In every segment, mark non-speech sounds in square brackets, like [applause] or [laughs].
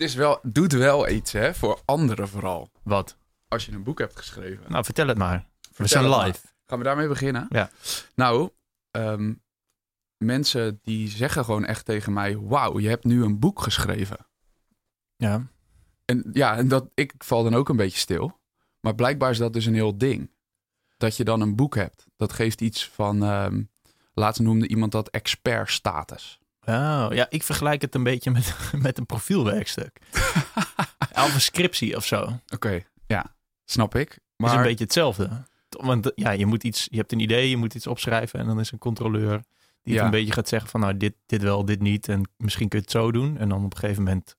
Het is wel, doet wel iets, hè, voor anderen vooral. Wat? Als je een boek hebt geschreven. Nou, vertel het maar. We zijn maar. live. Gaan we daarmee beginnen? Ja. Nou, ehm, mensen die zeggen gewoon echt tegen mij... Wauw, je hebt nu een boek geschreven. Ja. En ja, en dat, ik val dan ook een beetje stil. Maar blijkbaar is dat dus een heel ding. Dat je dan een boek hebt. Dat geeft iets van... ehm, laatst noemde iemand dat expert-status. Oh, ja, ik vergelijk het een beetje met, [laughs] met een profielwerkstuk. [laughs] of een scriptie of zo. Oké, ja, snap ik. Maar... Maar is een beetje hetzelfde. Want ja, je, moet iets, je hebt een idee, je moet iets opschrijven en dan is een controleur die Ja. het een beetje gaat zeggen van nou dit, dit wel, dit niet en misschien kun je het zo doen. En dan op een gegeven moment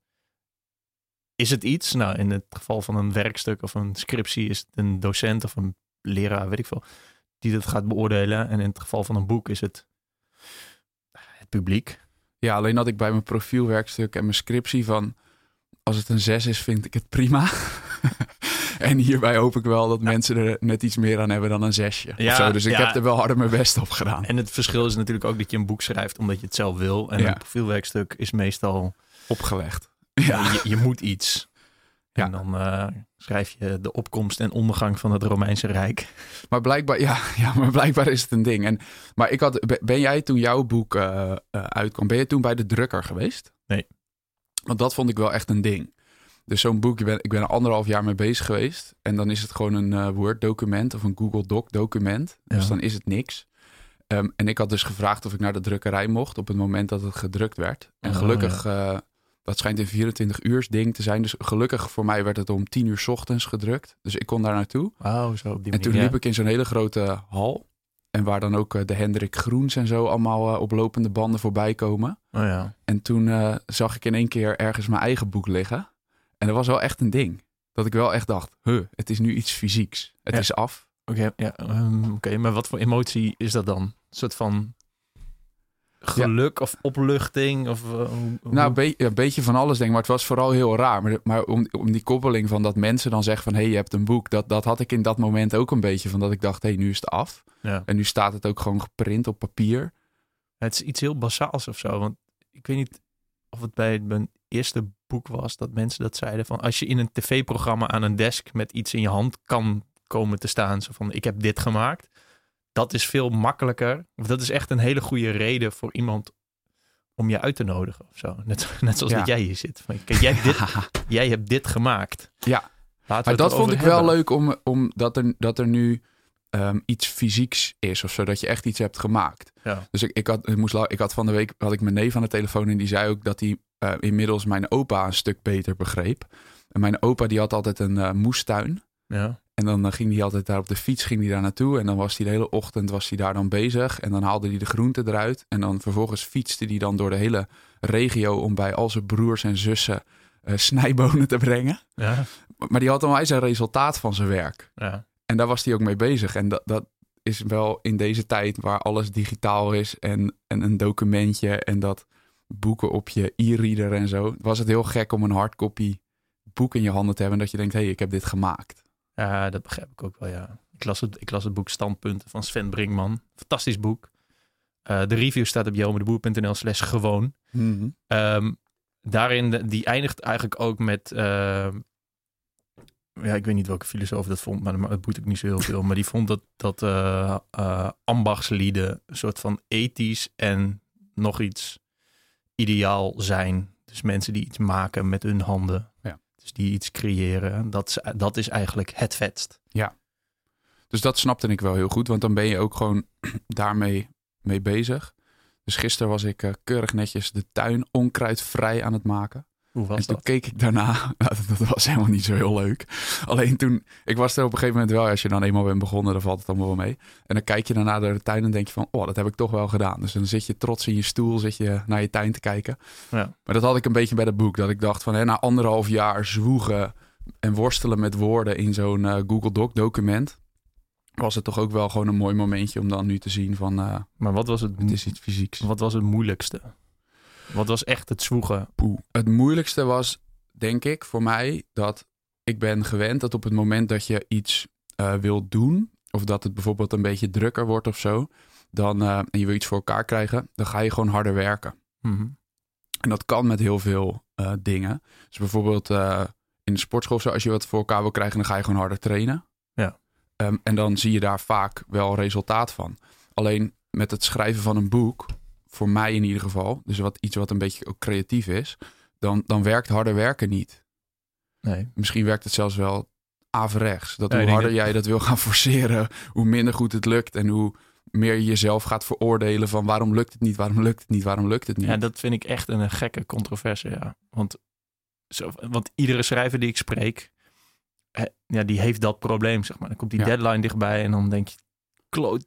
is het iets. Nou, in het geval van een werkstuk of een scriptie is het een docent of een leraar, weet ik veel, die dat gaat beoordelen. En in het geval van een boek is het het publiek. Ja, alleen had ik bij mijn profielwerkstuk en mijn scriptie van... als het een 6 is, vind ik het prima. [laughs] en hierbij hoop ik wel dat mensen er net iets meer aan hebben dan een zesje. Ja, zo. Dus ik ja. heb er wel harder mijn best op gedaan. En het verschil is natuurlijk ook dat je een boek schrijft omdat je het zelf wil. En een profielwerkstuk is meestal Opgelegd. Ja. Je, je moet iets. Ja. En dan eh, schrijf je de opkomst en ondergang van het Romeinse Rijk. maar blijkbaar, ja, ja, maar blijkbaar is het een ding. En, maar ik had, be- ben jij toen jouw boek eh, uitkwam, ben je toen bij de drukker geweest? Nee. Want dat vond ik wel echt een ding. Dus zo'n boek, ik ben, ik ben er anderhalf jaar mee bezig geweest. En dan is het gewoon een eh, Word-document of een Google Doc-document. Dus dan is het niks. Ehm, en ik had dus gevraagd of ik naar de drukkerij mocht op het moment dat het gedrukt werd. En Oh, gelukkig, dat schijnt een 24 uur ding te zijn. Dus gelukkig voor mij werd het om 10 uur 's ochtends gedrukt. Dus ik kon daar naartoe. Wauw, zo op die En toen liep ik in zo'n hele grote hal. En waar dan ook eh, de Hendrik Groens en zo allemaal eh, op lopende banden voorbij komen. Oh ja. En toen eh, zag ik in één keer ergens mijn eigen boek liggen. En dat was wel echt een ding. Dat ik wel echt dacht, huh, het is nu iets fysieks. Het Ja. is af. Oké, ja, ehm, oké, maar wat voor emotie is dat dan? Een soort van geluk of opluchting? Of, eh, hoe- Nou, een be- ja, een beetje van alles denk ik. Maar het was vooral heel raar. Maar, maar om, om die koppeling van dat mensen dan zeggen van... hé, hey, je hebt een boek. Dat, dat had ik in dat moment ook een beetje. Van dat ik dacht, hé, hey, nu is het af. ja. En nu staat het ook gewoon geprint op papier. Het is iets heel basaals of zo. Want ik weet niet of het bij mijn eerste boek was dat mensen dat zeiden van als je in een tv-programma aan een desk met iets in je hand kan komen te staan, zo van ik heb dit gemaakt, dat is veel makkelijker. Of dat is echt een hele goede reden voor iemand om je uit te nodigen of zo. Net, [laughs] net zoals Ja. dat jij hier zit. Van, kijk, jij, hebt dit, [laughs] jij hebt dit gemaakt. Ja. Laten Maar dat vond ik wel leuk, om, om dat, er, dat er nu ehm, iets fysieks is of zo. Dat je echt iets hebt gemaakt. Ja. Dus ik, ik, had, ik, moest, ik had van de week had ik mijn neef aan de telefoon en die zei ook dat hij eh, inmiddels mijn opa een stuk beter begreep. En mijn opa die had altijd een eh, moestuin. Ja. En dan eh, ging hij altijd daar op de fiets ging hij daar naartoe. En dan was hij de hele ochtend was hij daar dan bezig. En dan haalde hij de groenten eruit. En dan vervolgens fietste hij dan door de hele regio om bij al zijn broers en zussen eh, [laughs] snijbonen te brengen. Ja. Maar die had dan wel zijn resultaat van zijn werk. Ja. En daar was hij ook mee bezig. En dat, dat is wel in deze tijd waar alles digitaal is en, en een documentje en dat boeken op je e-reader en zo. Was het heel gek om een hardcopy boek in je handen te hebben en dat je denkt, hé, hey, ik heb dit gemaakt. Ja, dat begrijp ik ook wel, ja. Ik las het, ik las het boek Standpunten van Sven Brinkman. Fantastisch boek. Eh, de review staat op jelmedeboer.nl slash gewoon. Ehm, daarin, die eindigt eigenlijk ook met... ehm, ja, ik weet niet welke filosoof dat vond, maar het boeit ook niet zo heel veel. maar die vond dat, dat eh, eh, ambachtslieden een soort van ethisch en nog iets ideaal zijn. Dus mensen die iets maken met hun handen. Ja. Dus die iets creëren. Dat dat is eigenlijk het vetst. Dus dat snapte ik wel heel goed, want dan ben je ook gewoon [clears throat] daarmee mee bezig. Dus gisteren was ik eh, keurig netjes de tuin onkruidvrij aan het maken. Hoe was en toen dat? keek ik daarna, [laughs] nou, dat, was helemaal niet zo heel leuk. Alleen toen, ik was er op een gegeven moment wel, als je dan eenmaal bent begonnen, dan valt het allemaal wel mee. En dan kijk je daarna door de tuin en denk je van, oh, dat heb ik toch wel gedaan. Dus dan zit je trots in je stoel, zit je naar je tuin te kijken. Ja. Maar dat had ik een beetje bij dat boek, dat ik dacht van, hè, na anderhalf jaar zwoegen en worstelen met woorden in zo'n eh, Google Doc document, was het toch ook wel gewoon een mooi momentje om dan nu te zien van, eh, Maar wat was het, het is iets fysieks. wat was het moeilijkste? Wat was echt het zwoegen? Poeh. Het moeilijkste was, denk ik, voor mij dat ik ben gewend dat op het moment dat je iets eh wilt doen, of dat het bijvoorbeeld een beetje drukker wordt of zo, dan, eh, en je wil iets voor elkaar krijgen, dan ga je gewoon harder werken. Mhm. En dat kan met heel veel uh, dingen. Dus bijvoorbeeld uh, in de sportschool, zo, als je wat voor elkaar wil krijgen, dan ga je gewoon harder trainen. Ja. Um, en dan zie je daar vaak wel resultaat van. Alleen met het schrijven van een boek, voor mij in ieder geval, dus wat, iets wat een beetje ook creatief is, dan, dan werkt harder werken niet. Nee. Misschien werkt het zelfs wel averechts. Dat hoe harder jij dat wil gaan [laughs] forceren, hoe minder goed het lukt en hoe meer je jezelf gaat veroordelen van waarom lukt het niet, waarom lukt het niet, waarom lukt het niet. Ja, dat vind ik echt een gekke controverse, ja. Want, zo, want iedere schrijver die ik spreek, ja, die heeft dat probleem, zeg maar. Dan komt die deadline dichtbij en dan denk je, kloot.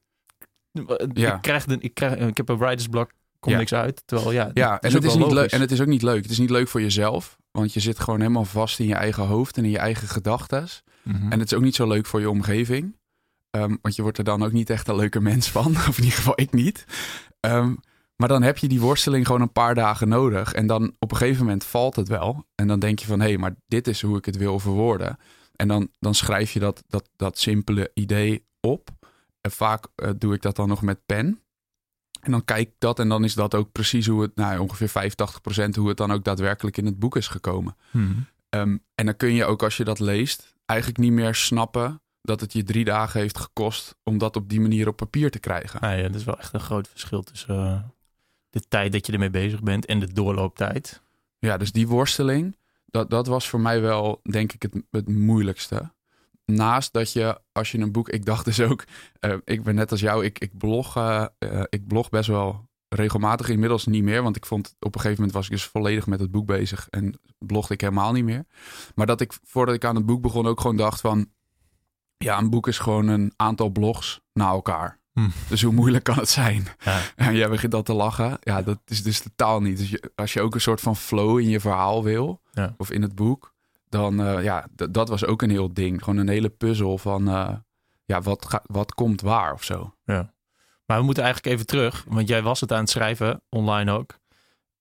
Ja. Ik, krijg de, ik, krijg, ik heb een writer's block, komt niks uit. Terwijl, ja, ja en, het is niet leuk, en het is ook niet leuk. Het is niet leuk voor jezelf, want je zit gewoon helemaal vast in je eigen hoofd en in je eigen gedachten. Mhm. En het is ook niet zo leuk voor je omgeving. Um, want je wordt er dan ook niet echt een leuke mens van. [laughs] Of in ieder geval ik niet. Um, maar dan heb je die worsteling gewoon een paar dagen nodig. En dan op een gegeven moment valt het wel. En dan denk je van, hé, hey, maar dit is hoe ik het wil verwoorden. En dan, dan schrijf je dat, dat, dat simpele idee op. En vaak uh, doe ik dat dan nog met pen. En dan kijk ik dat en dan is dat ook precies hoe het, nou ongeveer 85% hoe het dan ook daadwerkelijk in het boek is gekomen. Hmm. Um, en dan kun je ook als je dat leest, eigenlijk niet meer snappen dat het je drie dagen heeft gekost om dat op die manier op papier te krijgen. Ja, ja dat is wel echt een groot verschil tussen uh, de tijd dat je ermee bezig bent en de doorlooptijd. Ja, dus die worsteling, dat, dat was voor mij wel, denk ik, het, het moeilijkste. Naast dat je, als je een boek, ik dacht dus ook, uh, ik ben net als jou, ik, ik, blog, uh, ik blog best wel regelmatig, inmiddels niet meer, want ik vond op een gegeven moment was ik dus volledig met het boek bezig en blogde ik helemaal niet meer. Maar dat ik, voordat ik aan het boek begon, ook gewoon dacht van, ja, een boek is gewoon een aantal blogs na elkaar. Hm. Dus hoe moeilijk kan het zijn? Ja. [laughs] En jij begint al te lachen. Ja, dat is dus totaal niet. Dus je, als je ook een soort van flow in je verhaal wil, ja. of in het boek, dan uh, ja, dat was ook een heel ding. Gewoon een hele puzzel van, uh, ja, wat, wat komt waar of zo. Ja. Maar we moeten eigenlijk even terug, want jij was het aan het schrijven, online ook.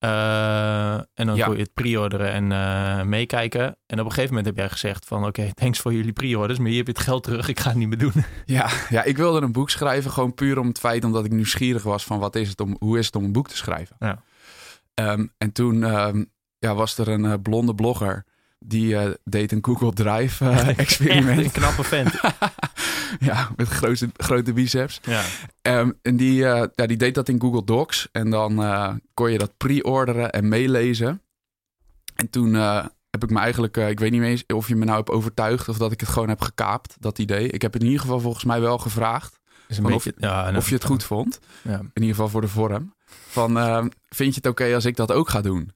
Uh, en dan ja. kon je het pre-orderen en meekijken. En op een gegeven moment heb jij gezegd van... oké, okay, [laughs] thanks voor jullie pre-orders, maar je hebt het geld terug. Ik ga het niet meer doen. [laughs] Ja, ja, ik wilde een boek schrijven gewoon puur om het feit... omdat ik nieuwsgierig was van wat is het om, hoe is het om een boek te schrijven. Ja. Um, en toen um, ja, was er een blonde blogger... die deed een Google Drive [laughs] experiment. een knappe vent. [laughs] ja, met grote, grote biceps. Ja. Um, en die, uh, ja, die deed dat in Google Docs. En dan kon je dat pre-orderen en meelezen. En toen heb ik me eigenlijk, ik weet niet eens of je me nou hebt overtuigd of dat ik het gewoon heb gekaapt, dat idee. Ik heb het in ieder geval volgens mij wel gevraagd. Is een beetje, of, ja, nou, of je het goed vond. Ja. In ieder geval voor de vorm. Van, ehm, vind je het oké okay als ik dat ook ga doen?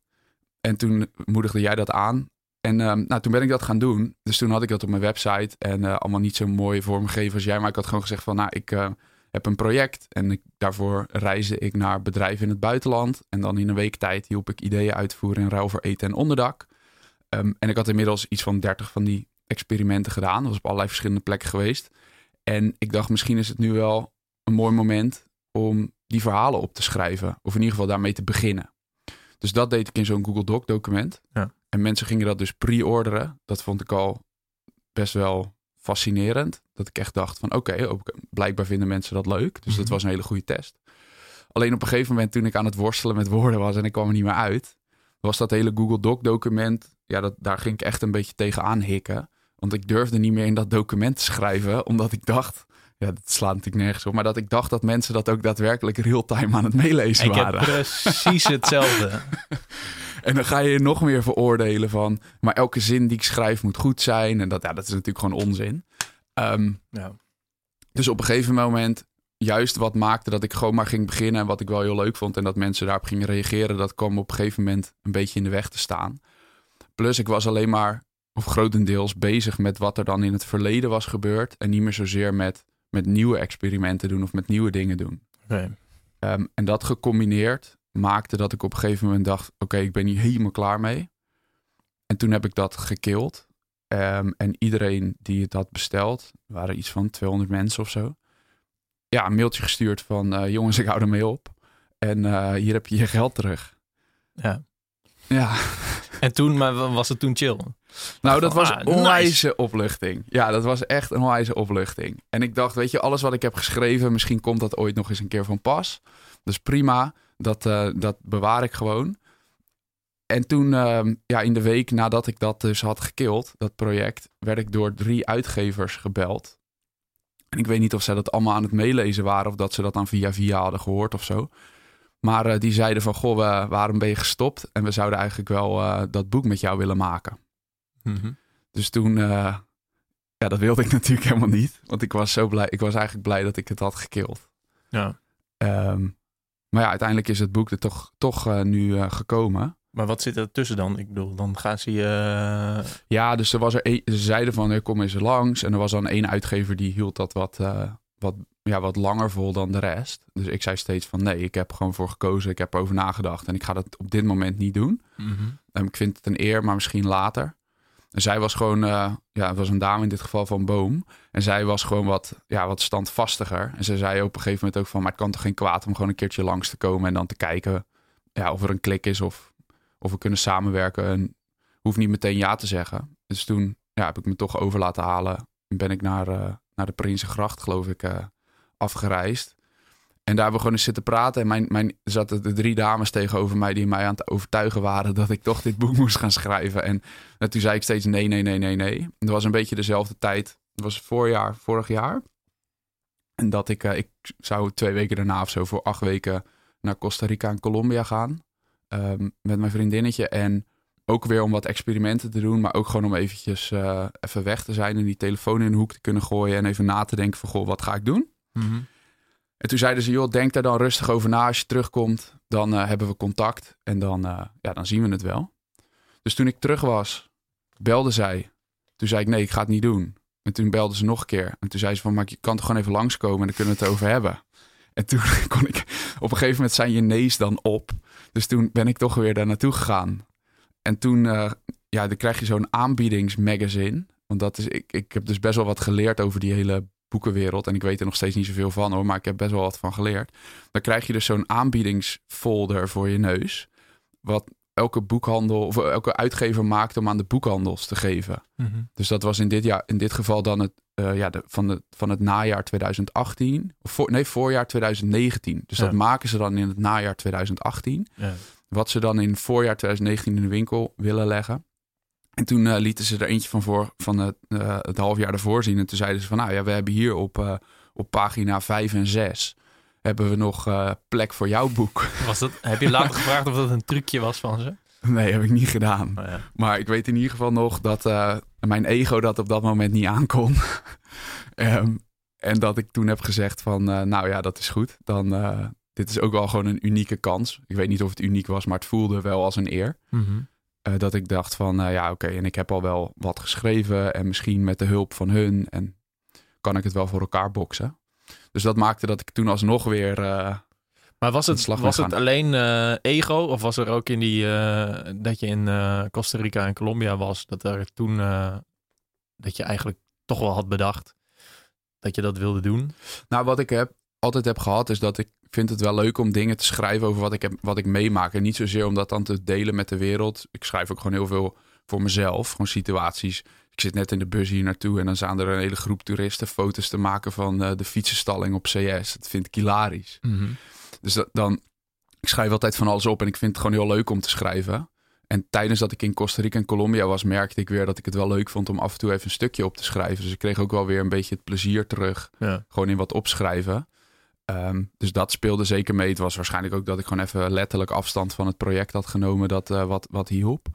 En toen moedigde jij dat aan. En um, nou, toen ben ik dat gaan doen. Dus toen had ik dat op mijn website. En uh, allemaal niet zo mooi vormgegeven als jij. Maar ik had gewoon gezegd van, nou, ik uh, heb een project. En ik, daarvoor reisde ik naar bedrijven in het buitenland. En dan in een week tijd hielp ik ideeën uitvoeren in ruil voor eten en onderdak. Um, en ik had inmiddels iets van 30 van die experimenten gedaan. Dat was op allerlei verschillende plekken geweest. En ik dacht, misschien is het nu wel een mooi moment om die verhalen op te schrijven. Of in ieder geval daarmee te beginnen. Dus dat deed ik in zo'n Google Doc document. Ja. En mensen gingen dat dus pre-orderen. Dat vond ik al best wel fascinerend. Dat ik echt dacht van oké, okay, blijkbaar vinden mensen dat leuk. Dus mm -hmm. dat was een hele goede test. Alleen op een gegeven moment toen ik aan het worstelen met woorden was en ik kwam er niet meer uit, was dat hele Google Doc document, ja, dat, daar ging ik echt een beetje tegenaan hikken. Want ik durfde niet meer in dat document te schrijven, omdat ik dacht, ja, dat slaat natuurlijk nergens op, maar dat ik dacht dat mensen dat ook daadwerkelijk real-time aan het meelezen ik waren. Ik heb precies [laughs] hetzelfde. En dan ga je je nog meer veroordelen van... maar elke zin die ik schrijf moet goed zijn. En dat, ja, dat is natuurlijk gewoon onzin. Um, ja. Dus op een gegeven moment... juist wat maakte dat ik gewoon maar ging beginnen... en wat ik wel heel leuk vond... en dat mensen daarop gingen reageren... dat kwam op een gegeven moment een beetje in de weg te staan. Plus ik was alleen maar... of grotendeels bezig met wat er dan in het verleden was gebeurd... en niet meer zozeer met, met nieuwe experimenten doen... of met nieuwe dingen doen. Nee. Um, en dat gecombineerd maakte dat ik op een gegeven moment dacht: oké, okay, ik ben hier helemaal klaar mee. En toen heb ik dat gekild. Um, en iedereen die het had besteld, waren iets van 200 mensen of zo. Ja, een mailtje gestuurd van: uh, jongens, ik hou ermee op. En uh, hier heb je je geld terug. Ja. Ja. En toen, maar was het toen chill? Nou, dat was ah, onwijze nice. opluchting. Ja, dat was echt een onwijze opluchting. En ik dacht, weet je, alles wat ik heb geschreven, misschien komt dat ooit nog eens een keer van pas. Dus prima. Dat, uh, dat bewaar ik gewoon. en toen, ehm, ja, in de week nadat ik dat dus had gekild, dat project, werd ik door drie uitgevers gebeld. En ik weet niet of zij dat allemaal aan het meelezen waren of dat ze dat dan via via hadden gehoord of zo. Maar eh, die zeiden van, goh, waarom ben je gestopt? En we zouden eigenlijk wel uh, dat boek met jou willen maken. Mhm. Dus toen, ja, dat wilde ik [laughs] natuurlijk helemaal niet. Want ik was zo blij, ik was eigenlijk blij dat ik het had gekild. Ja. Um, maar ja, uiteindelijk is het boek er toch, toch nu gekomen. Maar wat zit er tussen dan? Ik bedoel, dan gaan ze je... Ja, dus er was er een, ze zeiden van, er kom eens langs. En er was dan één uitgever die hield dat wat, wat ja, wat langer vol dan de rest. Dus ik zei steeds van nee, ik heb gewoon voor gekozen. Ik heb erover nagedacht en ik ga dat op dit moment niet doen. Mm ik vind het een eer, maar misschien later. En zij was gewoon, uh, ja, het was een dame in dit geval van Boom. En zij was gewoon wat, ja, wat standvastiger. En ze zei op een gegeven moment ook van, maar het kan toch geen kwaad om gewoon een keertje langs te komen en dan te kijken ja, of er een klik is of, of we kunnen samenwerken. En hoef niet meteen ja te zeggen. Dus toen ja, heb ik me toch over laten halen. En ben ik naar, uh, naar de Prinsengracht, geloof ik, uh, afgereisd. En daar we gewoon eens zitten praten. En mijn, mijn, er zaten de drie dames tegenover mij die mij aan het overtuigen waren dat ik toch dit boek moest gaan schrijven. En, en toen zei ik steeds nee, nee, nee, nee, nee. Dat was een beetje dezelfde tijd. Het was voorjaar, vorig jaar. En dat ik, uh, ik zou twee weken daarna of zo voor acht weken naar Costa Rica en Colombia gaan. Um, met mijn vriendinnetje. En ook weer om wat experimenten te doen, maar ook gewoon om eventjes uh, even weg te zijn en die telefoon in de hoek te kunnen gooien en even na te denken van, goh, wat ga ik doen? Mm. En toen zeiden ze, joh, denk daar dan rustig over na. Als je terugkomt, dan uh, hebben we contact en dan, uh, ja, dan zien we het wel. Dus toen ik terug was, belde zij. Toen zei ik, nee, ik ga het niet doen. En toen belde ze nog een keer. En toen zei ze van, maar je kan toch gewoon even langskomen en dan kunnen we het over hebben. En toen [laughs] kon ik, op een gegeven moment zijn je nees dan op. Dus toen ben ik toch weer daar naartoe gegaan. En toen, uh, ja, dan krijg je zo'n aanbiedingsmagazine. Want dat is, ik, ik heb dus best wel wat geleerd over die hele boekenwereld. En ik weet er nog steeds niet zoveel van hoor, maar ik heb best wel wat van geleerd. Dan krijg je dus zo'n aanbiedingsfolder voor je neus. Wat elke boekhandel of elke uitgever maakt om aan de boekhandels te geven. Mm -hmm. Dus dat was in dit, jaar, in dit geval dan het, uh, ja, de, van, de, van het najaar 2018. Of voor, nee, voorjaar 2019. Dus Ja. dat maken ze dan in het najaar 2018. Ja. Wat ze dan in voorjaar 2019 in de winkel willen leggen. En toen uh, lieten ze er eentje van voor van het, uh, het half jaar ervoor zien. En toen zeiden ze van nou ja, we hebben hier op, uh, op pagina 5 en 6 hebben we nog plek voor jouw boek. [laughs] Was dat, heb je later gevraagd of dat een trucje was van ze? Nee, heb ik niet gedaan. Oh, ja. Maar ik weet in ieder geval nog dat mijn ego dat op dat moment niet aankon. um, [laughs] en dat ik toen heb gezegd van, nou ja, dat is goed. Dan, dit is ook wel gewoon een unieke kans. Ik weet niet of het uniek was, maar het voelde wel als een eer. Mm -hmm. Dat ik dacht van, ja oké, okay, en ik heb al wel wat geschreven. En misschien met de hulp van hun. En kan ik het wel voor elkaar boksen. Dus dat maakte dat ik toen alsnog weer... uh, maar was het, was het alleen uh, ego? Of was er ook in die... Uh, dat je in uh, Costa Rica en Colombia was... dat er toen... dat je eigenlijk toch wel had bedacht... dat je dat wilde doen? Nou, wat ik heb, altijd heb gehad... is dat ik vind het wel leuk om dingen te schrijven... over wat ik, heb, wat ik meemaak. En niet zozeer om dat dan te delen met de wereld. Ik schrijf ook gewoon heel veel voor mezelf. Gewoon situaties ik zit net in de bus hier naartoe en dan staan er een hele groep toeristen foto's te maken van uh, de fietsenstalling op CS. Dat vind ik hilarisch. Mm -hmm. Dus dat, dan, ik schrijf altijd van alles op en ik vind het gewoon heel leuk om te schrijven. En tijdens dat ik in Costa Rica en Colombia was, merkte ik weer dat ik het wel leuk vond om af en toe even een stukje op te schrijven. Dus ik kreeg ook wel weer een beetje het plezier terug. Ja. Gewoon in wat opschrijven. Um, dus dat speelde zeker mee. Het was waarschijnlijk ook dat ik gewoon even letterlijk afstand van het project had genomen dat uh, wat, wat hielp.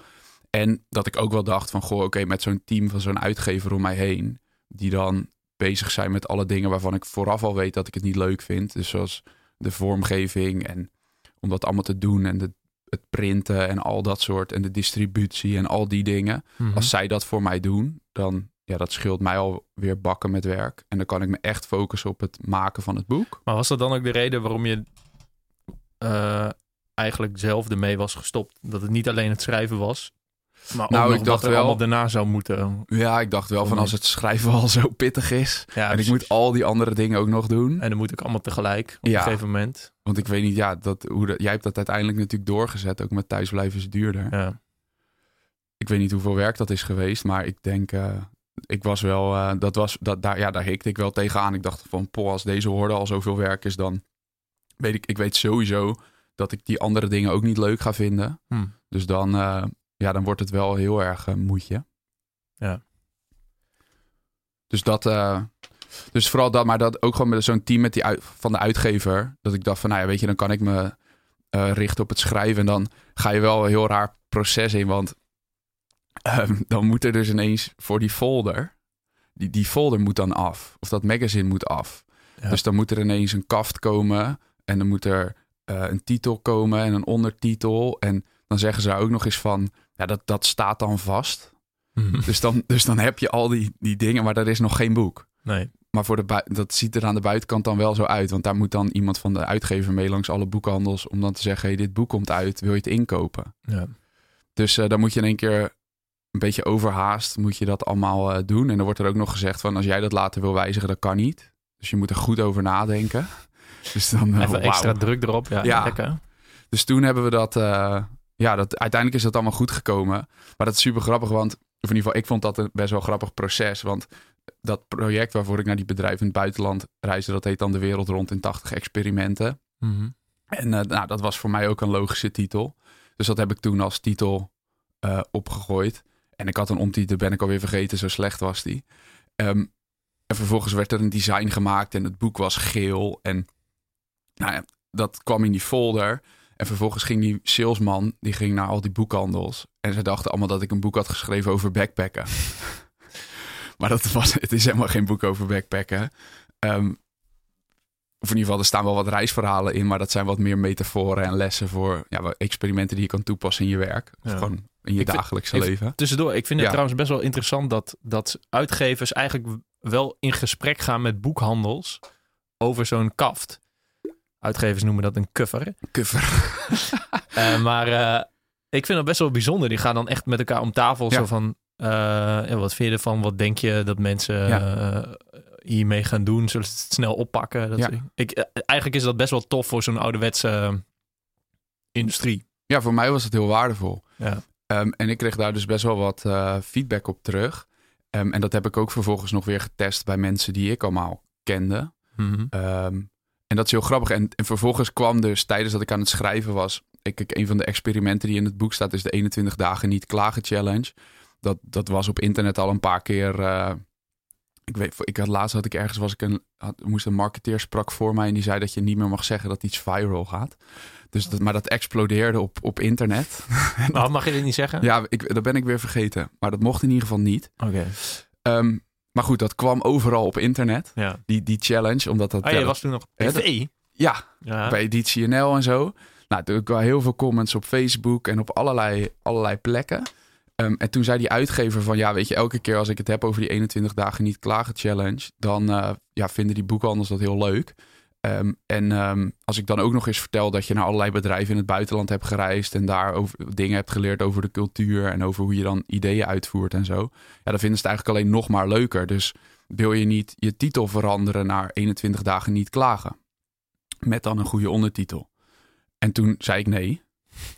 En dat ik ook wel dacht van, goh, oké, okay, met zo'n team van zo'n uitgever om mij heen, die dan bezig zijn met alle dingen waarvan ik vooraf al weet dat ik het niet leuk vind. Dus zoals de vormgeving en om dat allemaal te doen en de, het printen en al dat soort en de distributie en al die dingen. Mhm. Als zij dat voor mij doen, dan ja, dat scheelt mij alweer bakken met werk. En dan kan ik me echt focussen op het maken van het boek. Maar was dat dan ook de reden waarom je uh, eigenlijk zelf ermee was gestopt? Dat het niet alleen het schrijven was, maar nou, ik dacht er wel allemaal daarna zou moeten. Ja, ik dacht wel van als het schrijven al zo pittig is. Ja, en ik moet al die andere dingen ook nog doen. En dan moet ik allemaal tegelijk op ja. een gegeven moment. Want ik weet niet, ja, dat, hoe dat, jij hebt dat uiteindelijk natuurlijk doorgezet. Ook met thuisblijven is duurder. Ja. Ik weet niet hoeveel werk dat is geweest, maar ik denk, uh, ik was wel, uh, dat was, dat, daar, ja, daar hikte ik wel tegenaan. Ik dacht van, poh, als deze hoorde al zoveel werk is, dan weet ik, ik weet sowieso dat ik die andere dingen ook niet leuk ga vinden. Hm. Dus dan, eh, ja, dan wordt het wel heel erg uh, moedje. Ja. Dus dat, dus vooral dat, maar dat ook gewoon met zo'n team met die uit, van de uitgever. Dat ik dacht van, nou ja, weet je, dan kan ik me richten op het schrijven. En dan ga je wel een heel raar proces in, want um, dan moet er dus ineens voor die folder, die, die folder moet dan af. Of dat magazine moet af. Ja. Dus dan moet er ineens een kaft komen en dan moet er uh, een titel komen en een ondertitel. En dan zeggen ze ook nog eens van, ja, dat, dat staat dan vast. Mhm. Dus, dan, dus dan heb je al die, die dingen, maar er is nog geen boek. Nee. Maar voor de dat ziet er aan de buitenkant dan wel zo uit. Want daar moet dan iemand van de uitgever mee langs alle boekhandels... om dan te zeggen, hey, dit boek komt uit, wil je het inkopen? Ja. Dus uh, dan moet je in één keer een beetje overhaast... moet je dat allemaal uh, doen. En dan wordt er ook nog gezegd van... als jij dat later wil wijzigen, dat kan niet. Dus je moet er goed over nadenken. [laughs] Dus dan, uh, Even extra druk erop. Ja, Ja. lekker. Dus toen hebben we dat, uh, ja, dat, uiteindelijk is dat allemaal goed gekomen. Maar dat is super grappig, want, of in ieder geval, ik vond dat een best wel grappig proces. Want dat project waarvoor ik naar die bedrijven in het buitenland reisde, dat heet dan De Wereld Rond in 80 Experimenten. Mhm. En uh, nou, dat was voor mij ook een logische titel. Dus dat heb ik toen als titel uh, opgegooid. En ik had een omtitel, ben ik alweer vergeten, zo slecht was die. Um, en vervolgens werd er een design gemaakt en het boek was geel. En nou ja, dat kwam in die folder. En vervolgens ging die salesman, die ging naar al die boekhandels. En ze dachten allemaal dat ik een boek had geschreven over backpacken. [laughs] maar dat was, het is helemaal geen boek over backpacken. Um, of in ieder geval, er staan wel wat reisverhalen in, maar dat zijn wat meer metaforen en lessen voor ja, experimenten die je kan toepassen in je werk. Of Ja. gewoon in je Ik dagelijkse even leven. Tussendoor, ik vind het Ja. trouwens best wel interessant dat, dat uitgevers eigenlijk wel in gesprek gaan met boekhandels over zo'n kaft. Uitgevers noemen dat een cover. Cover. [laughs] Eh, maar eh, ik vind dat best wel bijzonder. Die gaan dan echt met elkaar om tafel. Ja. Zo van, ja, wat vind je ervan? Wat denk je dat mensen Ja. hiermee gaan doen? Zullen ze het snel oppakken? Dat ik, eigenlijk is dat best wel tof voor zo'n ouderwetse industrie. Ja, voor mij was het heel waardevol. Ja. Ehm, en ik kreeg daar dus best wel wat eh, feedback op terug. Ehm, en dat heb ik ook vervolgens nog weer getest bij mensen die ik allemaal kende. Mhm. Ehm, en dat is heel grappig. En, en vervolgens kwam dus tijdens dat ik aan het schrijven was. Ik, ik, een van de experimenten die in het boek staat is de 21 dagen niet klagen challenge. Dat, dat was op internet al een paar keer. eh, ik weet, ik had laatst had ik ergens was ik een had, moest een marketeer sprak voor mij en die zei dat je niet meer mag zeggen dat iets viral gaat. Dus dat, maar dat explodeerde op, op internet. [laughs] Oh, mag je dit niet zeggen? Ja, ik, dat ben ik weer vergeten. Maar dat mocht in ieder geval niet. Oké. Ehm, maar goed, dat kwam overal op internet. Ja. Die, die challenge, omdat dat... Oh, ja, je was toen nog Ja, dat- tv? ja, Ja. bij Editie NL en zo. Nou, toen kwam heel veel comments op Facebook en op allerlei, allerlei plekken. Ehm, en toen zei die uitgever van, ja, weet je, elke keer als ik het heb over die 21 dagen niet klagen challenge, dan eh, ja, vinden die boekhandels dat heel leuk. Ehm, en ehm, als ik dan ook nog eens vertel dat je naar allerlei bedrijven in het buitenland hebt gereisd en daar over, dingen hebt geleerd over de cultuur en over hoe je dan ideeën uitvoert en zo, ja, dan vinden ze het eigenlijk alleen nog maar leuker. Dus wil je niet je titel veranderen naar 21 dagen niet klagen? Met dan een goede ondertitel. En toen zei ik nee.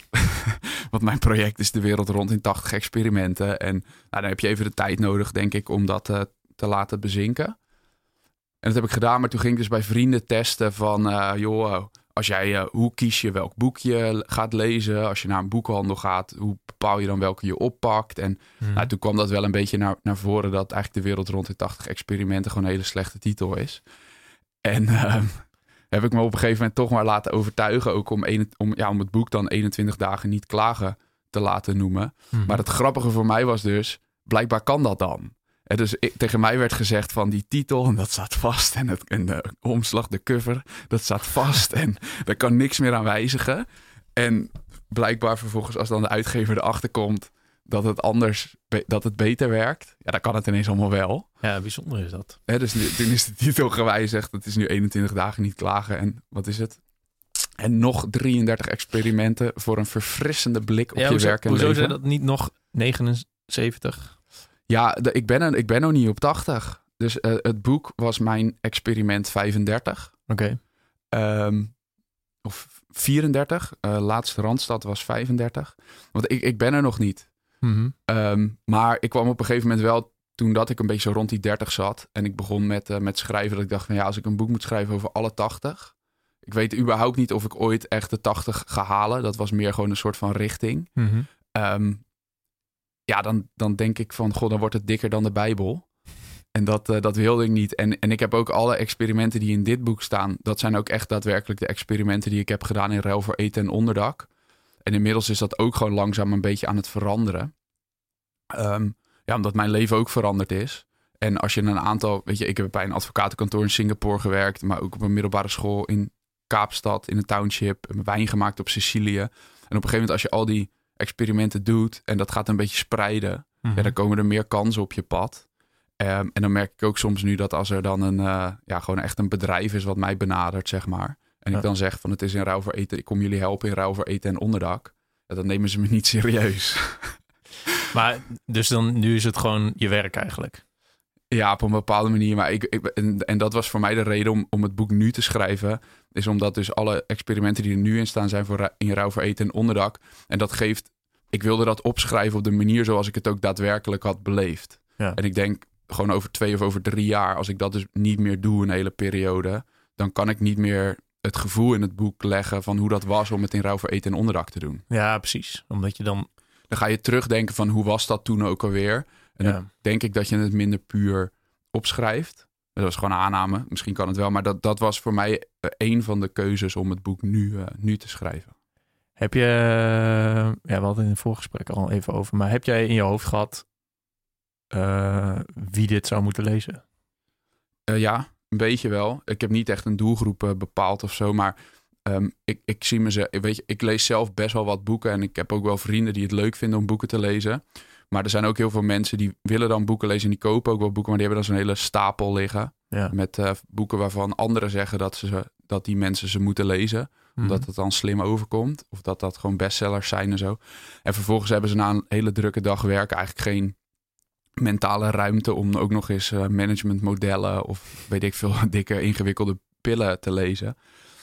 [laughs] Want mijn project is de wereld rond in 80 experimenten. En nou, dan heb je even de tijd nodig, denk ik, om dat eh, te laten bezinken. En dat heb ik gedaan, maar toen ging ik dus bij vrienden testen van... eh, joh, als jij, eh, hoe kies je welk boek je gaat lezen? Als je naar een boekhandel gaat, hoe bepaal je dan welke je oppakt? En Mhm. nou, toen kwam dat wel een beetje naar, naar voren dat eigenlijk de wereld rond in 80 experimenten gewoon een hele slechte titel is. En ehm, heb ik me op een gegeven moment toch maar laten overtuigen, ook om, een, om, ja, om het boek dan 21 dagen niet klagen te laten noemen. Mhm. Maar het grappige voor mij was dus, blijkbaar kan dat dan. En dus ik, tegen mij werd gezegd van die titel, en dat staat vast. En, het, en de omslag, de cover, dat staat vast. en daar kan niks meer aan wijzigen. En blijkbaar vervolgens, als dan de uitgever erachter komt dat het anders, dat het beter werkt. Ja, dan kan het ineens allemaal wel. Ja, bijzonder is dat. Hè, dus nu, toen is de titel gewijzigd. Het is nu 21 dagen niet klagen. En wat is het? En nog 33 experimenten voor een verfrissende blik op ja, je hoezo, werk en hoezo leven. zijn dat niet nog 79? Ja, de- ik, ben, er- ik ben nog niet op 80. Dus eh, het boek was mijn experiment 35. Oké. Ehm, of 34. Eh laatste Randstad was 35. Want ik, ik ben er nog niet. Mhm. Ehm, maar ik kwam op een gegeven moment wel, toen dat ik een beetje zo rond die 30 zat. En ik begon met, eh, met schrijven. Dat ik dacht van ja, als ik een boek moet schrijven over alle 80. Ik weet überhaupt niet of ik ooit echt de 80 ga halen. Dat was meer gewoon een soort van richting. Mhm. Ehm, ja, dan, dan denk ik van, god, dan wordt het dikker dan de Bijbel. En dat, eh, dat wilde ik niet. En, en ik heb ook alle experimenten die in dit boek staan, dat zijn ook echt daadwerkelijk de experimenten die ik heb gedaan in ruil voor eten en onderdak. En inmiddels is dat ook gewoon langzaam een beetje aan het veranderen. Ehm, ja, omdat mijn leven ook veranderd is. En als je een aantal, weet je, ik heb bij een advocatenkantoor in Singapore gewerkt, maar ook op een middelbare school in Kaapstad, in een township, een wijn gemaakt op Sicilië. En op een gegeven moment, als je al die experimenten doet en dat gaat een beetje spreiden, Mhm. ja, dan komen er meer kansen op je pad. Ehm, en dan merk ik ook soms nu dat als er dan een, eh, ja, gewoon echt een bedrijf is wat mij benadert, zeg maar. En Ja. ik dan zeg van het is in ruil voor eten, ik kom jullie helpen in ruil voor eten en onderdak. Ja, dan nemen ze me niet serieus. [laughs] Maar dus dan, nu is het gewoon je werk eigenlijk. Ja, op een bepaalde manier. Maar ik, ik, en, en dat was voor mij de reden om, om het boek nu te schrijven. Is omdat dus alle experimenten die er nu in staan zijn voor in ruil voor eten en onderdak. En dat geeft... Ik wilde dat opschrijven op de manier zoals ik het ook daadwerkelijk had beleefd. Ja. En ik denk gewoon over twee of over drie jaar, als ik dat dus niet meer doe een hele periode, dan kan ik niet meer het gevoel in het boek leggen van hoe dat was om het in ruil voor eten en onderdak te doen. Ja, precies. Omdat je dan... Dan ga je terugdenken van hoe was dat toen ook alweer. En Ja. dan denk ik dat je het minder puur opschrijft. Dat was gewoon een aanname. Misschien kan het wel. Maar dat, dat was voor mij eh, een van de keuzes om het boek nu, eh, nu te schrijven. Heb je... Ja, we hadden in het voorgesprek al even over. Maar heb jij in je hoofd gehad eh, wie dit zou moeten lezen? Eh, ja, een beetje wel. Ik heb niet echt een doelgroep eh, bepaald of zo. Maar ehm, ik, ik zie mezelf... Weet je, ik lees zelf best wel wat boeken. En ik heb ook wel vrienden die het leuk vinden om boeken te lezen. Maar er zijn ook heel veel mensen die willen dan boeken lezen. En die kopen ook wel boeken. Maar die hebben dan zo'n hele stapel liggen. Ja. Met eh, boeken waarvan anderen zeggen dat, ze, dat die mensen ze moeten lezen. Omdat Mhm. het dan slim overkomt. Of dat dat gewoon bestsellers zijn en zo. En vervolgens hebben ze na een hele drukke dag werken eigenlijk geen mentale ruimte om ook nog eens eh, managementmodellen of weet ik veel [laughs] dikke ingewikkelde pillen te lezen.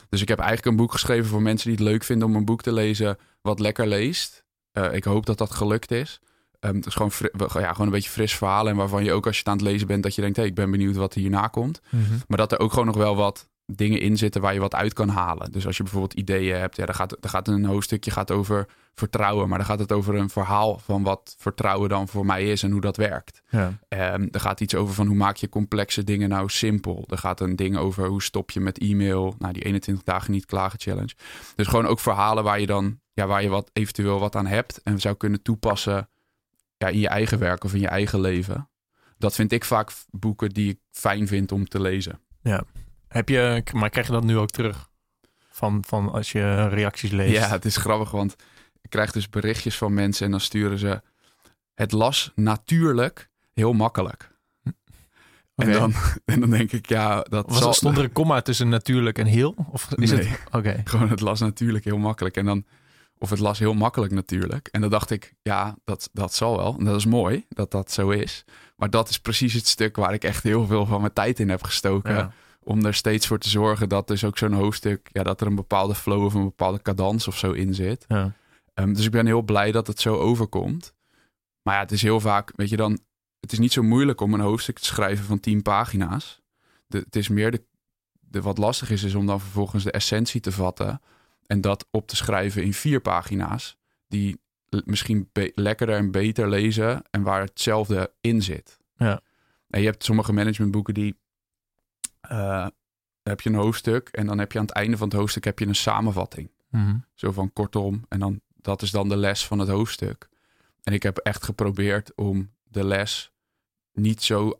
Dus ik heb eigenlijk een boek geschreven voor mensen die het leuk vinden om een boek te lezen wat lekker leest. Eh, ik hoop dat dat gelukt is. Ehm, het is gewoon, ja, gewoon een beetje fris verhaal en waarvan je ook als je het aan het lezen bent dat je denkt, hé, ik ben benieuwd wat hierna komt. Mhm. Maar dat er ook gewoon nog wel wat dingen in zitten waar je wat uit kan halen. Dus als je bijvoorbeeld ideeën hebt, ja, dan gaat, dan gaat een hoofdstukje gaat over vertrouwen. Maar dan gaat het over een verhaal van wat vertrouwen dan voor mij is en hoe dat werkt. Ja. Ehm er gaat iets over van hoe maak je complexe dingen nou simpel. Er gaat een ding over hoe stop je met e-mail. Nou, die 21 dagen niet klagen challenge. Dus gewoon ook verhalen waar je dan, ja, waar je wat eventueel wat aan hebt en zou kunnen toepassen ja, in je eigen werk of in je eigen leven. Dat vind ik vaak boeken die ik fijn vind om te lezen. Heb je... Maar krijg je dat nu ook terug? Van, van als je reacties leest? Ja, het is grappig, want ik krijg dus berichtjes van mensen en dan sturen ze... Het las natuurlijk heel makkelijk. En, dan, [laughs] en dan denk ik, ja, dat Was, zal... stond er een komma tussen natuurlijk en heel? Of is Nee. het... Oké. [laughs] Gewoon, het las natuurlijk heel makkelijk. En dan, of het las heel makkelijk natuurlijk. En dan dacht ik, ja, dat, dat zal wel. En dat is mooi dat dat zo is. Maar dat is precies het stuk waar ik echt heel veel van mijn tijd in heb gestoken. Ja. Om er steeds voor te zorgen dat dus ook zo'n hoofdstuk, ja, dat er een bepaalde flow of een bepaalde cadans of zo in zit. Ja. Ehm, dus ik ben heel blij dat het zo overkomt. Maar ja, het is heel vaak, weet je dan, het is niet zo moeilijk om een hoofdstuk te schrijven van tien pagina's. De, het is meer de, de, wat lastig is, is om dan vervolgens de essentie te vatten en dat op te schrijven in vier pagina's, die misschien lekkerder en beter lezen en waar hetzelfde in zit. Ja. En je hebt sommige managementboeken die eh, dan heb je een hoofdstuk en dan heb je aan het einde van het hoofdstuk heb je een samenvatting. Mhm. Zo van kortom. En dan, dat is dan de les van het hoofdstuk. En ik heb echt geprobeerd om de les niet zo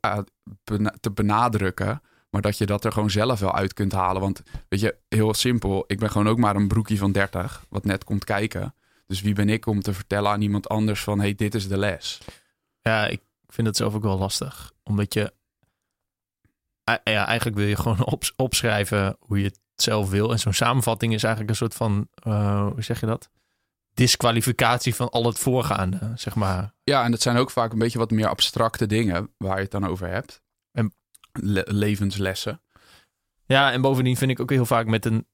te benadrukken. Maar dat je dat er gewoon zelf wel uit kunt halen. Want weet je, heel simpel. Ik ben gewoon ook maar een broekje van 30. Wat net komt kijken. Dus wie ben ik om te vertellen aan iemand anders van... hey, dit is de les. Ja, ik vind het zelf ook wel lastig. Omdat je... Ja, eigenlijk wil je gewoon [laughs] op, opschrijven hoe je het zelf wil. En zo'n samenvatting is eigenlijk een soort van... eh, hoe zeg je dat? Disqualificatie van al het voorgaande, zeg maar. Ja, en dat zijn ook vaak een beetje wat meer abstracte dingen... waar je het dan over hebt. En- Le- levenslessen. Ja, en bovendien vind ik ook heel vaak met een...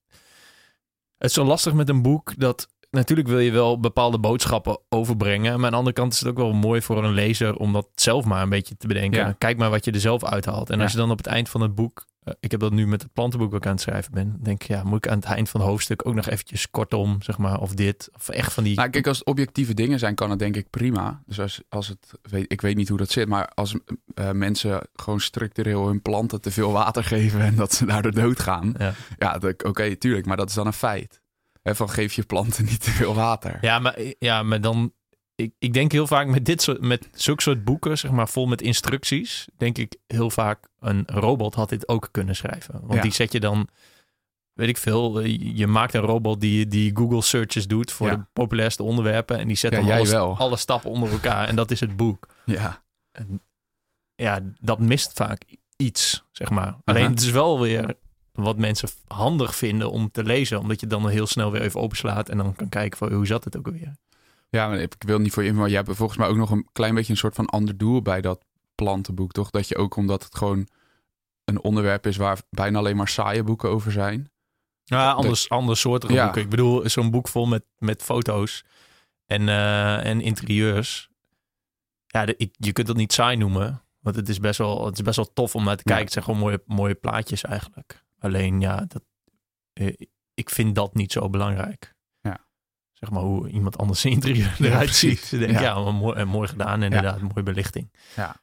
Het is zo lastig met een boek dat natuurlijk wil je wel bepaalde boodschappen overbrengen. Maar aan de andere kant is het ook wel mooi voor een lezer om dat zelf maar een beetje te bedenken. Ja. Kijk maar wat je er zelf uithaalt. En Ja. als je dan op het eind van het boek, eh, ik heb dat nu met het plantenboek ik aan het schrijven ben, denk ik, ja, moet ik aan het eind van het hoofdstuk ook nog eventjes kortom, zeg maar, of dit, of echt van die. Nou, kijk, als het objectieve dingen zijn, kan het denk ik prima. Dus als, als het, weet, ik weet niet hoe dat zit, maar als eh, mensen gewoon structureel hun planten te veel water geven en dat ze daardoor doodgaan. Ja. Ja, oké, tuurlijk, maar dat is dan een feit. Hè, van geef je planten niet te veel water. Ja, maar, ja, maar dan. Ik, ik denk heel vaak met dit soort, met zulke soort boeken, zeg maar, vol met instructies, denk ik heel vaak een robot had dit ook kunnen schrijven. Want Ja. die zet je dan, weet ik veel, je je maakt een robot die, die Google searches doet voor Ja. de populairste onderwerpen en die zet Ja, dan alle, stappen onder elkaar en dat is het boek. Ja, En ja, dat mist vaak iets, zeg maar. Alleen het is wel weer wat mensen handig vinden om te lezen, omdat je dan heel snel weer even openslaat en dan kan kijken van hoe zat het ook alweer. ja maar ik wil niet voor je, maar jij hebt volgens mij ook nog een klein beetje een soort van ander doel bij dat plantenboek, toch? Dat je ook, omdat het gewoon een onderwerp is waar bijna alleen maar saaie boeken over zijn. Ja, anders, anders soortige Ja. boeken. Ik bedoel, zo'n boek vol met, met foto's en, eh, en interieurs. Ja, de, ik, je kunt dat niet saai noemen. Want het is best wel, het is best wel tof om naar te Ja. kijken. Het zijn gewoon mooie, mooie plaatjes eigenlijk. Alleen ja, dat, eh, ik vind dat niet zo belangrijk. Ja. Zeg maar hoe iemand anders zijn interieur Ja, eruit precies. ziet. Denk, Ja. ja, maar mooi, en mooi gedaan. Inderdaad, mooie belichting. Ja.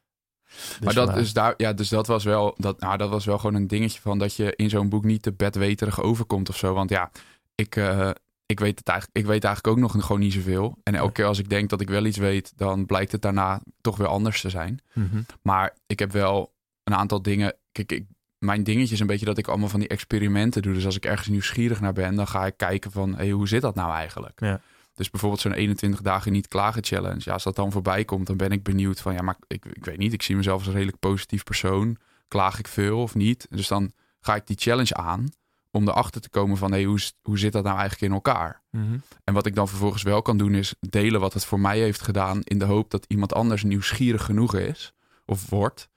Dus maar dat is daar, ja, dus dat was wel, dat, nou, dat was wel gewoon een dingetje van dat je in zo'n boek niet te bedweterig overkomt of zo. Want ja, ik, eh, ik weet het eigenlijk, ik weet eigenlijk ook nog gewoon niet zoveel. En elke keer als ik denk dat ik wel iets weet, dan blijkt het daarna toch weer anders te zijn. Mhm. Maar ik heb wel een aantal dingen. Kijk, ik, mijn dingetje is een beetje dat ik allemaal van die experimenten doe. Dus als ik ergens nieuwsgierig naar ben, dan ga ik kijken van, hey, hoe zit dat nou eigenlijk? Ja. Dus bijvoorbeeld zo'n 21 dagen niet klagen challenge. Ja, als dat dan voorbij komt, dan ben ik benieuwd van, ja, maar ik, ik weet niet. Ik zie mezelf als een redelijk positief persoon. Klaag ik veel of niet? Dus dan ga ik die challenge aan om erachter te komen van, hey, hoe, hoe zit dat nou eigenlijk in elkaar? Mhm. En wat ik dan vervolgens wel kan doen, is delen wat het voor mij heeft gedaan. In de hoop dat iemand anders nieuwsgierig genoeg is of wordt.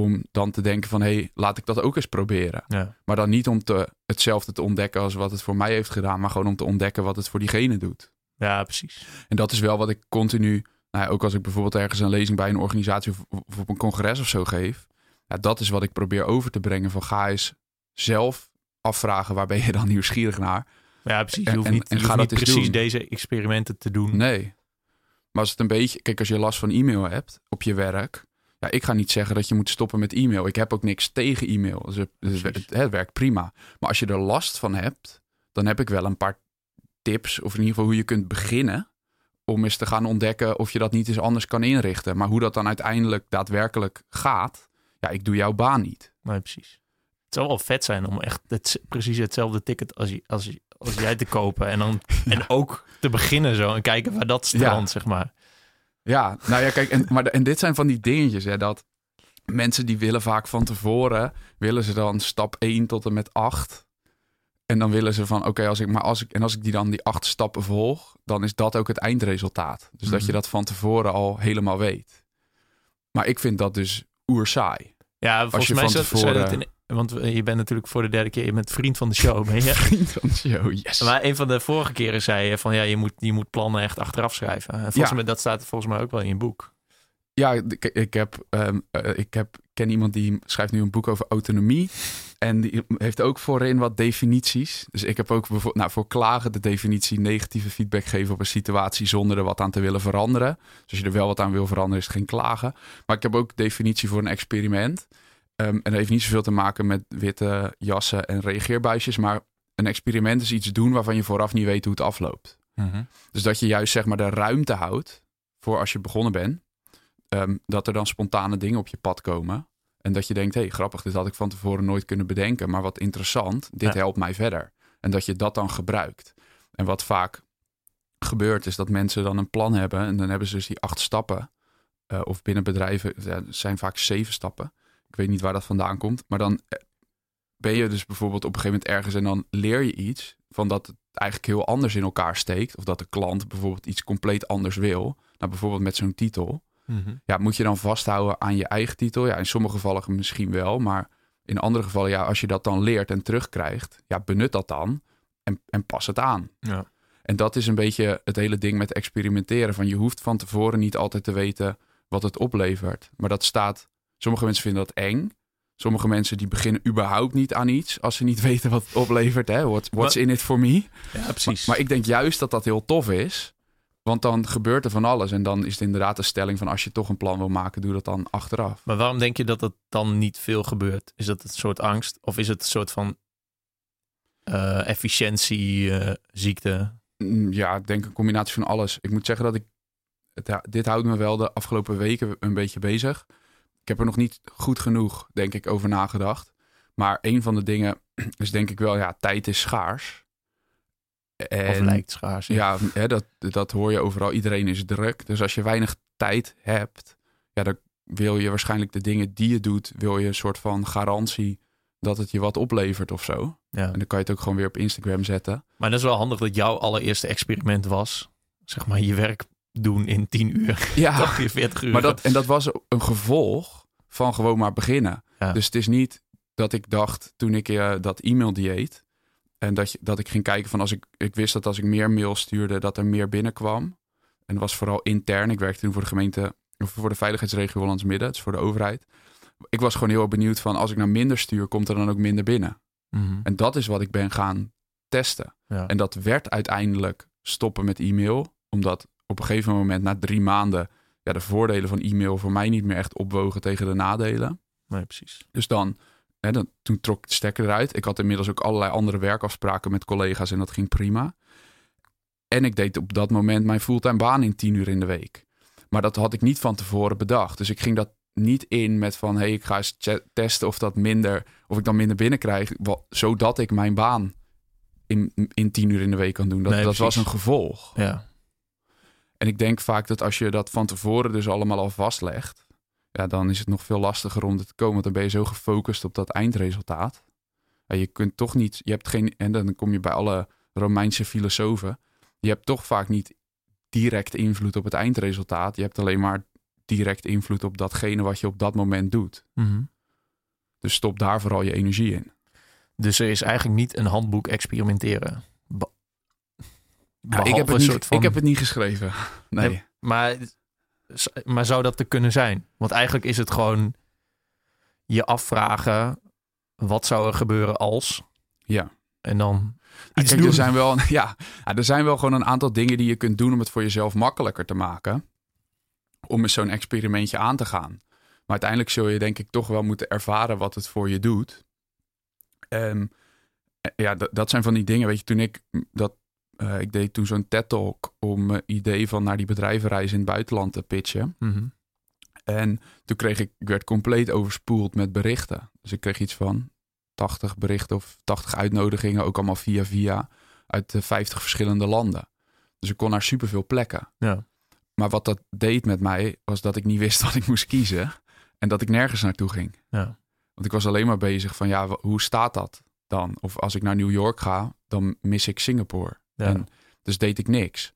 Om dan te denken van hé, hey, laat ik dat ook eens proberen. Ja. Maar dan niet om te, hetzelfde te ontdekken als wat het voor mij heeft gedaan. Maar gewoon om te ontdekken wat het voor diegene doet. ja, precies. En dat is wel wat ik continu, nou ja, ook als ik bijvoorbeeld ergens een lezing bij een organisatie of, of op een congres of zo geef. Ja, dat is wat ik probeer over te brengen. Van ga eens zelf afvragen waar ben je dan [laughs] nieuwsgierig naar. Ja, precies. Je En- hoeft en- niet, en je hoeft niet precies doen. deze experimenten te doen. Nee. Maar als het een beetje... Kijk, als je last van e-mail hebt op je werk... Ja, ik ga niet zeggen dat je moet stoppen met e-mail. Ik heb ook niks tegen e-mail. Dus het, dus het, werkt prima. Maar als je er last van hebt... dan heb ik wel een paar tips... of in ieder geval hoe je kunt beginnen... om eens te gaan ontdekken of je dat niet eens anders kan inrichten. Maar hoe dat dan uiteindelijk daadwerkelijk gaat... ja, ik doe jouw baan niet. Nee, precies. Het zou wel vet zijn om echt het, precies hetzelfde ticket als, je- als, als jij te kopen. En, dan, [laughs] en ook te beginnen zo en kijken waar dat strandt, zeg maar. Ja, nou ja, kijk, en, maar, en dit zijn van die dingetjes, hè, dat mensen die willen vaak van tevoren, willen ze dan stap 1 tot en met 8. En dan willen ze van, oké, als ik, maar als ik, en als ik die dan die acht stappen volg, dan is dat ook het eindresultaat. Dus dat je Mhm. dat van tevoren al helemaal weet. Maar ik vind dat dus oerzaai. Ja, volgens mij tevoren- dat in, want je bent natuurlijk voor de derde keer, je bent vriend van de show, ben je? [laughs] Vriend van de show, yes. Maar een van de vorige keren zei je van ja, je moet, je moet plannen echt achteraf schrijven. En volgens Ja. mij, dat staat volgens mij ook wel in je boek. Ja, ik, ik, heb, ehm, eh, ik heb, ken iemand die schrijft nu een boek over autonomie. En die heeft ook voorin wat definities. Dus ik heb ook bijvoorbeeld, nou, voor klagen de definitie negatieve feedback geven op een situatie zonder er wat aan te willen veranderen. Dus als je er wel wat aan wil veranderen, is het geen klagen. Maar ik heb ook definitie voor een experiment. Ehm, en dat heeft niet zoveel te maken met witte jassen en reageerbuisjes. Maar een experiment is iets doen waarvan je vooraf niet weet hoe het afloopt. Dus dat je juist zeg maar de ruimte houdt voor als je begonnen bent. ehm, dat er dan spontane dingen op je pad komen. En dat je denkt, hé, hey, grappig, dit had ik van tevoren nooit kunnen bedenken. Maar wat interessant, dit Ja. helpt mij verder. En dat je dat dan gebruikt. En wat vaak gebeurt, is dat mensen dan een plan hebben. En dan hebben ze dus die acht stappen. eh, of binnen bedrijven ja, het zijn vaak zeven stappen. Ik weet niet waar dat vandaan komt. Maar dan eh, ben je dus bijvoorbeeld op een gegeven moment ergens... en dan leer je iets van dat het eigenlijk heel anders in elkaar steekt. Of dat de klant bijvoorbeeld iets compleet anders wil. Nou, bijvoorbeeld met zo'n titel. Ja, moet je dan vasthouden aan je eigen titel? Ja, in sommige gevallen misschien wel, maar in andere gevallen, ja, als je dat dan leert en terugkrijgt, ja, benut dat dan en, en pas het aan. Ja. En dat is een beetje het hele ding met experimenteren. Van je hoeft van tevoren niet altijd te weten wat het oplevert. Maar dat staat. Sommige mensen vinden dat eng. Sommige mensen die beginnen überhaupt niet aan iets als ze niet [laughs] weten wat het oplevert. Hè? What, what's in it for me? Ja, precies. Maar, maar ik denk juist dat dat heel tof is. Want dan gebeurt er van alles. En dan is het inderdaad de stelling van als je toch een plan wil maken, doe dat dan achteraf. Maar waarom denk je dat het dan niet veel gebeurt? Is dat een soort angst? Of is het een soort van uh, efficiëntieziekte? Mm, ja, ik denk een combinatie van alles. Ik moet zeggen dat ik. Het, dit houdt me wel de afgelopen weken een beetje bezig. Ik heb er nog niet goed genoeg, denk ik, over nagedacht. Maar een van de dingen [clears throat] is denk ik wel, ja, tijd is schaars. En, of lijkt schaars. Ja, hè, dat, dat hoor je overal. Iedereen is druk. Dus als je weinig tijd hebt, ja, dan wil je waarschijnlijk de dingen die je doet, wil je een soort van garantie dat het je wat oplevert of zo. Ja. En dan kan je het ook gewoon weer op Instagram zetten. Maar dat is wel handig dat jouw allereerste experiment was, zeg maar, je werk doen in 10 uur. Ja, [laughs] 40 uur. Maar dat, en dat was een gevolg van gewoon maar beginnen. Ja. Dus het is niet dat ik dacht toen ik uh, dat e-mail dieet en dat, je, dat ik ging kijken van als ik, ik wist dat als ik meer mail stuurde, dat er meer binnenkwam. En dat was vooral intern. Ik werkte toen voor de gemeente, of voor de veiligheidsregio Hollands Midden, het is voor de overheid. Ik was gewoon heel benieuwd van als ik nou minder stuur, komt er dan ook minder binnen. Mm En dat is wat ik ben gaan testen. Ja. En dat werd uiteindelijk stoppen met e-mail, omdat op een gegeven moment na drie maanden ja, de voordelen van e-mail voor mij niet meer echt opwogen tegen de nadelen. Nee, precies. Dus dan Hè, dan, toen trok ik de stekker eruit. Ik had inmiddels ook allerlei andere werkafspraken met collega's en dat ging prima. En ik deed op dat moment mijn fulltime baan in tien uur in de week. Maar dat had ik niet van tevoren bedacht. Dus ik ging dat niet in met van... hey, ik ga eens testen of, dat minder, of ik dan minder binnenkrijg... zodat ik mijn baan in, in tien uur in de week kan doen. Dat, dat was een gevolg. Ja. En ik denk vaak dat als je dat van tevoren dus allemaal al vastlegt ja, dan is het nog veel lastiger om er te komen. Want dan ben je zo gefocust op dat eindresultaat. Ja, je kunt toch niet, je hebt geen, en dan kom je bij alle Romeinse filosofen. Je hebt toch vaak niet direct invloed op het eindresultaat. Je hebt alleen maar direct invloed op datgene wat je op dat moment doet. Mhm. Dus stop daar vooral je energie in. Dus er is eigenlijk niet een handboek experimenteren. Ik, heb het niet, van... ik heb het niet geschreven. [laughs] Nee. maar maar zou dat te kunnen zijn? Want eigenlijk is het gewoon je afvragen: wat zou er gebeuren als? Ja. En dan. Iets er, zijn wel, [laughs] ja, er zijn wel gewoon een aantal dingen die je kunt doen om het voor jezelf makkelijker te maken. Om eens zo'n experimentje aan te gaan. Maar uiteindelijk zul je denk ik toch wel moeten ervaren wat het voor je doet. En ja, dat zijn van die dingen. Weet je, toen ik dat uh, ik deed toen zo'n TED-talk om mijn idee van naar die bedrijvenreis in het buitenland te pitchen. Mhm. En toen kreeg ik, ik werd compleet overspoeld met berichten. Dus ik kreeg iets van 80 berichten of 80 uitnodigingen, ook allemaal via via, uit 50 verschillende landen. Dus ik kon naar superveel plekken. Ja. Maar wat dat deed met mij, was dat ik niet wist [laughs] wat ik moest kiezen. En dat ik nergens naartoe ging. Ja. Want ik was alleen maar bezig van, ja, hoe staat dat dan? Of als ik naar New York ga, dan mis ik Singapore. En dus deed ik niks.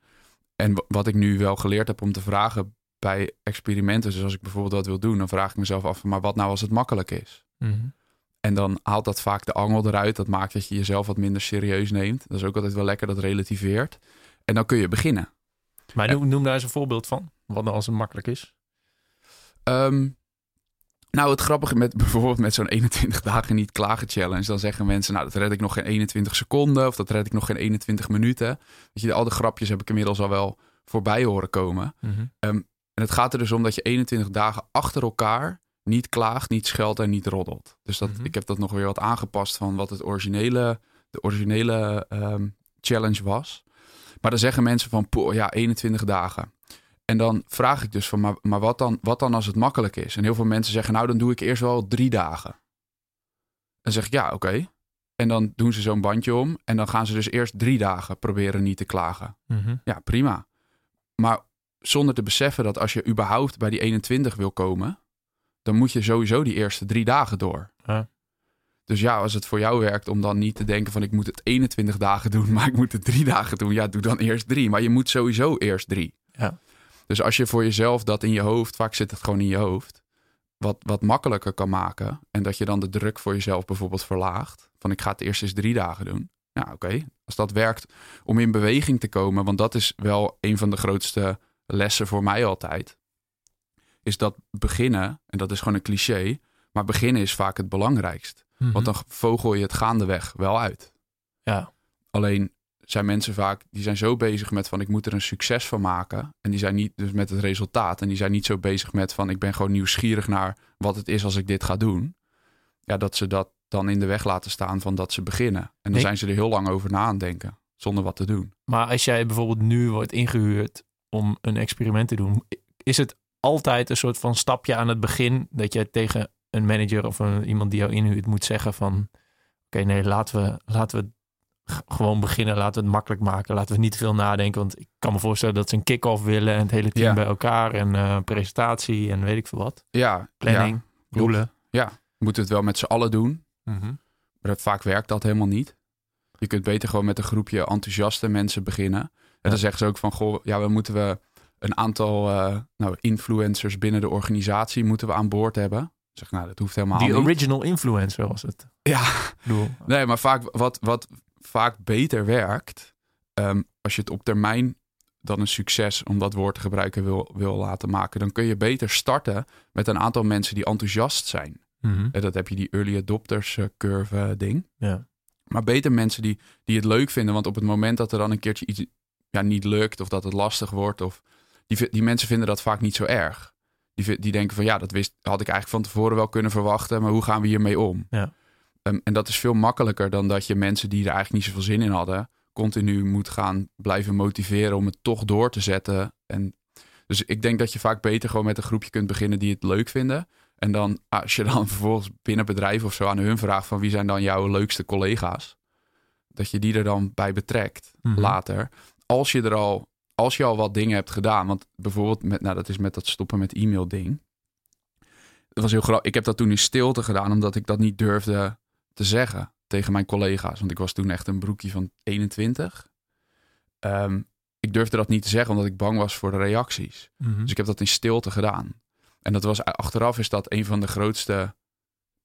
En wat ik nu wel geleerd heb om te vragen bij experimenten, dus als ik bijvoorbeeld dat wil doen, dan vraag ik mezelf af, maar wat nou als het makkelijk is? Mhm. En dan haalt dat vaak de angel eruit. Dat maakt dat je jezelf wat minder serieus neemt. Dat is ook altijd wel lekker, dat relativeert. En dan kun je beginnen. Maar noem, noem daar eens een voorbeeld van. Wat nou als het makkelijk is? Um, nou, het grappige met [laughs] bijvoorbeeld met zo'n 21 dagen niet klagen challenge. Dan zeggen mensen, nou, dat red ik nog geen 21 seconden. Of dat red ik nog geen 21 minuten. Weet je, al de grapjes heb ik inmiddels al wel voorbij horen komen. Mhm. Ehm, en het gaat er dus om dat je 21 dagen achter elkaar niet klaagt, niet scheldt en niet roddelt. Dus dat, mhm. ik heb dat nog weer wat aangepast van wat het originele, de originele um, challenge was. Maar dan zeggen mensen van, ja, 21 dagen. En dan vraag ik dus van, maar, maar wat, dan, wat dan als het makkelijk is? En heel veel mensen zeggen, nou dan doe ik eerst wel drie dagen. Dan zeg ik, ja, oké. En dan doen ze zo'n bandje om. En dan gaan ze dus eerst drie dagen proberen niet te klagen. Mhm. Ja, prima. Maar zonder te beseffen dat als je überhaupt bij die 21 wil komen, dan moet je sowieso die eerste drie dagen door. Dus ja, als het voor jou werkt om dan niet te denken van ik moet het 21 dagen doen, [laughs] maar ik moet het drie dagen doen. Ja, doe dan eerst drie. Maar je moet sowieso eerst drie. Ja. Dus als je voor jezelf dat in je hoofd, vaak zit het gewoon in je hoofd, wat, wat makkelijker kan maken. En dat je dan de druk voor jezelf bijvoorbeeld verlaagt. Van ik ga het eerst eens drie dagen doen. Ja, oké. Als dat werkt om in beweging te komen, want dat is wel een van de grootste lessen voor mij altijd. Is dat beginnen, en dat is gewoon een cliché, maar beginnen is vaak het belangrijkst. Mhm. Want dan vogel je het gaandeweg wel uit. Ja. Alleen zijn mensen vaak, die zijn zo bezig met van ik moet er een succes van maken. En die zijn niet dus met het resultaat. En die zijn niet zo bezig met van ik ben gewoon nieuwsgierig naar wat het is als ik dit ga doen. Ja, dat ze dat dan in de weg laten staan van dat ze beginnen. En dan Nee. zijn ze er heel lang over na aan het denken. Zonder wat te doen. Maar als jij bijvoorbeeld nu wordt ingehuurd om een experiment te doen, is het altijd een soort van stapje aan het begin dat jij tegen een manager of een, iemand die jou inhuurt moet zeggen van oké, nee, laten we, laten we gewoon beginnen, laten we het makkelijk maken, laten we niet te veel nadenken, want ik kan me voorstellen dat ze een kick-off willen en het hele team Ja. bij elkaar en eh, presentatie en weet ik veel wat, Ja, planning, ja, doelen. we moeten het wel met z'n allen doen. Mhm. Maar dat- vaak werkt dat helemaal niet. Je kunt beter gewoon met een groepje enthousiaste mensen beginnen. En Ja. dan zeggen ze ook van, goh, ja, we moeten we een aantal eh, nou, influencers binnen de organisatie moeten we aan boord hebben. Zeg, nou, dat hoeft helemaal Die niet. original influencer was het. Ja, Ik bedoel, nee, maar vaak, wat, wat vaak beter werkt, ehm, als je het op termijn dan een succes, om dat woord te gebruiken, wil, wil laten maken, dan kun je beter starten met een aantal mensen die enthousiast zijn. mhm. En dat heb je die early adopters eh, curve eh, ding. ja. Maar beter mensen die, die het leuk vinden. Want op het moment dat er dan een keertje iets ja, niet lukt of dat het lastig wordt. Of, die, die mensen vinden dat vaak niet zo erg. Die, die denken van ja, dat wist, had ik eigenlijk van tevoren wel kunnen verwachten. Maar hoe gaan we hiermee om? Ja. Ehm, en dat is veel makkelijker dan dat je mensen die er eigenlijk niet zoveel zin in hadden. continu moet gaan blijven motiveren om het toch door te zetten. En dus ik denk dat je vaak beter gewoon met een groepje kunt beginnen die het leuk vinden. En dan als je dan [laughs] vervolgens binnen bedrijf of zo aan hun vraagt van wie zijn dan jouw leukste collega's. Dat je die er dan bij betrekt Mhm. later. Als je er al, als je al wat dingen hebt gedaan. Want bijvoorbeeld met, nou dat is met dat stoppen met e-mail ding. Dat was heel grappig. Ik heb dat toen in stilte gedaan omdat ik dat niet durfde te zeggen tegen mijn collega's. Want ik was toen echt een broekje van 21. Ehm, ik durfde dat niet te zeggen omdat ik bang was voor de reacties. Mhm. Dus ik heb dat in stilte gedaan. En dat was achteraf is dat een van de grootste.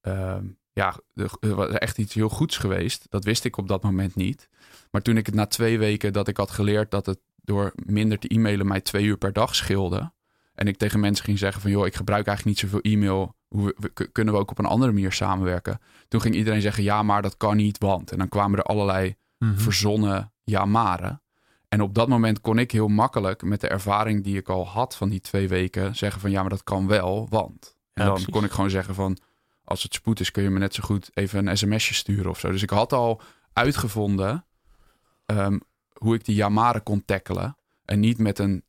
ehm, ja, er was echt iets heel goeds geweest. Dat wist ik op dat moment niet. Maar toen ik het na twee weken dat ik had geleerd dat het door minder te e-mailen mij twee uur per dag scheelde. En ik tegen mensen ging zeggen van joh, ik gebruik eigenlijk niet zoveel e-mail. Hoe we- kunnen we ook op een andere manier samenwerken? Toen ging iedereen zeggen ja, maar dat kan niet, want. En dan kwamen er allerlei Mhm. verzonnen ja-maren. En op dat moment kon ik heel makkelijk met de ervaring die ik al had van die twee weken zeggen van ja, maar dat kan wel, want. En Ja, dan precies. kon ik gewoon zeggen van als het spoed is kun je me net zo goed even een sms'je sturen of zo. Dus ik had al uitgevonden ehm, hoe ik die ja-maren kon tackelen. En niet met een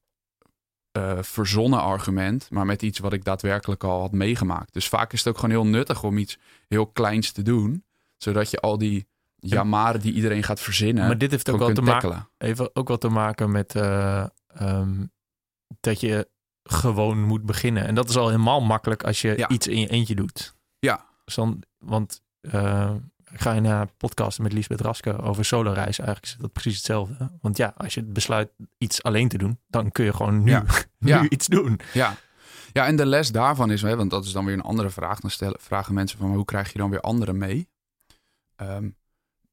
eh, verzonnen argument, maar met iets wat ik daadwerkelijk al had meegemaakt. Dus vaak is het ook gewoon heel nuttig om iets heel kleins te doen, zodat je al die ja-maren die iedereen gaat verzinnen, Maar dit heeft ook wel te maken. Even ook wat te maken met eh, ehm, dat je gewoon moet beginnen. En dat is al helemaal makkelijk als je Ja. iets in je eentje doet. Ja. Dus dan, want eh, ga je naar podcasten met Liesbeth Raske over soloreizen. Eigenlijk is dat precies hetzelfde. Want ja, als je besluit iets alleen te doen, dan kun je gewoon nu, Ja. [laughs] nu Ja. iets doen. Ja. ja, en de les daarvan is, hè, want dat is dan weer een andere vraag. Dan stellen, vragen mensen van, hoe krijg je dan weer anderen mee? Ehm,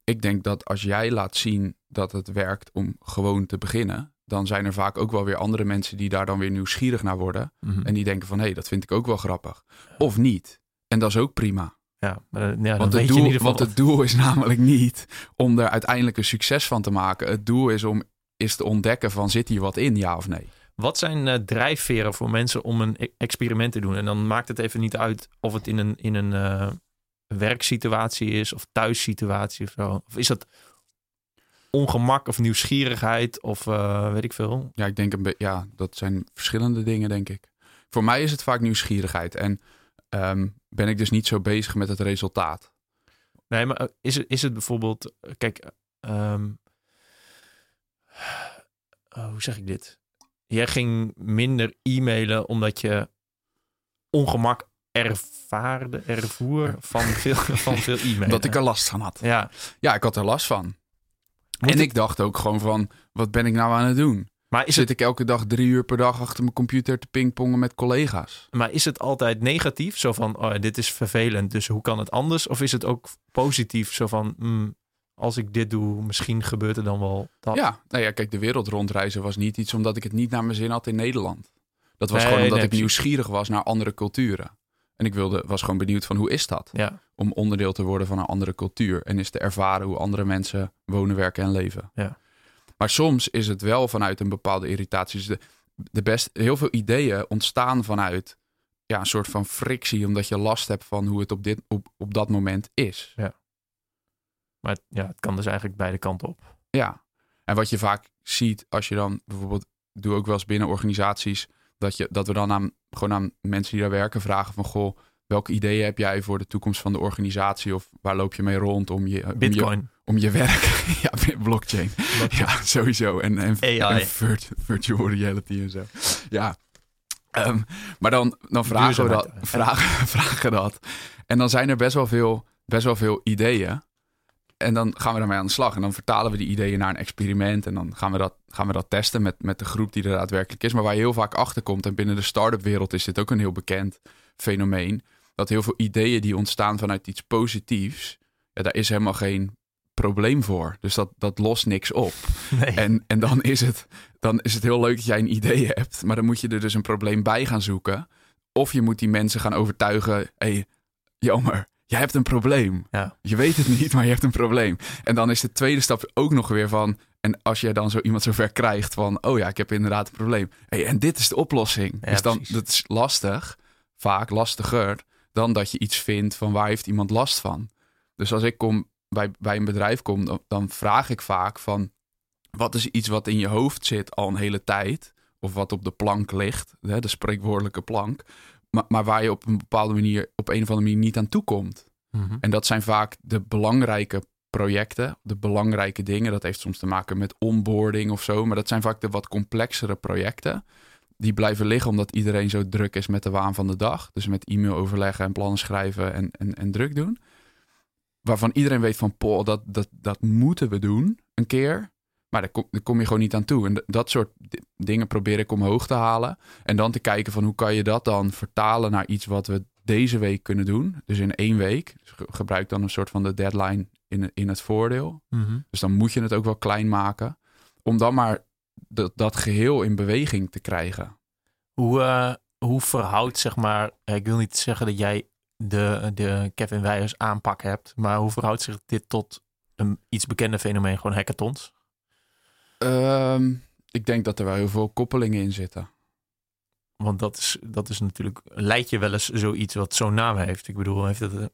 ik denk dat als jij laat zien dat het werkt om gewoon te beginnen, dan zijn er vaak ook wel weer andere mensen die daar dan weer nieuwsgierig naar worden. Mhm. En die denken van, hé, hey, dat vind ik ook wel grappig. Of niet. En dat is ook prima. Ja, maar, dan- ja, Want, het doel, ieder geval... want het doel is [laughs] namelijk niet om er uiteindelijk een succes van te maken. Het doel is om is te ontdekken van, zit hier wat in, ja of nee? Wat zijn eh, drijfveren voor mensen om een e- experiment te doen? En dan maakt het even niet uit of het in een, in een eh, werksituatie is of thuissituatie of zo. Of is dat ongemak of nieuwsgierigheid of eh, weet ik veel? Ja, ik denk een ja, dat zijn verschillende dingen, denk ik. Voor mij is het vaak nieuwsgierigheid. En ehm, ben ik dus niet zo bezig met het resultaat. Nee, maar eh, is het, is het bijvoorbeeld... eh, Kijk, ehm, oh, hoe zeg ik dit? Jij ging minder e-mailen omdat je ongemak ervaarde, ervoer van veel, [laughs] van veel e-mailen. Dat ik er last van had. Ja, Ja, ik had er last van. Moet en het- ik dacht ook gewoon van, wat ben ik nou aan het doen? Maar is, Zit het, ik elke dag drie uur per dag achter mijn computer te pingpongen met collega's? maar is het altijd negatief? Zo van, oh, dit is vervelend, dus hoe kan het anders? Of is het ook positief? Zo van, mm, als ik dit doe, misschien gebeurt er dan wel dat. Ja, nou ja, kijk, de wereld rondreizen was niet iets omdat ik het niet naar mijn zin had in Nederland. Dat was Nee, gewoon omdat nee, ik nieuwsgierig was naar andere culturen. En ik wilde, was gewoon benieuwd van hoe is dat? Ja, Om onderdeel te worden van een andere cultuur. En is te ervaren hoe andere mensen wonen, werken en leven. Ja. Maar soms is het wel vanuit een bepaalde irritatie. Dus de, de best, heel veel ideeën ontstaan vanuit ja, een soort van frictie. Omdat je last hebt van hoe het op, dit, op, op dat moment is. maar het, ja, het kan dus eigenlijk beide kanten op. Ja, en wat je vaak ziet als je dan bijvoorbeeld, doe ook wel eens binnen organisaties, dat, je, dat we dan aan, gewoon aan mensen die daar werken vragen van, goh, welke ideeën heb jij voor de toekomst van de organisatie of waar loop je mee rond om je, om je, Bitcoin. Om je werk, [laughs] ja, blockchain, ja, sowieso, en, en, AI. en virt- virtual reality en zo. Ja, Ehm, maar dan, dan vragen we dat, vragen, [laughs] vragen dat. En dan zijn er best wel veel, best wel veel ideeën. En dan gaan we daarmee aan de slag. En dan vertalen we die ideeën naar een experiment. En dan gaan we dat, gaan we dat testen met, met de groep die er daadwerkelijk is. Maar waar je heel vaak achter komt, en binnen de start-up wereld is dit ook een heel bekend fenomeen. Dat heel veel ideeën die ontstaan vanuit iets positiefs, ja, daar is helemaal geen probleem voor. Dus dat, dat lost niks op. [laughs] Nee. En, en dan, is het, dan is het heel leuk dat jij een idee hebt. Maar dan moet je er dus een probleem bij gaan zoeken. Of je moet die mensen gaan overtuigen. Hé, hey, jammer, jij hebt een probleem. Ja. Je weet het niet, maar je hebt een probleem. En dan is de tweede stap ook nog weer van... En als je dan zo iemand zover krijgt van... Oh ja, ik heb inderdaad een probleem. Hey, en dit is de oplossing. Ja, dus dan, precies. dat is lastig. Vaak lastiger dan dat je iets vindt van waar heeft iemand last van. Dus als ik kom bij, bij een bedrijf kom, dan, dan vraag ik vaak van... Wat is iets wat in je hoofd zit al een hele tijd? Of wat op de plank ligt, hè, de spreekwoordelijke plank. Maar, maar waar je op een bepaalde manier, op een of andere manier niet aan toe komt. Mhm. En dat zijn vaak de belangrijke projecten, de belangrijke dingen. Dat heeft soms te maken met onboarding of zo. Maar dat zijn vaak de wat complexere projecten. Die blijven liggen omdat iedereen zo druk is met de waan van de dag. Dus met e-mail overleggen en plannen schrijven en, en, en druk doen. Waarvan iedereen weet van, Paul, dat, dat, dat moeten we doen een keer. Maar daar kom, daar kom je gewoon niet aan toe. En dat soort di- dingen probeer ik omhoog te halen. En dan te kijken van hoe kan je dat dan vertalen naar iets wat we deze week kunnen doen. Dus in één week. Dus ge- gebruik dan een soort van de deadline in, in het voordeel. Mhm. Dus dan moet je het ook wel klein maken. Om dan maar dat, dat geheel in beweging te krijgen. Hoe, eh, hoe verhoudt, zeg maar, ik wil niet zeggen dat jij de, de Kevin Weijers aanpak hebt, maar hoe verhoudt zich dit tot een iets bekende fenomeen, gewoon hackathons? Ehm, ik denk dat er wel heel veel koppelingen in zitten. Want dat is, dat is natuurlijk, lijkt je wel eens zoiets wat zo'n naam heeft. Ik bedoel, heeft het, eh,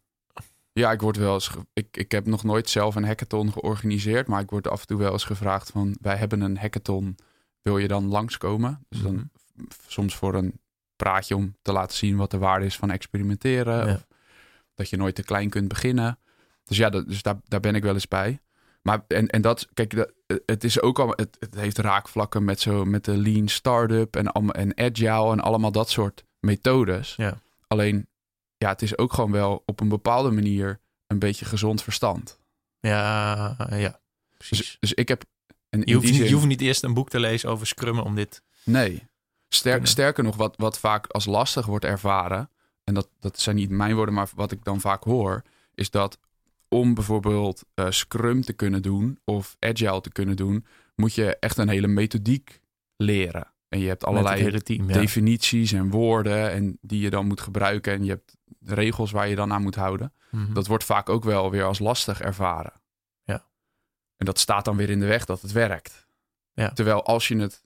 Ja, ik word wel eens. Ik, ik heb nog nooit zelf een hackathon georganiseerd. Maar ik word af en toe wel eens gevraagd van wij hebben een hackathon. Wil je dan langskomen? Dus dan Mhm. soms voor een praatje om te laten zien wat de waarde is van experimenteren. Ja. Of dat je nooit te klein kunt beginnen. Dus ja, dat, dus daar, daar ben ik wel eens bij. Maar en, en dat, kijk, dat, het is ook al, het, het heeft raakvlakken met zo met de lean startup en, allemaal- en agile en allemaal dat soort methodes. Ja. Alleen, ja, het is ook gewoon wel op een bepaalde manier een beetje gezond verstand. ja, ja, precies. Dus, dus ik heb. En in je, hoeft niet, zin- je hoeft niet eerst een boek te lezen over scrummen om dit... Nee. Ster- sterker nog, wat, wat vaak als lastig wordt ervaren, en dat, dat zijn niet mijn woorden, maar wat ik dan vaak hoor, is dat om bijvoorbeeld eh, Scrum te kunnen doen of Agile te kunnen doen, moet je echt een hele methodiek leren. En je hebt allerlei. Ja. definities en woorden en die je dan moet gebruiken en je hebt regels waar je dan aan moet houden. Mhm. Dat wordt vaak ook wel weer als lastig ervaren. Ja. En dat staat dan weer in de weg dat het werkt. Ja. Terwijl als je het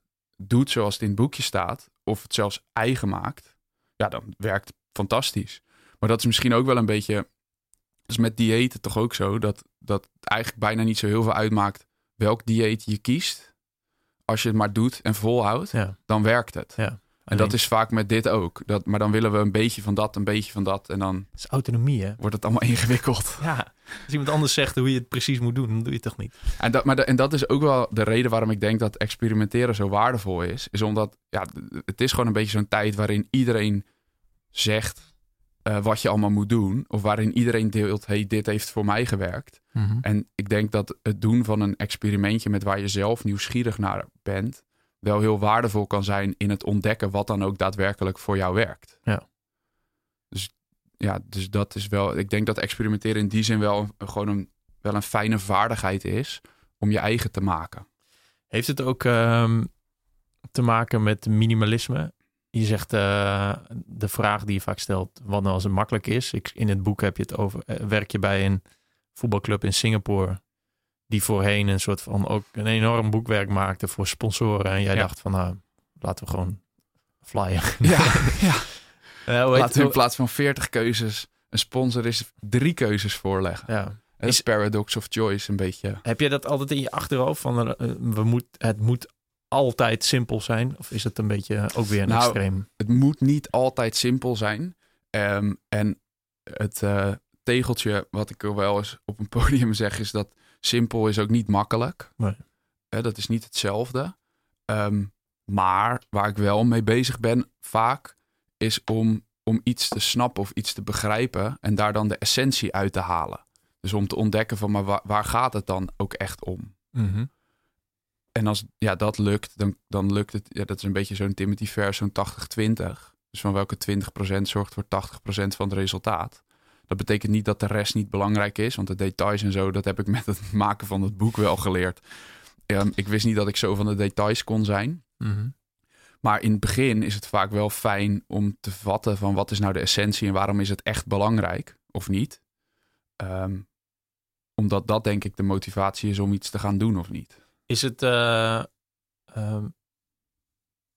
doet zoals het in het boekje staat, of het zelfs eigen maakt, ja, dan werkt het fantastisch. Maar dat is misschien ook wel een beetje, dus met diëten toch ook zo, dat, dat het eigenlijk bijna niet zo heel veel uitmaakt welk dieet je kiest. Als je het maar doet en volhoudt, ja. dan werkt het. Ja. En dat is vaak met dit ook. Dat, maar dan willen we een beetje van dat, een beetje van dat. En dan Het is autonomie, hè? wordt het allemaal [laughs] ingewikkeld. Ja, [laughs] als iemand anders zegt hoe je het precies moet doen, dan doe je het toch niet? En dat, maar de- en dat is ook wel de reden waarom ik denk dat experimenteren zo waardevol is. Is omdat ja, het is gewoon een beetje zo'n tijd waarin iedereen zegt eh, wat je allemaal moet doen. Of waarin iedereen deelt, hey, dit heeft voor mij gewerkt. En ik denk dat het doen van een experimentje met waar je zelf nieuwsgierig naar bent, wel heel waardevol kan zijn in het ontdekken wat dan ook daadwerkelijk voor jou werkt. Ja. Dus ja, dus dat is wel. Ik denk dat experimenteren in die zin wel gewoon een wel een fijne vaardigheid is om je eigen te maken. Heeft het ook ehm, te maken met minimalisme? Je zegt uh, de vraag die je vaak stelt, wat nou als het makkelijk is. Ik, in het boek heb je het over, uh, werk je bij een voetbalclub in Singapore, die voorheen een soort van ook een enorm boekwerk maakte voor sponsoren. En jij Ja. dacht van, nou, laten we gewoon flyen. Ja, [laughs] ja. Eh, Laten we in plaats van 40 keuzes een sponsor is drie keuzes voorleggen. ja. Is paradox of choice een beetje. Heb je dat altijd in je achterhoofd? Van, eh, we moet, het moet altijd simpel zijn? Of is het een beetje ook weer een Nou, extreem? Het moet niet altijd simpel zijn. Ehm, en het eh, tegeltje wat ik wel eens op een [laughs] podium zeg is dat simpel is ook niet makkelijk. Nee. Dat is niet hetzelfde. Ehm, maar waar ik wel mee bezig ben vaak is om, om iets te snappen of iets te begrijpen en daar dan de essentie uit te halen. Dus om te ontdekken van maar waar, waar gaat het dan ook echt om? Mhm. En als ja, dat lukt, dan, dan lukt het. Ja, dat is een beetje zo'n Timothy vers, zo'n 80-20. Dus van welke 20% zorgt voor 80% van het resultaat. Dat betekent niet dat de rest niet belangrijk is. Want de details en zo, dat heb ik met het [laughs] maken van het boek wel geleerd. Ehm, ik wist niet dat ik zo van de details kon zijn. Mhm. Maar in het begin is het vaak wel fijn om te vatten van wat is nou de essentie en waarom is het echt belangrijk of niet. Ehm, omdat dat denk ik de motivatie is om iets te gaan doen of niet. Is het. eh, ehm,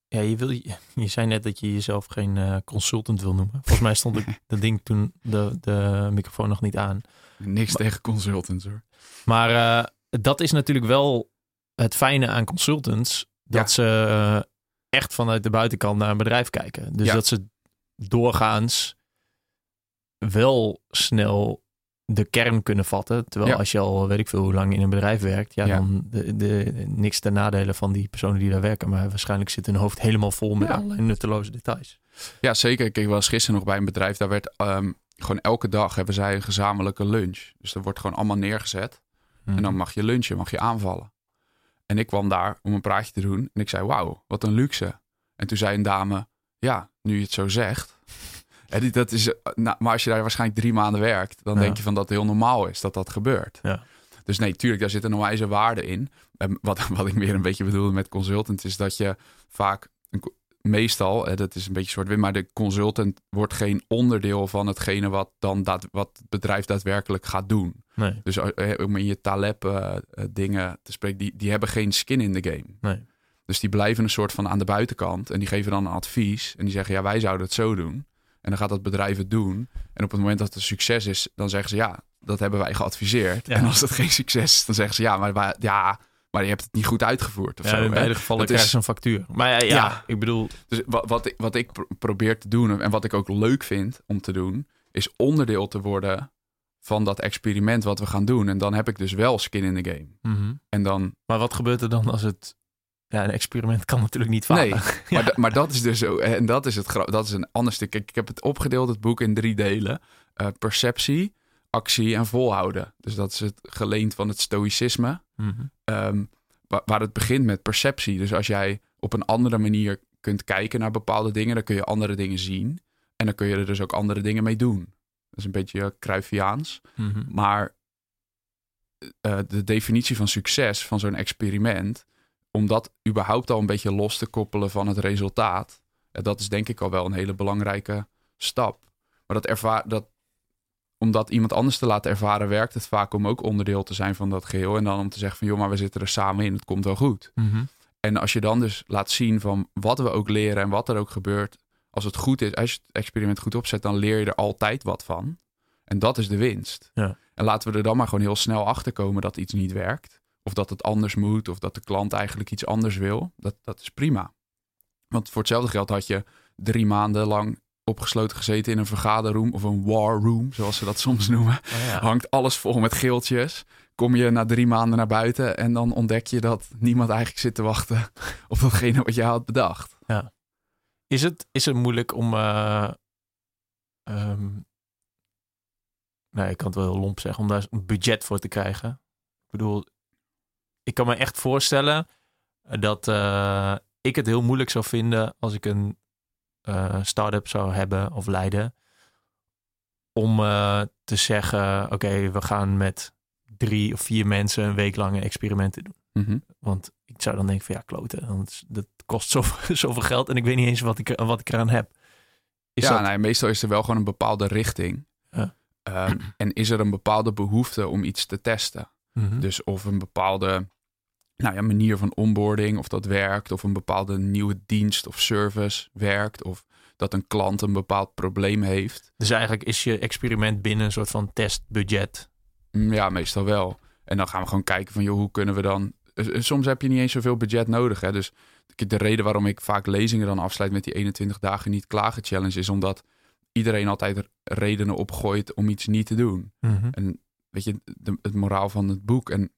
ja, je, wil, je [laughs] zei net dat je jezelf geen eh, consultant wil noemen. Volgens mij stond ik [laughs] dat ding toen de, de microfoon nog niet aan. Niks tegen consultants hoor. Maar eh, dat is natuurlijk wel het fijne aan consultants. Dat Ja. ze echt vanuit de buitenkant naar een bedrijf kijken. Dus Ja. dat ze doorgaans wel snel de kern kunnen vatten. Terwijl Ja. als je al weet ik veel hoe lang in een bedrijf werkt, ja, Ja. dan de, de, niks ten nadelen van die personen die daar werken. Maar waarschijnlijk zit hun hoofd helemaal vol met allerlei nutteloze details. Ja, zeker. Ik was gisteren nog bij een bedrijf. Daar werd ehm, gewoon elke dag hebben zij een gezamenlijke lunch. Dus dat wordt gewoon allemaal neergezet. En dan mag je lunchen, mag je aanvallen. En ik kwam daar om een praatje te doen. En ik zei, wauw, wat een luxe. En toen zei een dame, ja, nu je het zo zegt. [laughs] En dat is, eh, nou, maar als je daar waarschijnlijk drie maanden werkt, dan Ja. denk je van dat het heel normaal is dat dat gebeurt. Ja. Dus nee, tuurlijk, daar zit een onwijze waarde in. En wat, [laughs] wat ik meer een beetje bedoelde met consultant is dat je vaak, een meestal, hè, dat is een beetje zwart-wit, maar de consultant wordt geen onderdeel van hetgene wat dan daad, wat het bedrijf daadwerkelijk gaat doen. Nee, Dus eh, om in je Taleb eh, eh, dingen te spreken, die, die hebben geen skin in de game. nee. Dus die blijven een soort van aan de buitenkant en die geven dan een advies en die zeggen ja, wij zouden het zo doen. En dan gaat dat bedrijf het doen. En op het moment dat het een succes is, dan zeggen ze ja, dat hebben wij geadviseerd. Ja. En als het geen succes is, dan zeggen ze ja, maar, wij- ja, maar je hebt het niet goed uitgevoerd of Ja, zo. in hè. beide gevallen Dat krijg is- je een factuur. Maar ja, ja, Ja. ik bedoel, Dus wat, wat, ik, wat ik probeer te doen en wat ik ook leuk vind om te doen, is onderdeel te worden van dat experiment wat we gaan doen. En dan heb ik dus wel skin in the game. mhm. En dan maar wat gebeurt er dan als het... Ja, een experiment kan natuurlijk niet falen. Nee, [laughs] Maar, da- maar dat is dus zo. En dat is, het, dat is een ander stuk. Kijk, ik heb het opgedeeld, het boek, in drie delen: Eh, perceptie, actie en volhouden. Dus dat is het geleend van het stoïcisme. Mhm. Ehm, wa- waar het begint met perceptie. Dus als jij op een andere manier kunt kijken naar bepaalde dingen, dan kun je andere dingen zien. En dan kun je er dus ook andere dingen mee doen. Dat is een beetje Cruyffiaans. Mhm. Maar eh, de definitie van succes van zo'n experiment, om dat überhaupt al een beetje los te koppelen van het resultaat, eh, dat is denk ik al wel een hele belangrijke stap. Maar dat ervaar, dat, om dat iemand anders te laten ervaren, werkt het vaak om ook onderdeel te zijn van dat geheel. En dan om te zeggen van joh, maar we zitten er samen in, het komt wel goed. Mhm. En als je dan dus laat zien van wat we ook leren en wat er ook gebeurt, als het goed is, als je het experiment goed opzet, dan leer je er altijd wat van. En dat is de winst. Ja. En laten we er dan maar gewoon heel snel achter komen dat iets niet werkt. Of dat het anders moet, of dat de klant eigenlijk iets anders wil. Dat, dat is prima. Want voor hetzelfde geld had je drie maanden lang opgesloten gezeten in een vergaderroom of een war room, zoals ze dat soms noemen. Oh ja. Hangt alles vol met geeltjes. Kom je na drie maanden naar buiten en dan ontdek je dat niemand eigenlijk zit te wachten [laughs] op datgene wat je had bedacht. Is, het, is het moeilijk om... ehm, nee, ik kan het wel heel lomp zeggen. Om daar een budget voor te krijgen. Ik bedoel, ik kan me echt voorstellen dat eh, ik het heel moeilijk zou vinden als ik een eh start-up zou hebben of leiden. Om eh, te zeggen, oké, we gaan met drie of vier mensen een week lang een experiment te doen. Mhm. Want ik zou dan denken van ja, kloten. Want dat kost zoveel, [laughs] zoveel geld en ik weet niet eens wat ik, wat ik eraan heb. Is ja, dat, nee, meestal is er wel gewoon een bepaalde richting. Ja. Ehm, en is er een bepaalde behoefte om iets te testen? Mhm. Dus of een bepaalde nou ja, manier van onboarding, of dat werkt, of een bepaalde nieuwe dienst of service werkt, of dat een klant een bepaald probleem heeft. Dus eigenlijk is je experiment binnen een soort van testbudget. Mm, Ja, meestal wel. En dan gaan we gewoon kijken van, joh, hoe kunnen we dan... Eh, eh, Soms heb je niet eens zoveel budget nodig, hè. Dus de reden waarom ik vaak lezingen dan afsluit met die 21 dagen niet klagen challenge... is omdat iedereen altijd redenen opgooit om iets niet te doen. En weet je, de, het moraal van het boek en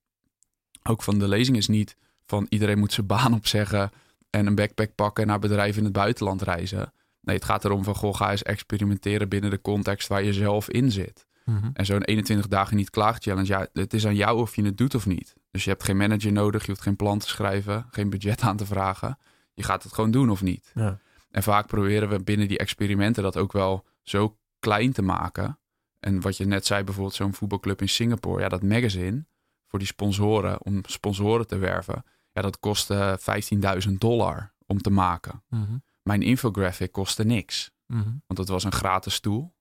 ook van de lezing is niet van iedereen moet zijn baan [laughs] opzeggen en een backpack pakken en naar bedrijven in het buitenland reizen. Nee, het gaat erom van, goh, ga eens experimenteren binnen de context waar je zelf in zit. Mhm. En zo'n 21 dagen niet klaag challenge, ja, het is aan jou of je het doet of niet. Dus je hebt geen manager nodig, je hoeft geen plan te schrijven, geen budget aan te vragen. Je gaat het gewoon doen of niet. Ja. En vaak proberen we binnen die experimenten dat ook wel zo klein te maken. En wat je net zei, bijvoorbeeld zo'n voetbalclub in Singapore. Ja, dat magazine voor die sponsoren, om sponsoren te werven. Ja, dat kostte 15.000 dollar om te maken. Mhm. Mijn infographic kostte niks. Mhm. Want het was een gratis tool.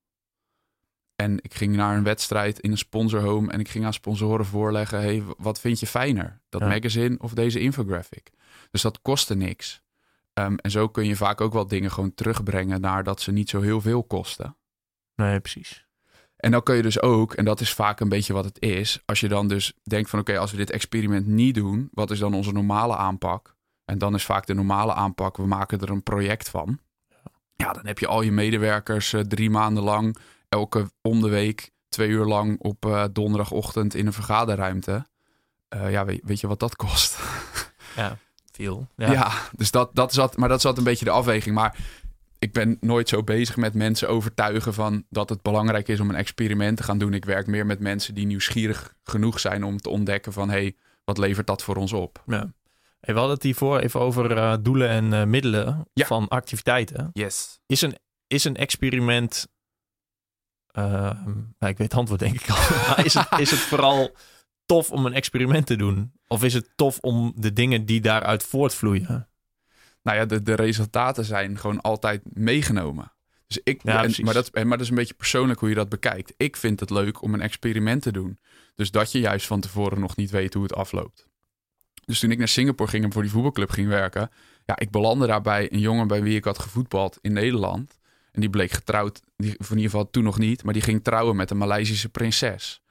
En ik ging naar een wedstrijd in een sponsorhome en ik ging aan sponsoren voorleggen: hey, wat vind je fijner? Dat Ja. magazine of deze infographic? Dus dat kostte niks. Ehm, en zo kun je vaak ook wel dingen gewoon terugbrengen naar dat ze niet zo heel veel kosten. Nee, precies. En dan kun je dus ook, en dat is vaak een beetje wat het is, als je dan dus denkt van oké, als we dit experiment niet doen, wat is dan onze normale aanpak? En dan is vaak de normale aanpak, we maken er een project van. Ja, dan heb je al je medewerkers eh, drie maanden lang, elke om de week, twee uur lang op eh, donderdagochtend in een vergaderruimte. Eh, ja, weet, weet je wat dat kost? Ja, veel. [laughs] Ja, Ja. dus dat, dat zat, maar dat zat een beetje de afweging. Maar ik ben nooit zo bezig met mensen overtuigen van dat het belangrijk is om een experiment te gaan doen. Ik werk meer met mensen die nieuwsgierig genoeg zijn om te ontdekken van hé, hey, wat levert dat voor ons op? ja. Hey, we hadden het hiervoor even over eh, doelen en eh, middelen Ja. van activiteiten. Yes. Is een, is een experiment... nou, ik weet het antwoord denk ik al. [laughs] maar is het, is het vooral tof om een experiment te doen? Of is het tof om de dingen die daaruit voortvloeien? Nou ja, de, de resultaten zijn gewoon altijd meegenomen. Dus ik, Ja, en- maar, dat, maar dat is een beetje persoonlijk hoe je dat bekijkt. Ik vind het leuk om een experiment te doen. Dus dat je juist van tevoren nog niet weet hoe het afloopt. Dus toen ik naar Singapore ging en voor die voetbalclub ging werken, ja, ik belandde daarbij een jongen bij wie ik had gevoetbald in Nederland. En die bleek getrouwd, die, in ieder geval toen nog niet, maar die ging trouwen met een Maleisische prinses.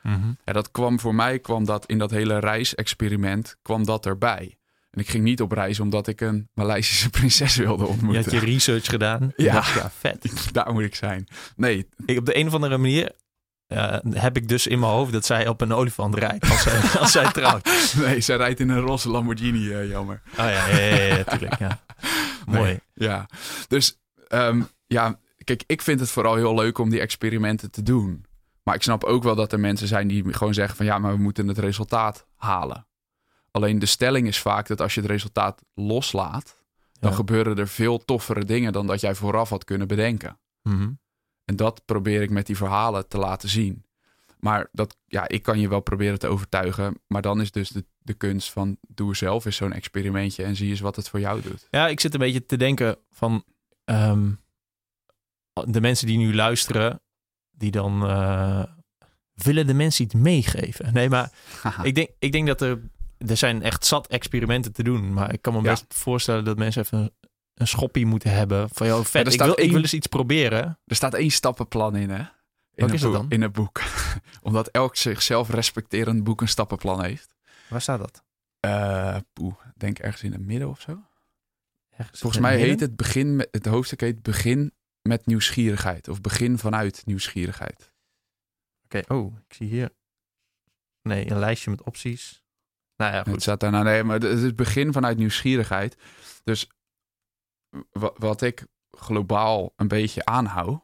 Ja, dat kwam voor mij, kwam dat in dat hele reisexperiment, kwam dat erbij. En ik ging niet op reis omdat ik een Maleisische [laughs] prinses wilde Je ontmoeten. had je research gedaan. Je Ja. dacht, ja, vet. [laughs] Daar moet ik zijn. Nee, Ik, op de een of andere manier heb ik dus in mijn hoofd dat zij op een olifant rijdt als zij, als zij [laughs] trouwt. nee, zij rijdt in een roze Lamborghini, eh, jammer. Oh ja, ja, ja, ja, ja, tuurlijk, ja. Mooi. Ja, dus ehm, ja, kijk, ik vind het vooral heel leuk om die experimenten te doen. Maar ik snap ook wel dat er mensen zijn die gewoon zeggen van ja, maar we moeten het resultaat halen. Alleen de stelling is vaak dat als je het resultaat loslaat, dan Ja. gebeuren er veel toffere dingen dan dat jij vooraf had kunnen bedenken. Mhm. En dat probeer ik met die verhalen te laten zien. Maar dat, ja, ik kan je wel proberen te overtuigen. Maar dan is dus de, de kunst van doe zelf eens zo'n experimentje en zie eens wat het voor jou doet. Ja, ik zit een beetje te denken van ehm, de mensen die nu luisteren, die dan eh, willen de mensen iets meegeven. Nee, maar [laughs] ik denk, ik denk dat er, er zijn echt zat experimenten te doen. Maar ik kan me Ja. best voorstellen dat mensen even een, een schoppie moeten hebben. Van joh, er vet, ik staat wil, ik één- wil eens iets proberen. Er staat één stappenplan in, hè? In een is dat boek- dan? In het boek. [laughs] Omdat elk zichzelf respecterend boek een stappenplan heeft. Waar staat dat? Eh poeh, denk ergens in het midden of zo. Ergens Volgens mij heet het begin, met, het hoofdstuk heet begin met nieuwsgierigheid. Of begin vanuit nieuwsgierigheid. Oké, oh, ik zie hier. Nee, een lijstje met opties. Nou ja, Het goed. staat daar, nou nee, maar het is begin vanuit nieuwsgierigheid. Dus wa- wat ik globaal een beetje aanhoud,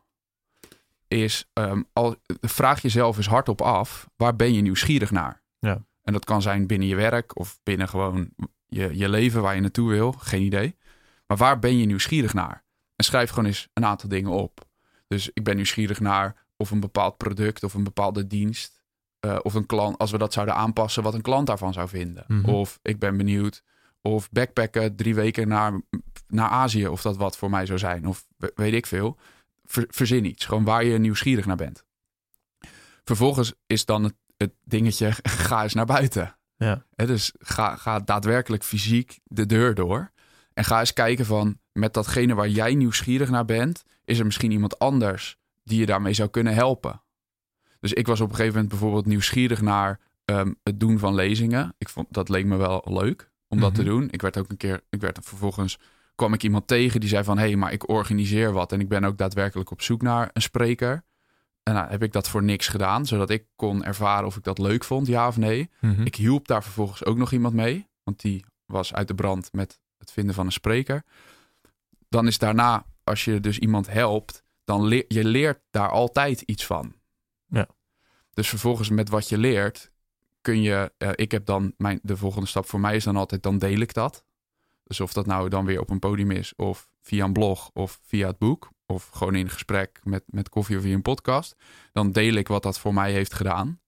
is ehm, al, vraag jezelf eens hardop af, waar ben je nieuwsgierig naar? Ja. En dat kan zijn binnen je werk of binnen gewoon je, je leven waar je naartoe wil, geen idee. Maar waar ben je nieuwsgierig naar? En schrijf gewoon eens een aantal dingen op. Dus ik ben nieuwsgierig naar of een bepaald product of een bepaalde dienst eh, of een klant, als we dat zouden aanpassen, wat een klant daarvan zou vinden. Mhm. Of ik ben benieuwd of backpacken drie weken naar, naar Azië, of dat wat voor mij zou zijn. Of we- weet ik veel. Ver- verzin iets. Gewoon waar je nieuwsgierig naar bent. Vervolgens is dan het, het dingetje, [laughs] ga eens naar buiten. Ja. Hè, dus ga, ga daadwerkelijk fysiek de deur door. En ga eens kijken van, met datgene waar jij nieuwsgierig naar bent, is er misschien iemand anders die je daarmee zou kunnen helpen. Dus ik was op een gegeven moment bijvoorbeeld nieuwsgierig naar ehm, het doen van lezingen. Ik vond, dat leek me wel leuk om dat Mhm. te doen. Ik werd ook een keer, ik werd vervolgens kwam ik iemand tegen die zei van, hé, hey, maar ik organiseer wat en ik ben ook daadwerkelijk op zoek naar een spreker. En nou, heb ik dat voor niks gedaan, zodat ik kon ervaren of ik dat leuk vond, ja of nee. Mhm. Ik hielp daar vervolgens ook nog iemand mee, want die was uit de brand met het vinden van een spreker. Dan is daarna, als je dus iemand helpt, dan leer je leert daar altijd iets van. Ja. Dus vervolgens met wat je leert, kun je, eh, ik heb dan mijn, de volgende stap voor mij is dan altijd, dan deel ik dat. Dus of dat nou dan weer op een podium is, of via een blog, of via het boek, of gewoon in gesprek met, met koffie of via een podcast, dan deel ik wat dat voor mij heeft gedaan.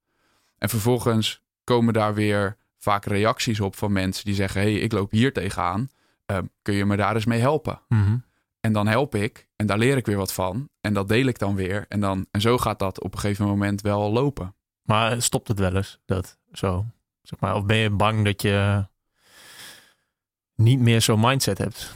En vervolgens komen daar weer vaak reacties op van mensen die zeggen: hey, ik loop hier tegenaan. Eh, kun je me daar eens mee helpen? Mhm. En dan help ik en daar leer ik weer wat van. En dat deel ik dan weer. En, dan, en zo gaat dat op een gegeven moment wel lopen. Maar stopt het wel eens, dat zo? Zeg maar, of ben je bang dat je niet meer zo'n mindset hebt?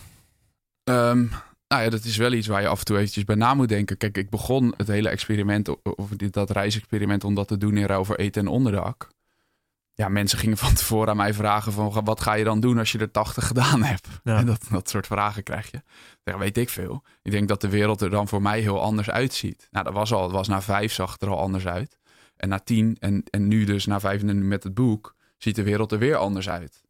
Ehm, nou ja, dat is wel iets waar je af en toe eventjes bij na moet denken. Kijk, ik begon het hele experiment, of dat reisexperiment, om dat te doen in ruil voor eten en onderdak. Ja, mensen gingen van tevoren aan mij vragen van, wat ga je dan doen als je er 80 [laughs] gedaan hebt? Ja. En dat, dat soort vragen krijg je. Weet ik veel. Ik denk dat de wereld er dan voor mij heel anders uitziet. Nou, dat was al, het was na vijf zag het er al anders uit. En na tien, en, en nu dus na vijf en met het boek, ziet de wereld er weer anders uit.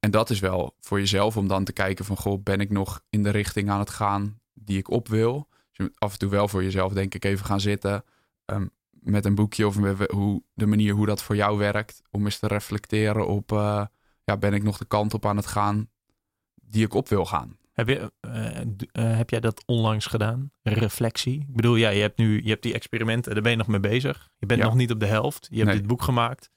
En dat is wel voor jezelf om dan te kijken van, goh, ben ik nog in de richting aan het gaan die ik op wil? Dus je moet af en toe wel voor jezelf, denk ik, even gaan zitten ehm, met een boekje of hoe, de manier hoe dat voor jou werkt. Om eens te reflecteren op, eh, ja, ben ik nog de kant op aan het gaan die ik op wil gaan? Heb, je, eh, eh, heb jij dat onlangs gedaan? Reflectie? Ik bedoel, ja, je hebt nu je hebt die experimenten, daar ben je nog mee bezig. Je bent Ja. nog niet op de helft. Je hebt Nee. dit boek gemaakt.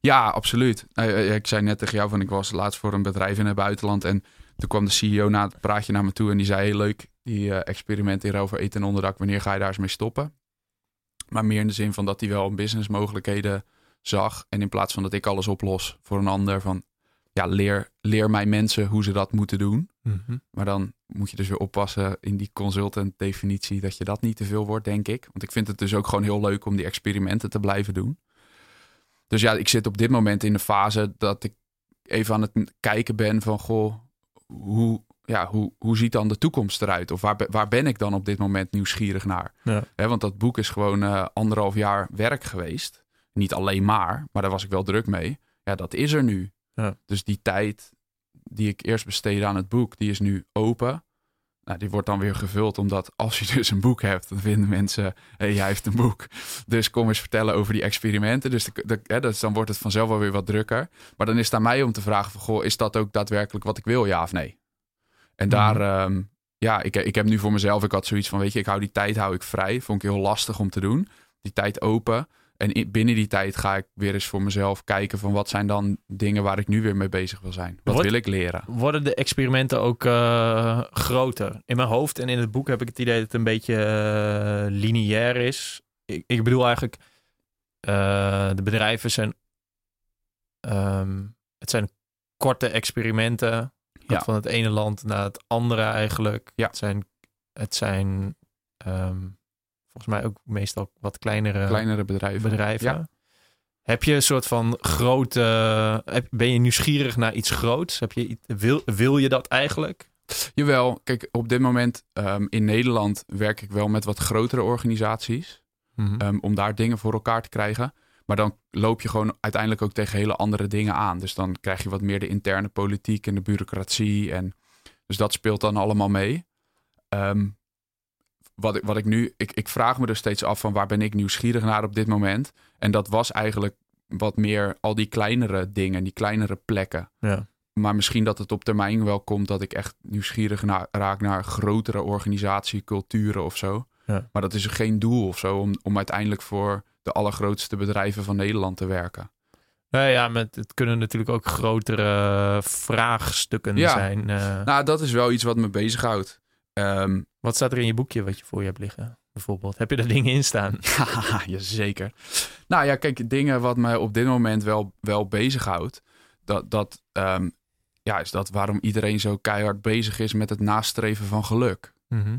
Ja, absoluut. Nou, Ik zei net tegen jou van ik was laatst voor een bedrijf in het buitenland en toen kwam de CEO na het praatje naar me toe en die zei heel leuk die eh experiment in over eten en onderdak. Wanneer ga je daar eens mee stoppen? Maar meer in de zin van dat hij wel businessmogelijkheden zag en in plaats van dat ik alles oplos voor een ander van ja leer leer mij mensen hoe ze dat moeten doen. Maar dan moet je dus weer oppassen in die consultant definitie dat je dat niet te veel wordt, denk ik. Want ik vind het dus ook gewoon heel leuk om die experimenten te blijven doen. Dus ja, ik zit op dit moment in de fase dat ik even aan het kijken ben van, goh, hoe, ja, hoe, hoe ziet dan de toekomst eruit? Of waar, waar ben ik dan op dit moment nieuwsgierig naar? Ja. Want dat boek is gewoon eh, anderhalf jaar werk geweest. Niet alleen maar, maar daar was ik wel druk mee. Ja, dat is er nu. Ja. Dus die tijd die ik eerst besteedde aan het boek, die is nu open. Nou, die wordt dan weer gevuld, omdat als je [laughs] dus een boek hebt, dan vinden mensen, hé, hey, jij heeft een boek. Dus kom eens vertellen over die experimenten. Dus de, de- hè, dus dan wordt het vanzelf wel weer wat drukker. Maar dan is het aan mij om te vragen van, goh, is dat ook daadwerkelijk wat ik wil, ja of nee? En daar, ehm, ja, ik, ik heb nu voor mezelf, ik had zoiets van, weet je, ik hou die tijd hou ik vrij. Vond ik heel lastig om te doen. Die tijd open. En in- binnen die tijd ga ik weer eens voor mezelf kijken van wat zijn dan dingen waar ik nu weer mee bezig wil zijn. Wat wil ik leren? Worden de experimenten ook eh, groter? In mijn hoofd en in het boek heb ik het idee dat het een beetje eh, lineair is. Ik, ik bedoel eigenlijk, eh, de bedrijven zijn, ehm, het zijn korte experimenten. Ja. Van het ene land naar het andere eigenlijk. Ja. Het zijn, het zijn ehm, volgens mij ook meestal wat kleinere Kleinere bedrijven. bedrijven. Ja. Heb je een soort van grote. heb- Ben je nieuwsgierig naar iets groots? Heb je, wil, wil je dat eigenlijk? Jawel, kijk, op dit moment ehm, in Nederland werk ik wel met wat grotere organisaties. ehm, om daar dingen voor elkaar te krijgen. Maar dan loop je gewoon uiteindelijk ook tegen hele andere dingen aan. Dus dan krijg je wat meer de interne politiek en de bureaucratie. En, dus dat speelt dan allemaal mee. Ehm, wat, ik, wat ik nu, ik, ik vraag me er steeds af van waar ben ik nieuwsgierig naar op dit moment. En dat was eigenlijk wat meer al die kleinere dingen, die kleinere plekken. ja. Maar misschien dat het op termijn wel komt dat ik echt nieuwsgierig raak naar grotere organisatie, culturen of zo. Ja. Maar dat is geen doel of zo om, om uiteindelijk voor de allergrootste bedrijven van Nederland te werken. Nou ja, met, het kunnen natuurlijk ook grotere vraagstukken Ja. zijn. eh. Nou, dat is wel iets wat me bezighoudt. Ehm wat staat er in je boekje wat je voor je hebt liggen? Bijvoorbeeld, heb je daar dingen in staan? [laughs] ja, zeker. Nou ja, kijk, dingen wat mij op dit moment wel, wel bezighoudt, dat, dat ehm, ja, is dat waarom iedereen zo keihard bezig is met het nastreven van geluk. Mhm.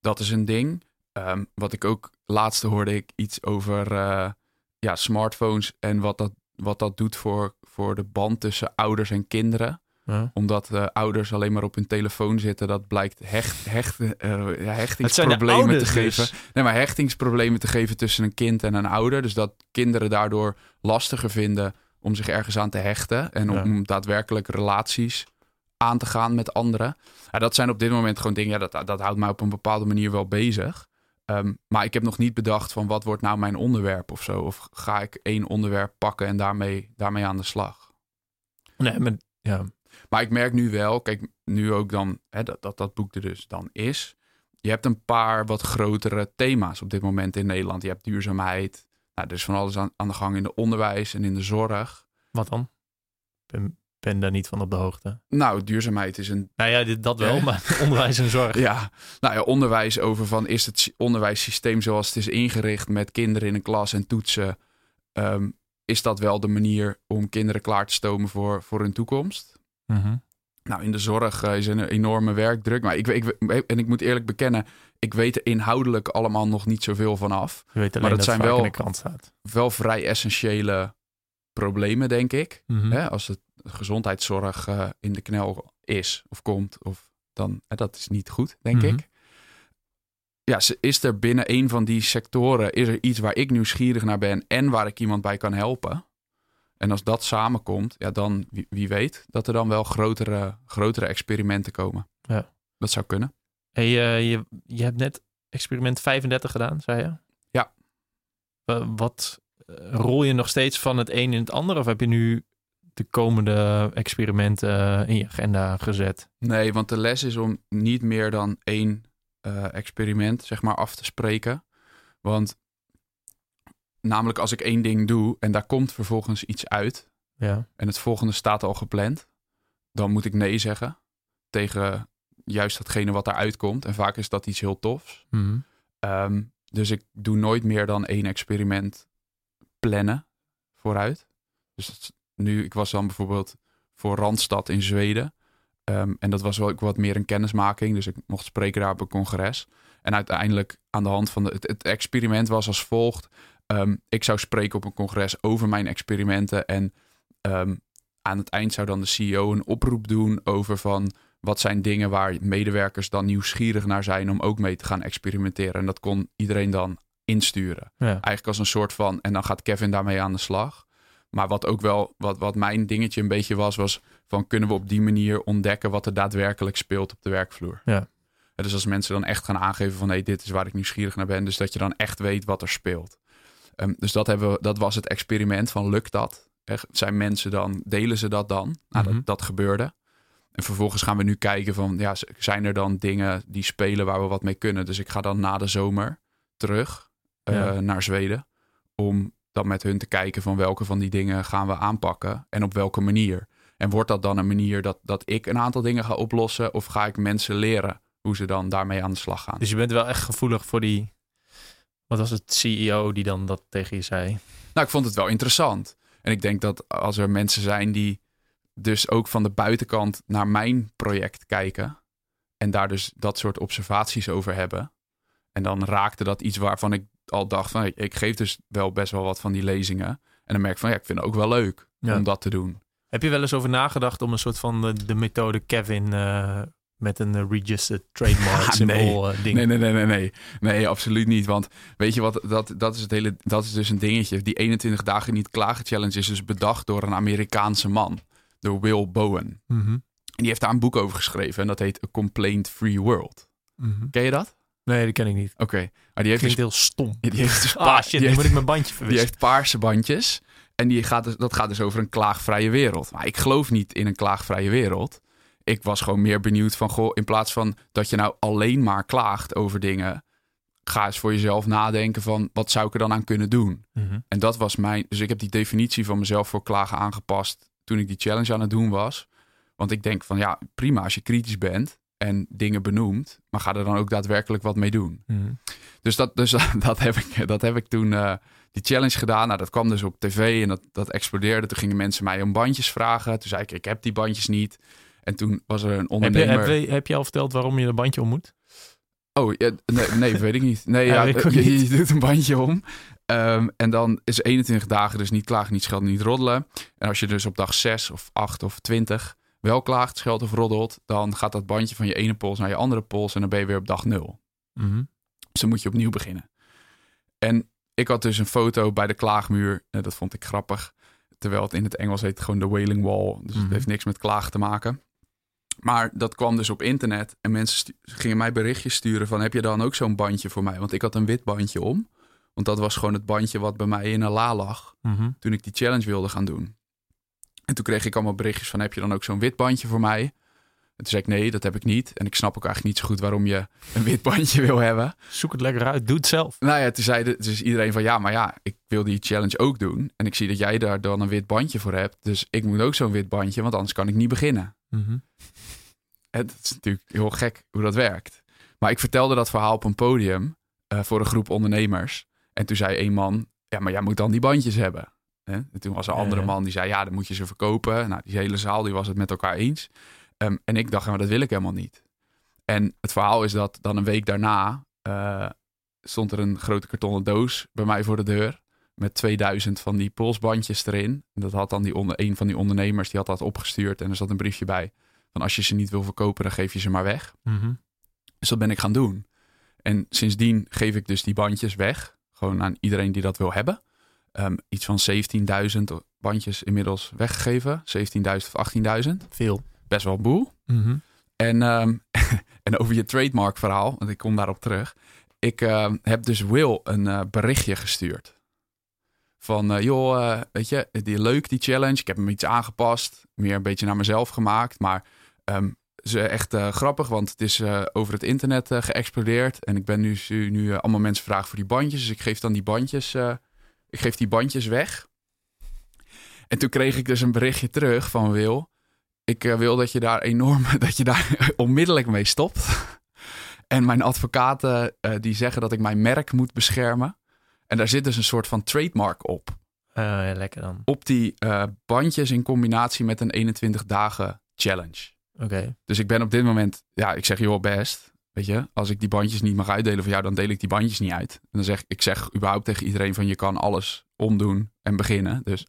Dat is een ding. Ehm, wat ik ook laatst hoorde ik iets over eh, ja, smartphones en wat dat, wat dat doet voor, voor de band tussen ouders en kinderen. Ja. Omdat eh, ouders alleen maar op hun telefoon zitten, dat blijkt hecht, hecht, eh, hechtingsproblemen te ouders geven. dus. Nee, maar hechtingsproblemen te geven tussen een kind en een ouder. Dus dat kinderen daardoor lastiger vinden om zich ergens aan te hechten. En Ja. om daadwerkelijk relaties aan te gaan met anderen. Ja, dat zijn op dit moment gewoon dingen, ja, dat, dat houdt mij op een bepaalde manier wel bezig. Ehm, maar ik heb nog niet bedacht van wat wordt nou mijn onderwerp of zo. Of ga ik één onderwerp pakken en daarmee, daarmee aan de slag. Nee, maar ja. Maar ik merk nu wel, kijk, nu ook dan hè, dat, dat dat boek er dus dan is. Je hebt een paar wat grotere thema's op dit moment in Nederland. Je hebt duurzaamheid. Nou, er is van alles aan, aan de gang in de onderwijs en in de zorg. Wat dan? Ben, ben daar niet van op de hoogte. Nou, duurzaamheid is een. Nou ja, dit, dat wel, maar [laughs] onderwijs en zorg. Ja, nou ja, onderwijs over van is het sy- onderwijssysteem zoals het is ingericht met kinderen in een klas en toetsen. ehm, is dat wel de manier om kinderen klaar te stomen voor, voor hun toekomst? Mhm. Nou, in de zorg eh, is een enorme werkdruk. Maar ik, ik, en ik moet eerlijk bekennen, ik weet er inhoudelijk allemaal nog niet zoveel van af. Je weet alleen Maar dat dat, zijn wel-. Wel vrij essentiële problemen, denk ik. Mhm. Hè, als het gezondheidszorg eh, in de knel is of komt, of dan, hè, dat is niet goed, denk Mhm. ik. Ja, is er binnen een van die sectoren is er iets waar ik nieuwsgierig naar ben en waar ik iemand bij kan helpen? En als dat samenkomt, ja, dan wie, wie weet dat er dan wel grotere, grotere experimenten komen. Ja. Dat zou kunnen. Hey, eh, je, je hebt net experiment 35 gedaan, zei je? Ja. Wa- wat eh, rol je nog steeds van het een in het ander? Of heb je nu de komende experimenten eh, in je agenda gezet? Nee, want de les is om niet meer dan één eh, experiment zeg maar af te spreken. Want namelijk als ik één ding doe en daar komt vervolgens iets uit Ja. en het volgende staat al gepland, dan moet ik nee zeggen tegen juist datgene wat eruit komt. En vaak is dat iets heel tofs. Mhm. Ehm, dus ik doe nooit meer dan één experiment plannen vooruit. Dus nu, ik was dan bijvoorbeeld voor Randstad in Zweden. Ehm, en dat was wel ook wat meer een kennismaking. Dus ik mocht spreken daar op een congres. En uiteindelijk aan de hand van de, het, het experiment was als volgt. Ehm, ik zou spreken op een congres over mijn experimenten. En ehm, aan het eind zou dan de CEO een oproep doen over van wat zijn dingen waar medewerkers dan nieuwsgierig naar zijn om ook mee te gaan experimenteren. En dat kon iedereen dan insturen. Ja. Eigenlijk als een soort van, en dan gaat Kevin daarmee aan de slag. Maar wat ook wel, wat, wat mijn dingetje een beetje was, was van kunnen we op die manier ontdekken wat er daadwerkelijk speelt op de werkvloer. Ja. En Dus als mensen dan echt gaan aangeven van hé, dit is waar ik nieuwsgierig naar ben. Dus dat je dan echt weet wat er speelt. Ehm, dus dat, hebben we, dat was het experiment van lukt dat? Echt, zijn mensen dan, delen ze dat dan? Nou, Mhm. dat, dat gebeurde. En vervolgens gaan we nu kijken van, ja, zijn er dan dingen die spelen waar we wat mee kunnen? Dus ik ga dan na de zomer terug Ja. naar Zweden. Om dan met hun te kijken van welke van die dingen gaan we aanpakken en op welke manier. En wordt dat dan een manier dat, dat ik een aantal dingen ga oplossen? Of ga ik mensen leren hoe ze dan daarmee aan de slag gaan? Dus je bent wel echt gevoelig voor die... Wat was het CEO die dan dat tegen je zei? Nou, ik vond het wel interessant. En ik denk dat als er mensen zijn die dus ook van de buitenkant naar mijn project kijken. En daar dus dat soort observaties over hebben. En dan raakte dat iets waarvan ik al dacht van ik- ik geef dus wel best wel wat van die lezingen. En dan merk ik van ja, ik vind het ook wel leuk Ja. om dat te doen. Heb je wel eens over nagedacht om een soort van de, de methode Kevin eh, met een eh, registered trademark [laughs] Ah, eh, ding? Nee, nee, nee, nee, nee. Nee, absoluut niet. Want weet je wat, dat, dat is het hele, dat is dus een dingetje. Die 21 dagen niet klagen challenge is dus bedacht door een Amerikaanse man. Door Will Bowen. Mhm. En die heeft daar een boek over geschreven. En dat heet A Complaint Free World. Mhm. Ken je dat? Nee, dat ken ik niet. Oké. Maar die heeft Klinkt dus, heel stom. die heeft dus [laughs] Ah shit, die heeft- moet ik mijn bandje die verwisselen. heeft paarse bandjes. En die gaat dus, dat gaat dus over een klaagvrije wereld. Maar ik geloof niet in een klaagvrije wereld. Ik was gewoon meer benieuwd van, goh, in plaats van dat je nou alleen maar klaagt over dingen, ga eens voor jezelf nadenken van wat zou ik er dan aan kunnen doen. Mhm. En dat was mijn. Dus ik heb die definitie van mezelf voor klagen aangepast toen ik die challenge aan het doen was. Want ik denk van ja, prima als je kritisch bent en dingen benoemt, maar ga er dan ook daadwerkelijk wat mee doen. Mhm. Dus dat, dus [laughs] dat, heb, ik, dat heb ik toen eh, die challenge gedaan. Nou, dat kwam dus op tv en dat, dat explodeerde. Toen gingen mensen mij om bandjes vragen. Toen zei ik, ik heb die bandjes niet. En toen was er een Heb, je, ondernemer... heb, je, heb je al verteld waarom je een bandje om moet? Oh, ja, nee, nee, [laughs] weet ik niet. Nee, Ja, ja, weet ik ook je, niet. je doet een bandje om. Ehm, en dan is 21 dagen dus niet klagen, niet schelden, niet roddelen. En als je dus op dag 6 of 8 of 20 wel klaagt, scheldt of roddelt... dan gaat dat bandje van je ene pols naar je andere pols... en dan ben je weer op dag 0. Mhm. Dus dan moet je opnieuw beginnen. En ik had dus een foto bij de klaagmuur. Eh, dat vond ik grappig. Terwijl het in het Engels heet gewoon de Wailing Wall. Dus Mhm. het heeft niks met klagen te maken. Maar dat kwam dus op internet. En mensen gingen mij berichtjes sturen van... heb je dan ook zo'n bandje voor mij? Want ik had een wit bandje om. Want dat was gewoon het bandje wat bij mij in een la lag... Mhm. toen ik die challenge wilde gaan doen. En toen kreeg ik allemaal berichtjes van... heb je dan ook zo'n wit bandje voor mij? En toen zei ik nee, dat heb ik niet. En ik snap ook eigenlijk niet zo goed waarom je een wit bandje wil hebben. Zoek het lekker uit. Doe het zelf. Nou ja, toen zei de, dus iedereen van ja, maar ja, ik wil die challenge ook doen. En ik zie dat jij daar dan een wit bandje voor hebt. Dus ik moet ook zo'n wit bandje, want anders kan ik niet beginnen. Mhm. Het is natuurlijk heel gek hoe dat werkt. Maar ik vertelde dat verhaal op een podium eh, voor een groep ondernemers. En toen zei een man, ja, maar jij moet dan die bandjes hebben. Hè? En toen was een Ja, andere man die zei, ja, dan moet je ze verkopen. Nou, die hele zaal die was het met elkaar eens. Ehm, en ik dacht, ja, maar dat wil ik helemaal niet. En het verhaal is dat dan een week daarna eh, stond er een grote kartonnen doos bij mij voor de deur. Met 2000 van die polsbandjes erin. En dat had dan die onder, een van die ondernemers, die had dat opgestuurd. En er zat een briefje bij van als je ze niet wil verkopen, dan geef je ze maar weg. Mhm. Dus dat ben ik gaan doen. En sindsdien geef ik dus die bandjes weg. Gewoon aan iedereen die dat wil hebben. Ehm, iets van 17.000 bandjes inmiddels weggegeven. 17.000 of 18.000. Veel. Best wel een boel. Mhm. En, ehm, [laughs] en over je trademark verhaal, want ik kom daarop terug. Ik ehm, heb dus Will een eh, berichtje gestuurd. Van, eh, joh, eh, weet je, die, leuk die challenge. Ik heb hem iets aangepast. Meer een beetje naar mezelf gemaakt. Maar ehm ze echt grappig, want het is over het internet geëxplodeerd. En ik ben nu, nu allemaal mensen vragen voor die bandjes. Dus ik geef dan die bandjes, ik geef die bandjes weg. En toen kreeg ik dus een berichtje terug van Wil. Ik eh, wil dat je daar enorm, [laughs] dat je daar [laughs] onmiddellijk mee stopt. En mijn advocaten eh, die zeggen dat ik mijn merk moet beschermen. En daar zit dus een soort van trademark op. Eh, ja, lekker dan. Op die bandjes in combinatie met een 21 dagen challenge. Oké. Dus ik ben op dit moment, ja, ik zeg joh best. Weet je, als ik die bandjes niet mag uitdelen voor jou, dan deel ik die bandjes niet uit. En dan zeg ik zeg überhaupt tegen iedereen van je kan alles omdoen en beginnen. Dus,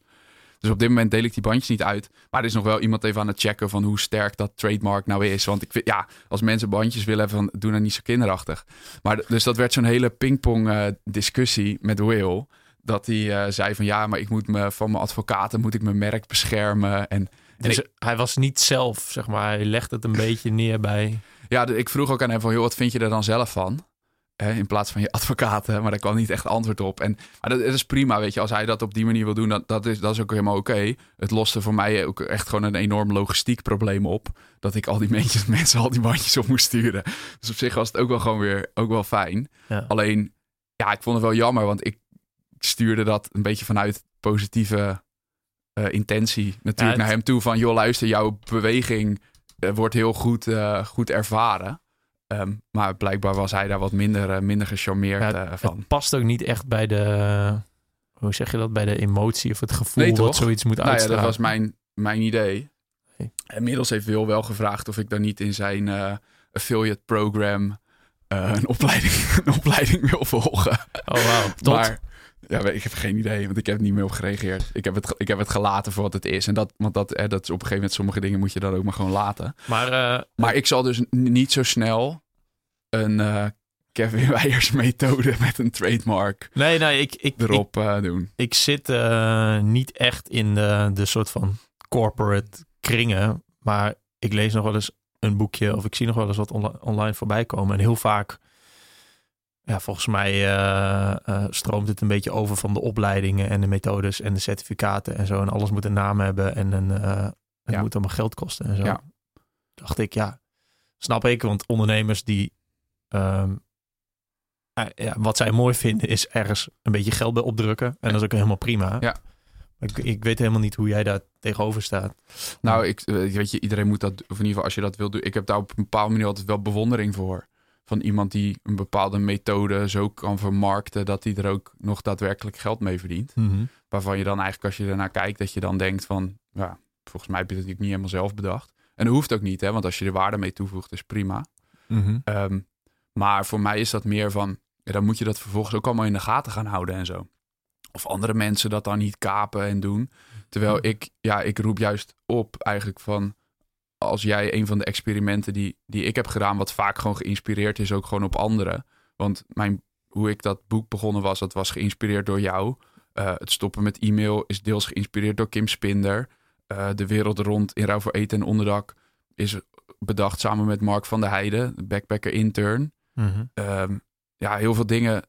dus op dit moment deel ik die bandjes niet uit. Maar er is nog wel iemand even aan het checken van hoe sterk dat trademark nou is. Want ik vind, ja, als mensen bandjes willen hebben, van, doe nou niet zo kinderachtig. Maar dus dat werd zo'n hele pingpong eh, discussie met Will. Dat hij eh, zei van ja, maar ik moet me van mijn advocaten moet ik mijn merk beschermen. En Dus hij was niet zelf, zeg maar. Hij legt het een [laughs] beetje neer bij... Ja, ik vroeg ook aan hem van, joh, wat vind je er dan zelf van? In plaats van je [laughs] advocaten, maar daar kwam niet echt antwoord op. En maar dat, dat is prima, weet je, als hij dat op die manier wil doen, dat, dat, is, dat is ook helemaal oké. Het loste voor mij ook echt gewoon een enorm logistiek probleem op. Dat ik al die [laughs] mensen, mensen al die bandjes op moest sturen. Dus op zich was het ook wel gewoon weer ook wel fijn. Ja. Alleen, ja, ik vond het wel jammer, want ik stuurde dat een beetje vanuit positieve eh, intentie natuurlijk Ja, het- naar hem toe. Van, joh, luister, jouw beweging wordt heel goed, eh, goed ervaren. Ehm, maar blijkbaar was hij daar wat minder, eh, minder gecharmeerd Ja, eh, van. Het past ook niet echt bij de... Hoe zeg je dat? Bij de emotie of het gevoel Nee, toch? zoiets moet Nou ja, uitstralen. dat was mijn, mijn idee. Inmiddels heeft Wil wel gevraagd of ik dan niet in zijn eh, affiliate program eh, een, opleiding, [laughs] een opleiding wil volgen. Oh, wauw. Tot. Maar ja, ik heb geen idee, want ik heb er niet meer op gereageerd. Ik heb het, ik heb het gelaten voor wat het is. En dat, want dat, eh, dat is op een gegeven moment, sommige dingen moet je dan ook maar gewoon laten. Maar, eh, Maar ik zal dus niet zo snel een eh, Kevin [laughs] Weijers methode met een trademark nee, nee, ik, ik, ik, erop eh, doen. ik zit niet echt in de, de soort van corporate kringen. Maar ik lees nog wel eens een boekje of ik zie nog wel eens wat onli- online voorbij komen. En heel vaak, ja, volgens mij eh, eh, stroomt het een beetje over van de opleidingen en de methodes en de certificaten en zo. En alles moet een naam hebben en een, eh, het Ja. moet allemaal geld kosten en zo. Ja. Dacht ik, ja, snap ik. Want ondernemers die ehm, eh, ja, wat zij mooi vinden is ergens een beetje geld bij opdrukken. En dat is ook helemaal prima. Ja. Ik, ik weet helemaal niet hoe jij daar tegenover staat. Nou, ik, weet je, iedereen moet dat, of in ieder geval als je dat wil doen. Ik heb daar op een bepaalde manier altijd wel bewondering voor. Van iemand die een bepaalde methode zo kan vermarkten dat hij er ook nog daadwerkelijk geld mee verdient. Waarvan je dan eigenlijk als je ernaar kijkt, dat je dan denkt van, ja, volgens mij heb je dat natuurlijk niet helemaal zelf bedacht. En dat hoeft ook niet, hè, want als je er waarde mee toevoegt, is prima. Mhm. Ehm, maar voor mij is dat meer van, ja, dan moet je dat vervolgens ook allemaal in de gaten gaan houden en zo. Of andere mensen dat dan niet kapen en doen. Terwijl ik, ja, ik roep juist op eigenlijk van, als jij een van de experimenten die, die ik heb gedaan, wat vaak gewoon geïnspireerd is, ook gewoon op anderen. Want mijn, hoe ik dat boek begonnen was, dat was geïnspireerd door jou. Uh, het stoppen met e-mail is deels geïnspireerd door Kim Spinder. Uh, de wereld rond in ruil voor eten en onderdak is bedacht samen met Mark van der Heijden, de backpacker intern. Mm -hmm. um, ja, heel veel dingen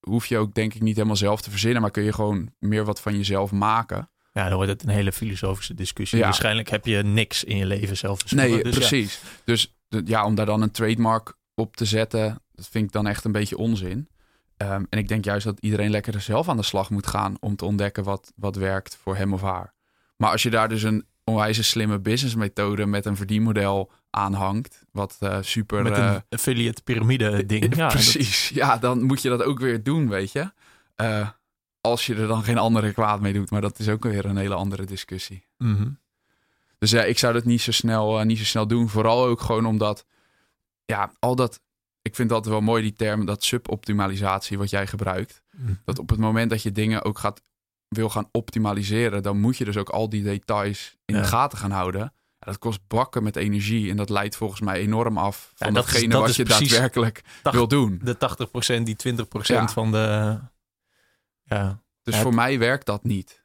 hoef je ook denk ik niet helemaal zelf te verzinnen, maar kun je gewoon meer wat van jezelf maken. Ja, dan wordt het een hele filosofische discussie. Ja. Waarschijnlijk heb je niks in je leven zelf verzonnen. Nee, dus precies. Ja. Dus ja, om daar dan een trademark op te zetten, dat vind ik dan echt een beetje onzin. Um, en ik denk juist dat iedereen lekker er zelf aan de slag moet gaan om te ontdekken wat, wat werkt voor hem of haar. Maar als je daar dus een onwijze slimme businessmethode met een verdienmodel aanhangt, wat uh, super... Met uh, een affiliate piramide ding. [laughs] Ja, precies. Dat... Ja, dan moet je dat ook weer doen, weet je. Uh, als je er dan geen andere kwaad mee doet. Maar dat is ook weer een hele andere discussie. Mm -hmm. Dus ja, ik zou dat niet zo snel, niet zo snel doen. Vooral ook gewoon omdat, ja, al dat... Ik vind dat wel mooi, die term, dat suboptimalisatie wat jij gebruikt. Mm -hmm. Dat op het moment dat je dingen ook gaat, wil gaan optimaliseren, dan moet je dus ook al die details in Ja. de gaten gaan houden. Dat kost bakken met energie en dat leidt volgens mij enorm af van Ja, dat is- datgene dat wat je daadwerkelijk wil doen. De 80%, die 20% Ja. van de... Ja, Dus Ja, voor mij werkt dat niet.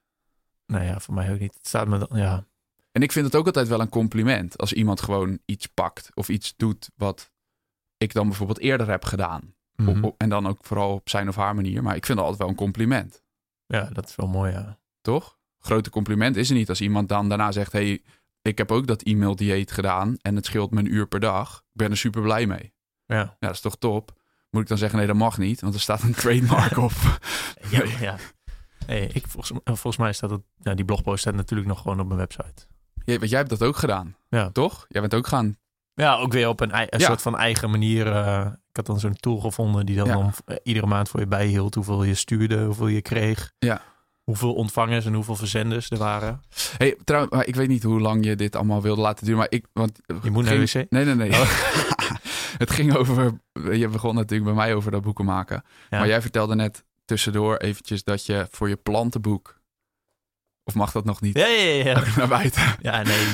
nou ja, voor mij ook niet. Het staat me dan, ja. En ik vind het ook altijd wel een compliment als iemand gewoon iets pakt of iets doet wat ik dan bijvoorbeeld eerder heb gedaan. Mhm. op- en dan ook vooral op zijn of haar manier. Maar ik vind het altijd wel een compliment, Ja, dat is wel mooi, ja. toch? Grote compliment is er niet als iemand dan daarna zegt: hey, ik heb ook dat e-mail dieet gedaan en het scheelt me een uur per dag. Ik ben er super blij mee. Ja, Ja, dat is toch top? Moet ik dan zeggen: nee, dat mag niet, want er staat een trademark op. [laughs] ja. Nee. ja. Hey, ik, volgens, volgens mij staat het... Ja, die blogpost staat natuurlijk nog gewoon op mijn website. Ja, want jij hebt dat ook gedaan, Ja. toch? Jij bent ook gaan. Ja, ook weer op een, een Ja. soort van eigen manier. eh, ik had dan zo'n tool gevonden die dan, Ja. dan eh, iedere maand voor je bijhield. Hoeveel je stuurde, hoeveel je kreeg. Ja. Hoeveel ontvangers en hoeveel verzenders er waren. Hey, trouwens, maar ik weet niet hoe lang je dit allemaal wilde laten duren, maar ik. Want Je moet ging- wc? Nee, nee, nee. Oh. [laughs] het ging over. Je begon natuurlijk bij mij over dat boeken maken. Ja. Maar jij vertelde net tussendoor eventjes dat je voor je plantenboek. Of mag dat nog niet? Ja, ja, ja. ja. Naar buiten. Ja, nee.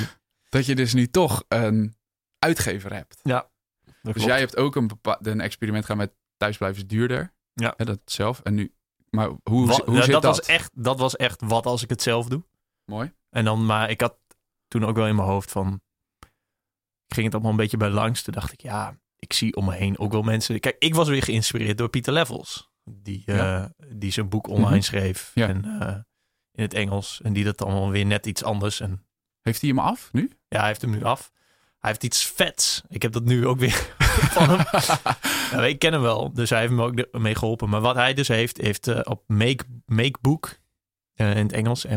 Dat je dus nu toch een uitgever hebt. Dat Dus klopt. jij hebt ook een, een experiment gedaan met thuisblijven is duurder. Ja. Hè, dat zelf. En nu. Maar hoe, hoe zit dat, dat? Was echt, dat was echt wat als ik het zelf doe. Mooi. En dan, maar ik had toen ook wel in mijn hoofd van... Ik ging het allemaal een beetje bij langs. Toen dacht ik, ja, ik zie om me heen ook wel mensen... Kijk, ik was weer geïnspireerd door Pieter Levels. Die, eh, die zijn boek online Mhm. schreef. Ja. En, eh, in het Engels. En die dat dan weer net iets anders. En Heeft hij hem af nu? ja, hij heeft hem nu af. Hij heeft iets vets. Ik heb dat nu ook weer [laughs] van hem. [laughs] Ja, ik ken hem wel, dus hij heeft me ook mee geholpen. Maar wat hij dus heeft, heeft eh, op Make, Makebook, eh, in het Engels, E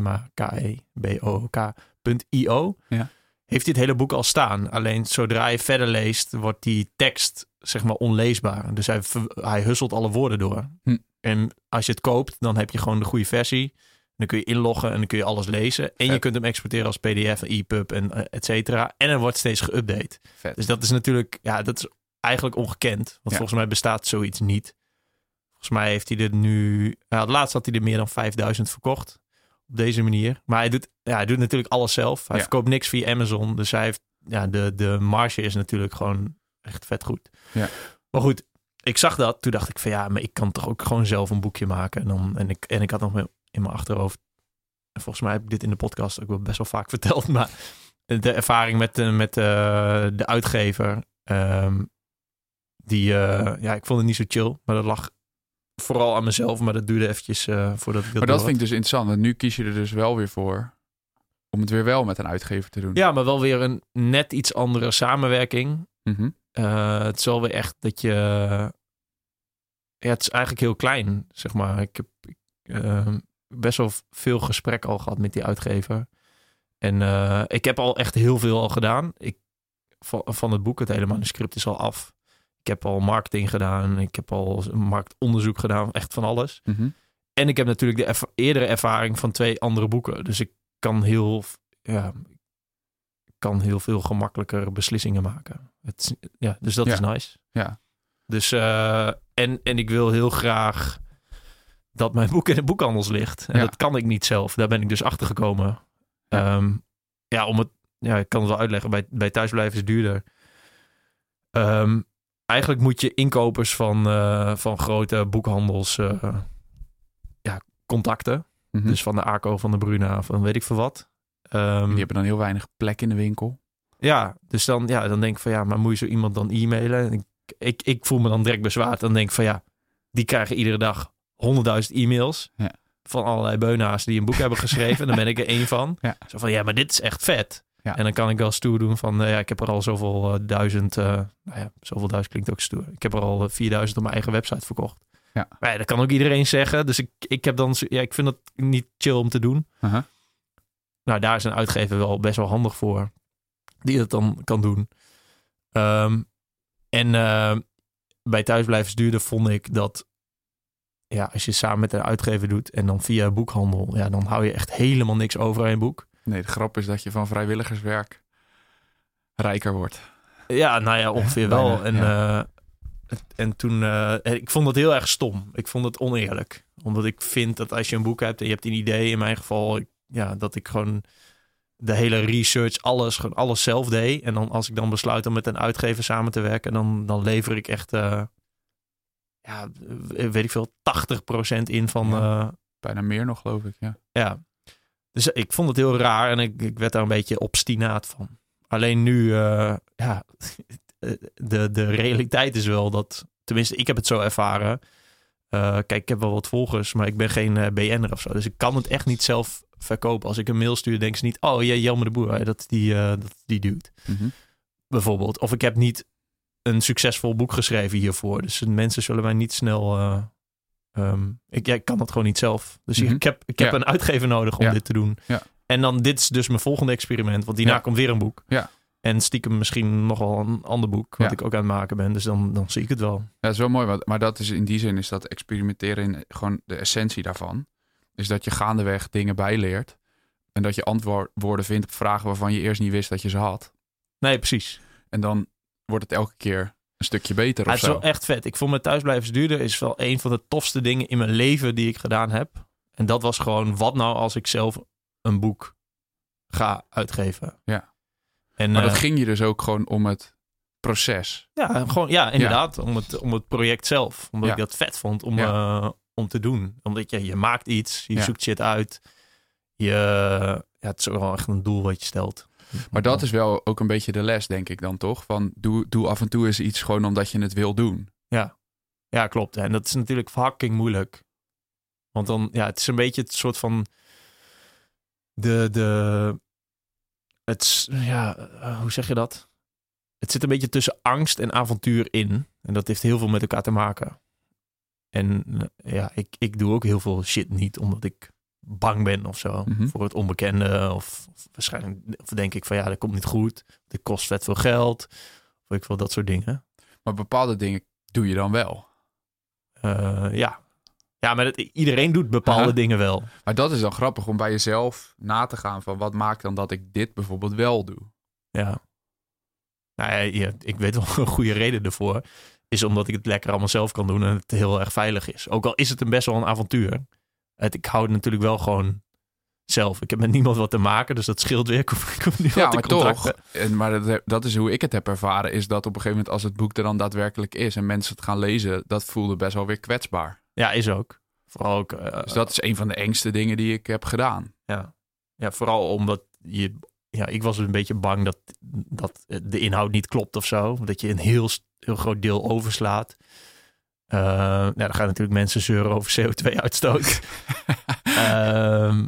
M-A-K-E-B-O-O-K.io, Ja. heeft het hele boek al staan. Alleen zodra je verder leest, wordt die tekst zeg maar onleesbaar. Dus hij, hij husselt alle woorden door. Hm. En als je het koopt, dan heb je gewoon de goede versie. Dan kun je inloggen en dan kun je alles lezen. En je kunt hem exporteren als pdf, EPUB en eh, et cetera. En er wordt steeds geüpdate. Dus dat is natuurlijk, ja, dat is eigenlijk ongekend. Want Ja. volgens mij bestaat zoiets niet. Volgens mij heeft hij er nu, nou, het laatst had hij er meer dan 5000 verkocht. Op deze manier. Maar hij doet, ja, hij doet natuurlijk alles zelf. Hij Ja. verkoopt niks via Amazon. Dus hij heeft, ja, de, de marge is natuurlijk gewoon echt vet goed. Ja. Maar goed, ik zag dat. Toen dacht ik van ja, maar ik kan toch ook gewoon zelf een boekje maken. En, dan, en, ik, en ik had nog in mijn achterhoofd. En volgens mij heb ik dit in de podcast ook wel best wel vaak [laughs] verteld. Maar de ervaring met, de- met eh, de uitgever. ehm, die, eh, ja, ik vond het niet zo chill. Maar dat lag vooral aan mezelf. Maar dat duurde eventjes eh, voordat ik dat Maar dat vind ik dus interessant. Want nu kies je er dus wel weer voor om het weer wel met een uitgever te doen. Ja, maar wel weer een net iets andere samenwerking. Mhm. Eh, het is wel weer echt dat je ja, het is eigenlijk heel klein, zeg maar. Ik heb ik, ehm, best wel veel gesprek al gehad met die uitgever. En ik heb al echt heel veel al gedaan. Ik, van, van het boek, het hele manuscript is al af. Ik heb al marketing gedaan. Ik heb al marktonderzoek gedaan. Echt van alles. Mhm. En ik heb natuurlijk de erva- eerdere ervaring van twee andere boeken. Dus ik kan heel, ja, kan heel veel gemakkelijker beslissingen maken. Het, ja, dus dat Ja. is nice. Ja. Dus, eh, en, en ik wil heel graag dat mijn [laughs] boek in de boekhandels ligt. En Ja. dat kan ik niet zelf. Daar ben ik dus achter gekomen. Ja. Ja, ja om het, ja, ik kan het wel uitleggen. Bij, bij thuisblijven is het duurder. Ehm, eigenlijk moet je inkopers van, eh, van grote boekhandels eh, ja, contacten. Mhm. Dus van de ACO, van de Bruna, van weet ik veel wat. Ehm, Die hebben dan heel weinig plek in de winkel. ja, dus dan, ja, dan denk ik van ja, maar moet je zo iemand dan e-mailen? En Ik, ik, ik voel me dan direct bezwaard. Dan denk ik van ja, die krijgen iedere dag honderdduizend e-mails. Ja. Van allerlei beuna's die een boek hebben geschreven. En dan ben ik er één van. Ja. Zo van ja, maar dit is echt vet. Ja. En dan kan ik wel stoer doen van eh, ja, ik heb er al zoveel eh, duizend. eh, nou ja, zoveel duizend klinkt ook stoer. Ik heb er al eh, 4000 op mijn eigen website verkocht. Ja. Maar ja, dat kan ook iedereen zeggen. Dus ik, ik heb dan, ja, ik vind dat niet chill om te doen. Nou, daar is een uitgever wel best wel handig voor. Die dat dan kan doen. Ehm, en bij thuisblijvers duurder vond ik dat... Ja, als je samen met een uitgever doet en dan via boekhandel... Ja, dan hou je echt helemaal niks over aan je boek. Nee, de grap is dat je van vrijwilligerswerk rijker wordt. Ja, nou ja, ongeveer Bijna, wel. En, eh, en toen... eh, ik vond het heel erg stom. Ik vond het oneerlijk. Omdat ik vind dat als je een boek hebt en je hebt een idee... In mijn geval, ik- ja, dat ik gewoon de hele research, alles, gewoon alles zelf deed. En dan als ik dan besluit om met een uitgever samen te werken... dan, dan lever ik echt... eh, ja, weet ik veel, 80% in van... Ja. Bijna meer nog, geloof ik. Ja. ja. Dus ik vond het heel raar en ik, ik werd daar een beetje obstinaat van. Alleen nu, eh, ja, [laughs] de, de realiteit is wel dat, tenminste, ik heb het zo ervaren. Eh, kijk, ik heb wel wat volgers, maar ik ben geen eh, BN'er of zo. Dus ik kan het echt niet zelf verkopen. Als ik een mail stuur, denken ze niet, oh ja, Jelmer de Boer, hè, dat is die, eh, dat die dude. Mhm. Bijvoorbeeld. Of ik heb niet een succesvol boek geschreven hiervoor. Dus mensen zullen mij niet snel... eh, ehm, ik, ja, ik kan dat gewoon niet zelf. Dus Mhm. ik heb, ik heb Ja. een uitgever nodig om Ja. dit te doen. En dan, dit is dus mijn volgende experiment. Want Ja. komt weer een boek. Ja. En stiekem misschien nog wel een ander boek. Wat ik ook aan het maken ben. Dus dan, dan zie ik het wel. Ja, dat is wel mooi. Maar dat is in die zin is dat experimenteren in gewoon de essentie daarvan. Is dat je gaandeweg dingen bijleert. En dat je antwoorden vindt op vragen waarvan je eerst niet wist dat je ze had. Nee, precies. En dan wordt het elke keer een stukje beter of het is wel echt vet. Ik vond mijn thuisblijvers duurder is wel een van de tofste dingen in mijn leven die ik gedaan heb. En dat was gewoon, wat nou als ik zelf een boek ga uitgeven? Ja. En, Maar dat eh, ging je dus ook gewoon om het proces. Ja, gewoon, ja inderdaad. Om, het, om het project zelf. Omdat Ja. ik dat vet vond om, eh, om te doen. Omdat je, je maakt iets, je zoekt shit uit. Je, ja, het is ook wel echt een doel wat je stelt. Maar dat is wel ook een beetje de les, denk ik dan toch? Van doe, doe af en toe eens iets gewoon omdat je het wil doen. Ja, klopt. En dat is natuurlijk fucking moeilijk. Want dan, ja, het is een beetje het soort van. De. de het, ja, eh, hoe zeg je dat? Het zit een beetje tussen angst en avontuur in. En dat heeft heel veel met elkaar te maken. En eh, ja, ik, ik doe ook heel veel shit niet omdat ik bang ben of zo. Mhm. Voor het onbekende. Of, of waarschijnlijk of denk ik van ja, dat komt niet goed. Dit kost vet veel geld. Of ik wil dat soort dingen. Maar bepaalde dingen doe je dan wel. Eh, ja. Ja, maar het, iedereen doet bepaalde dingen wel. Maar dat is dan grappig om bij jezelf na te gaan van wat maakt dan dat ik dit bijvoorbeeld wel doe. Ja. Nou ja, ja, ik weet wel [laughs] een goede reden ervoor. Is omdat ik het lekker allemaal zelf kan doen en het heel erg veilig is. Ook al is het een best wel een avontuur. Het, ik hou het natuurlijk wel gewoon zelf. Ik heb met niemand wat te maken, dus dat scheelt weer. [laughs] Ik hoef, ik hoef niet Ja, wat te maar toch. En, maar dat, dat is hoe ik het heb ervaren. Is dat op een gegeven moment als het boek er dan daadwerkelijk is en mensen het gaan lezen, dat voelde best wel weer kwetsbaar. Ja, is ook. Vooral ook. eh, Dus dat is een van de engste dingen die ik heb gedaan. ja. ja, vooral omdat je. Ja, ik was een beetje bang dat, dat de inhoud niet klopt of zo. Dat je een heel, heel groot deel overslaat. Eh, nou, dan gaan natuurlijk mensen zeuren over CO2-uitstoot. [laughs] Ehm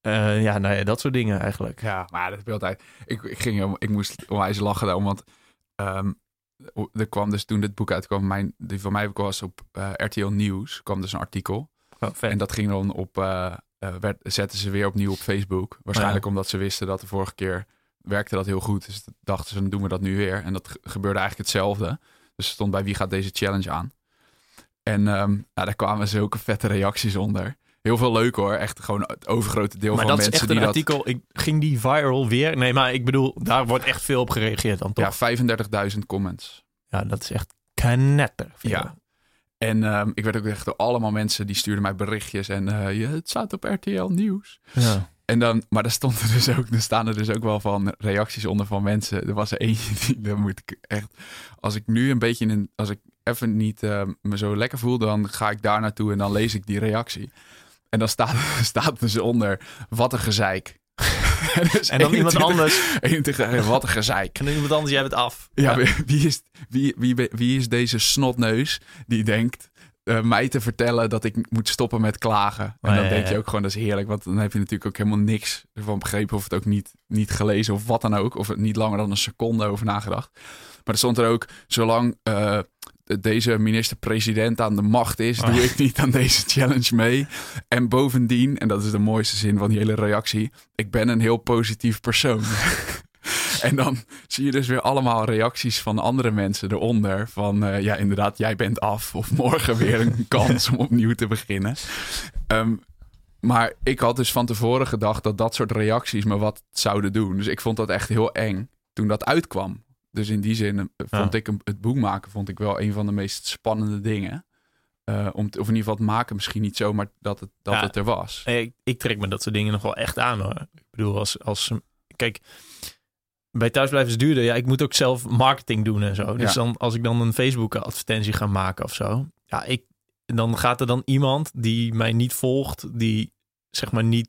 eh, ja, nou ja, dat soort dingen eigenlijk. Ja, maar dat je altijd. Ik, ik, ging, ik moest onwijs lachen daarom, want ehm, er kwam dus toen dit boek uitkwam, mijn, die van mij was op uh, RTL Nieuws, kwam dus een artikel. Oh. En dat ging dan op, uh, werd, zetten ze weer opnieuw op Facebook. Waarschijnlijk omdat ze wisten dat de vorige keer werkte dat heel goed. Dus dachten ze, dan doen we dat nu weer. En dat gebeurde eigenlijk hetzelfde. Dus stond bij wie gaat deze challenge aan. En um, nou, daar kwamen zulke vette reacties onder. Heel veel leuk hoor. Echt gewoon het overgrote deel maar van dat mensen is echt die een dat... artikel. Ik, ging die viral weer? Nee, maar ik bedoel, daar wordt echt veel op gereageerd dan toch? Ja, 35.000 comments. Ja, dat is echt knetter. Ja. En um, ik werd ook echt door allemaal mensen die stuurden mij berichtjes. En uh, het staat op RTL Nieuws. Ja. En dan, maar daar stond er dus ook, er staan er dus ook wel van reacties onder van mensen. Er was er eentje [laughs] die, dan moet ik echt, als ik nu een beetje in, als ik even niet uh, me zo lekker voel, dan ga ik daar naartoe en dan lees ik die reactie. En dan staat, [laughs] staat dus onder, wat een gezeik. [laughs] dus en dan 21, iemand anders. 21, wat een gezeik. En dan iemand anders, jij bent af. Ja, ja. Wie, is, wie, wie, wie is deze snotneus die denkt uh, mij te vertellen dat ik moet stoppen met klagen. En Oh, dan ja, denk je ook gewoon, dat is heerlijk. Want dan heb je natuurlijk ook helemaal niks van begrepen. Of het ook niet, niet gelezen of wat dan ook. Of het niet langer dan een seconde over nagedacht. Maar er stond er ook, zolang uh, deze minister-president aan de macht is... Oh. doe ik niet aan deze challenge mee. En bovendien, en dat is de mooiste zin van die hele reactie... ik ben een heel positief persoon. [laughs] [laughs] En dan zie je dus weer allemaal reacties van andere mensen eronder. Van uh, ja, inderdaad, jij bent af. Of [laughs] morgen weer een [laughs] kans om opnieuw te beginnen. Um, maar ik had dus van tevoren gedacht dat dat soort reacties me wat zouden doen. Dus ik vond dat echt heel eng toen dat uitkwam. Dus in die zin vond Ja. ik het boek maken vond ik wel een van de meest spannende dingen. Uh, om te- of in ieder geval het maken misschien niet zo, maar dat het, dat Ja. het er was. Ik, ik trek me dat soort dingen nog wel echt aan hoor. Ik bedoel, als, als kijk, bij thuisblijven is duurder. Ja, ik moet ook zelf marketing doen en zo. Dus Ja. dan, als ik dan een Facebook advertentie ga maken of zo. Ja, ik, dan gaat er dan iemand die mij niet volgt, die zeg maar niet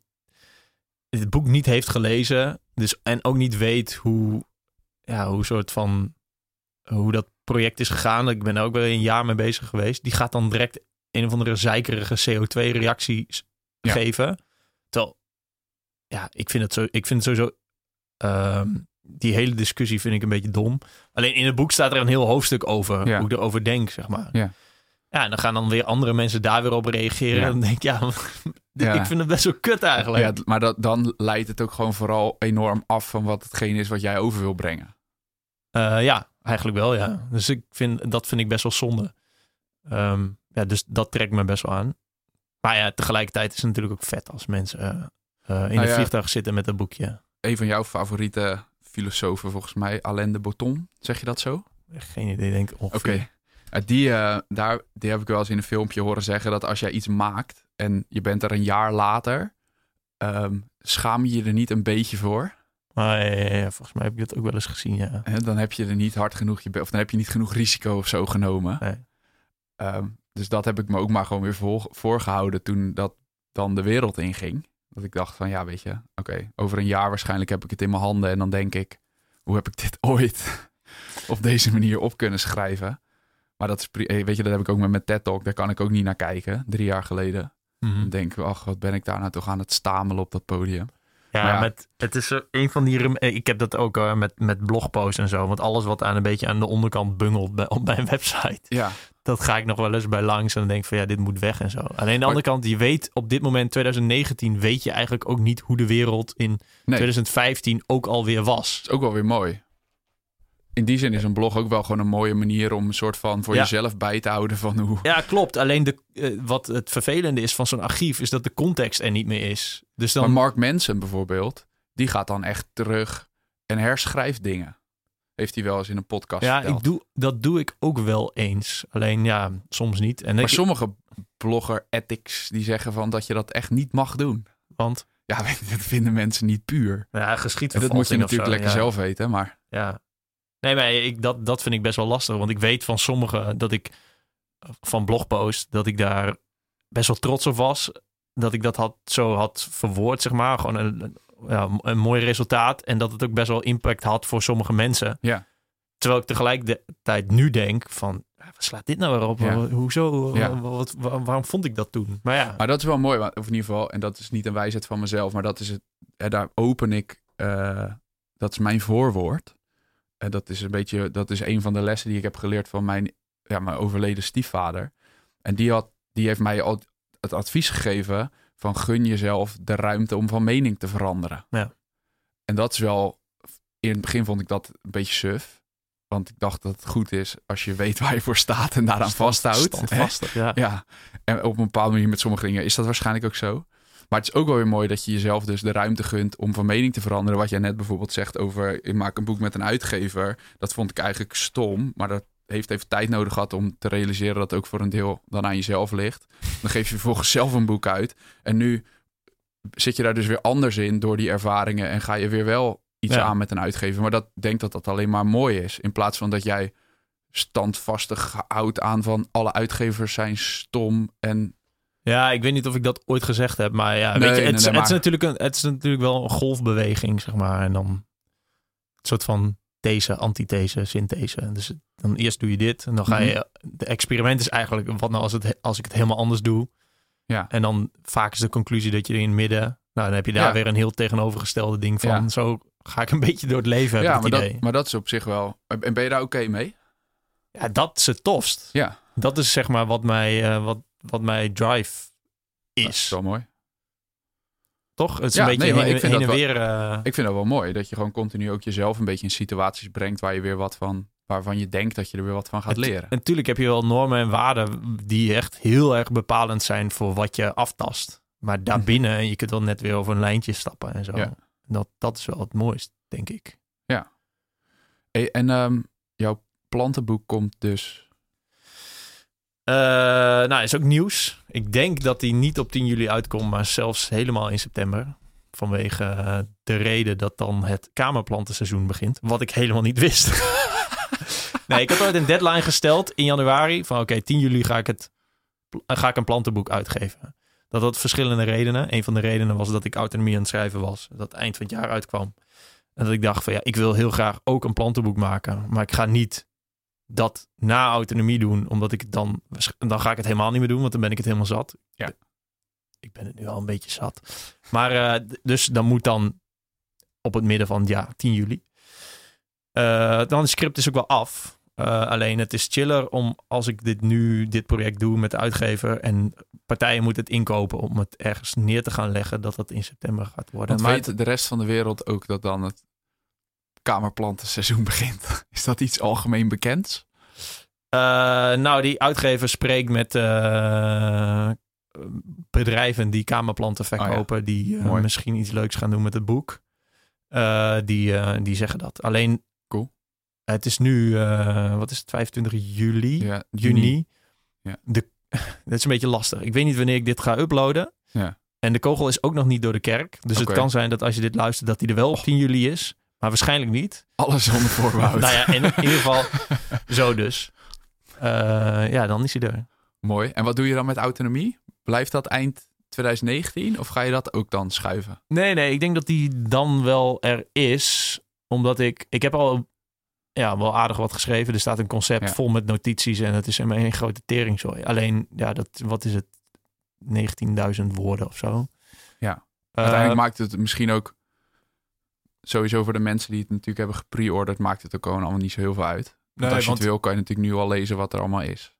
het boek niet heeft gelezen. Dus, en ook niet weet hoe, ja, hoe soort van hoe dat project is gegaan. Ik ben er ook wel een jaar mee bezig geweest. Die gaat dan direct een of andere zeikerige CO2-reacties Ja. geven. Terwijl, ja, ik vind het, zo, ik vind het sowieso... ehm, die hele discussie vind ik een beetje dom. Alleen in het boek staat er een heel hoofdstuk over. Ja. Hoe ik erover denk, zeg maar. Ja. Ja, en dan gaan dan weer andere mensen daar weer op reageren. Ja. En dan denk ik, ja, [laughs] Ja. ik vind het best wel kut eigenlijk. Ja, maar dat, dan leidt het ook gewoon vooral enorm af van wat hetgeen is wat jij over wil brengen. Eh, ja, eigenlijk wel, ja. Dus ik vind, dat vind ik best wel zonde. Ehm, ja, dus dat trekt me best wel aan. Maar ja, tegelijkertijd is het natuurlijk ook vet als mensen eh, eh, in Nou een vliegtuig zitten met een boekje. Een van jouw favoriete filosofen volgens mij, Alain de Botton. Zeg je dat zo? Geen idee, denk ik. Oké. Die, eh, daar, die heb ik wel eens in een filmpje horen zeggen dat als jij iets maakt en je bent er een jaar later, ehm, schaam je je er niet een beetje voor. Maar ja, ja, ja, volgens mij heb ik dat ook wel eens gezien, ja. Hè? Dan heb je er niet hard genoeg, je of dan heb je niet genoeg risico of zo genomen. Nee. Ehm, dus dat heb ik me ook maar gewoon weer voor, voorgehouden toen dat dan de wereld inging. Dat ik dacht van ja, weet je, oké, over een jaar waarschijnlijk heb ik het in mijn handen en dan denk ik, hoe heb ik dit [laughs] ooit op deze manier op kunnen schrijven? Maar dat is, eh, weet je, dat heb ik ook met mijn TED Talk, daar kan ik ook niet naar kijken, drie jaar geleden. Mhm. Dan denk ik, ach, wat ben ik daar nou toch aan het stamelen op dat podium. Ja, Maar ja. Met, het is een van die... eh, Ik heb dat ook eh, met, met blogposts en zo. Want alles wat aan een beetje aan de onderkant bungelt bij, op mijn [laughs] website... Ja, dat ga ik nog wel eens bij langs en dan denk ik van ja, dit moet weg en zo. Alleen aan de andere kant, je weet op dit moment 2019 weet je eigenlijk ook niet hoe de wereld in nee, 2015 ook alweer was. is ook wel weer mooi. In die zin is een blog ook wel gewoon een mooie manier om een soort van voor Ja. jezelf bij te houden van hoe, Ja, klopt. Alleen de, eh, wat het vervelende is van zo'n archief is dat de context er niet meer is. Dus dan Maar Mark Manson bijvoorbeeld, die gaat dan echt terug en herschrijft dingen. Heeft hij wel eens in een podcast ja, verteld. ik doe, dat doe ik ook wel eens. Alleen ja, soms niet. En Maar ik, sommige blogger ethics die zeggen van dat je dat echt niet mag doen. want Ja, [laughs] dat vinden mensen niet puur. ja, En dat moet je natuurlijk zo, lekker ja. zelf weten, maar Ja. Nee, maar ik, dat, dat vind ik best wel lastig. Want ik weet van sommigen dat ik van blogpost dat ik daar best wel trots op was. Dat ik dat had, zo had verwoord, zeg maar. Gewoon een- ja, een mooi resultaat. En dat het ook best wel impact had voor sommige mensen. Ja. Terwijl ik tegelijkertijd nu denk van... Wat slaat dit nou weer op? Ja. Hoezo? Ja. Wat, wa- waarom vond ik dat toen? Maar ja, Maar dat is wel mooi, of in ieder geval, en dat is niet een wijsheid van mezelf, maar dat is het, hè, daar open ik, eh, dat is mijn voorwoord. En dat is een beetje, dat is een van de lessen die ik heb geleerd van mijn, ja, mijn overleden stiefvader. En die, had, die heeft mij al het advies gegeven van gun jezelf de ruimte om van mening te veranderen. Ja. En dat is wel, in het begin vond ik dat een beetje suf. Want ik dacht dat het goed is als je weet waar je voor staat en daaraan vasthoudt. Standvastig, ja. Ja, en op een bepaalde manier met sommige dingen is dat waarschijnlijk ook zo. Maar het is ook wel weer mooi dat je jezelf dus de ruimte gunt om van mening te veranderen. Wat jij net bijvoorbeeld zegt over, ik maak een boek met een uitgever. Dat vond ik eigenlijk stom, maar dat heeft even tijd nodig gehad om te realiseren dat het ook voor een deel dan aan jezelf ligt. Dan geef je vervolgens zelf een boek uit. En nu zit je daar dus weer anders in door die ervaringen en ga je weer wel iets Ja. aan met een uitgever. Maar dat denk dat dat alleen maar mooi is. In plaats van dat jij standvastig houdt aan van alle uitgevers zijn stom en Ja, ik weet niet of ik dat ooit gezegd heb, maar ja, Nee, weet je, het, nee, het, is natuurlijk een, het is natuurlijk wel een golfbeweging, zeg maar. En dan een soort van these, antithese, synthese. Dus dan eerst doe je dit en dan ga je... De experiment is eigenlijk, wat nou als, het, als ik het helemaal anders doe? Ja. En dan vaak is de conclusie dat je in het midden... Nou, dan heb je daar Ja. weer een heel tegenovergestelde ding van. Ja. Zo ga ik een beetje door het leven, heb ja, maar het dat, idee. maar dat is op zich wel. En ben je daar oké mee? Ja, dat is het tofst. Ja, Dat is zeg maar wat mij, eh, wat, wat mij drive dat is is. wel mooi. Toch? Het is Ja, een beetje nee, heen, ik vind heen en dat weer... eh, Ik vind dat wel mooi dat je gewoon continu ook jezelf een beetje in situaties brengt waar je weer wat van, waarvan je denkt dat je er weer wat van gaat leren. En natuurlijk heb je wel normen en waarden die echt heel erg bepalend zijn voor wat je aftast. Maar [laughs] daarbinnen, je kunt wel net weer over een lijntje stappen en zo. Ja. Dat, dat is wel het mooist, denk ik. Hey, en ehm, jouw plantenboek komt dus. Eh, nou, is ook nieuws. Ik denk dat die niet op 10 juli uitkomt, maar zelfs helemaal in september. Vanwege eh, de reden dat dan het kamerplantenseizoen begint. Wat ik helemaal niet wist. [laughs] nee, ik had ooit een deadline gesteld in januari. Van oké, 10 juli ga ik, het, eh, ga ik een plantenboek uitgeven. Dat had verschillende redenen. Een van de redenen was dat ik autonomie aan het schrijven was. Dat eind van het jaar uitkwam. En dat ik dacht van ja, ik wil heel graag ook een plantenboek maken. Maar ik ga niet dat na autonomie doen, omdat ik het dan, dan ga ik het helemaal niet meer doen, want dan ben ik het helemaal zat. Ja. Ik ben het nu al een beetje zat. Maar eh, dus dan moet dan op het midden van ja, 10 juli. Eh, dan script is ook wel af. Eh, alleen het is chiller om als ik dit nu, dit project doe met de uitgever en partijen moeten het inkopen om het ergens neer te gaan leggen, dat dat in september gaat worden. Want maar weet de rest van de wereld ook dat dan het kamerplantenseizoen [laughs] begint? Is dat iets algemeen bekends? Eh, nou, die uitgever spreekt met eh, bedrijven die kamerplanten verkopen, die eh, misschien iets leuks gaan doen met het boek. Die, die zeggen dat. Alleen, Cool. het is nu, wat is het, 25 juli, Ja, juni. Ja. De, [laughs] dat is een beetje lastig. Ik weet niet wanneer ik dit ga uploaden. Ja. En de kogel is ook nog niet door de kerk. Dus het kan zijn dat als je dit luistert, dat die er wel op 10 juli is. Maar waarschijnlijk niet. Alles zonder [laughs] voorbehoud. Nou ja, in, in ieder geval [laughs] zo dus. Eh, ja, dan is hij er. Mooi. En wat doe je dan met autonomie? Blijft dat eind 2019 of ga je dat ook dan schuiven? Nee, nee, ik denk dat die dan wel er is. Omdat ik... Ik heb al ja, wel aardig wat geschreven. Er staat een concept Ja. vol met notities. En het is een een grote teringzooi. Alleen, ja, dat, wat is het? 19.000 woorden of zo. Ja. Eh, Uiteindelijk maakt het misschien ook sowieso voor de mensen die het natuurlijk hebben gepreorderd, maakt het ook gewoon allemaal niet zo heel veel uit. Want nee, als je want- het wil, kan je natuurlijk nu al lezen wat er allemaal is.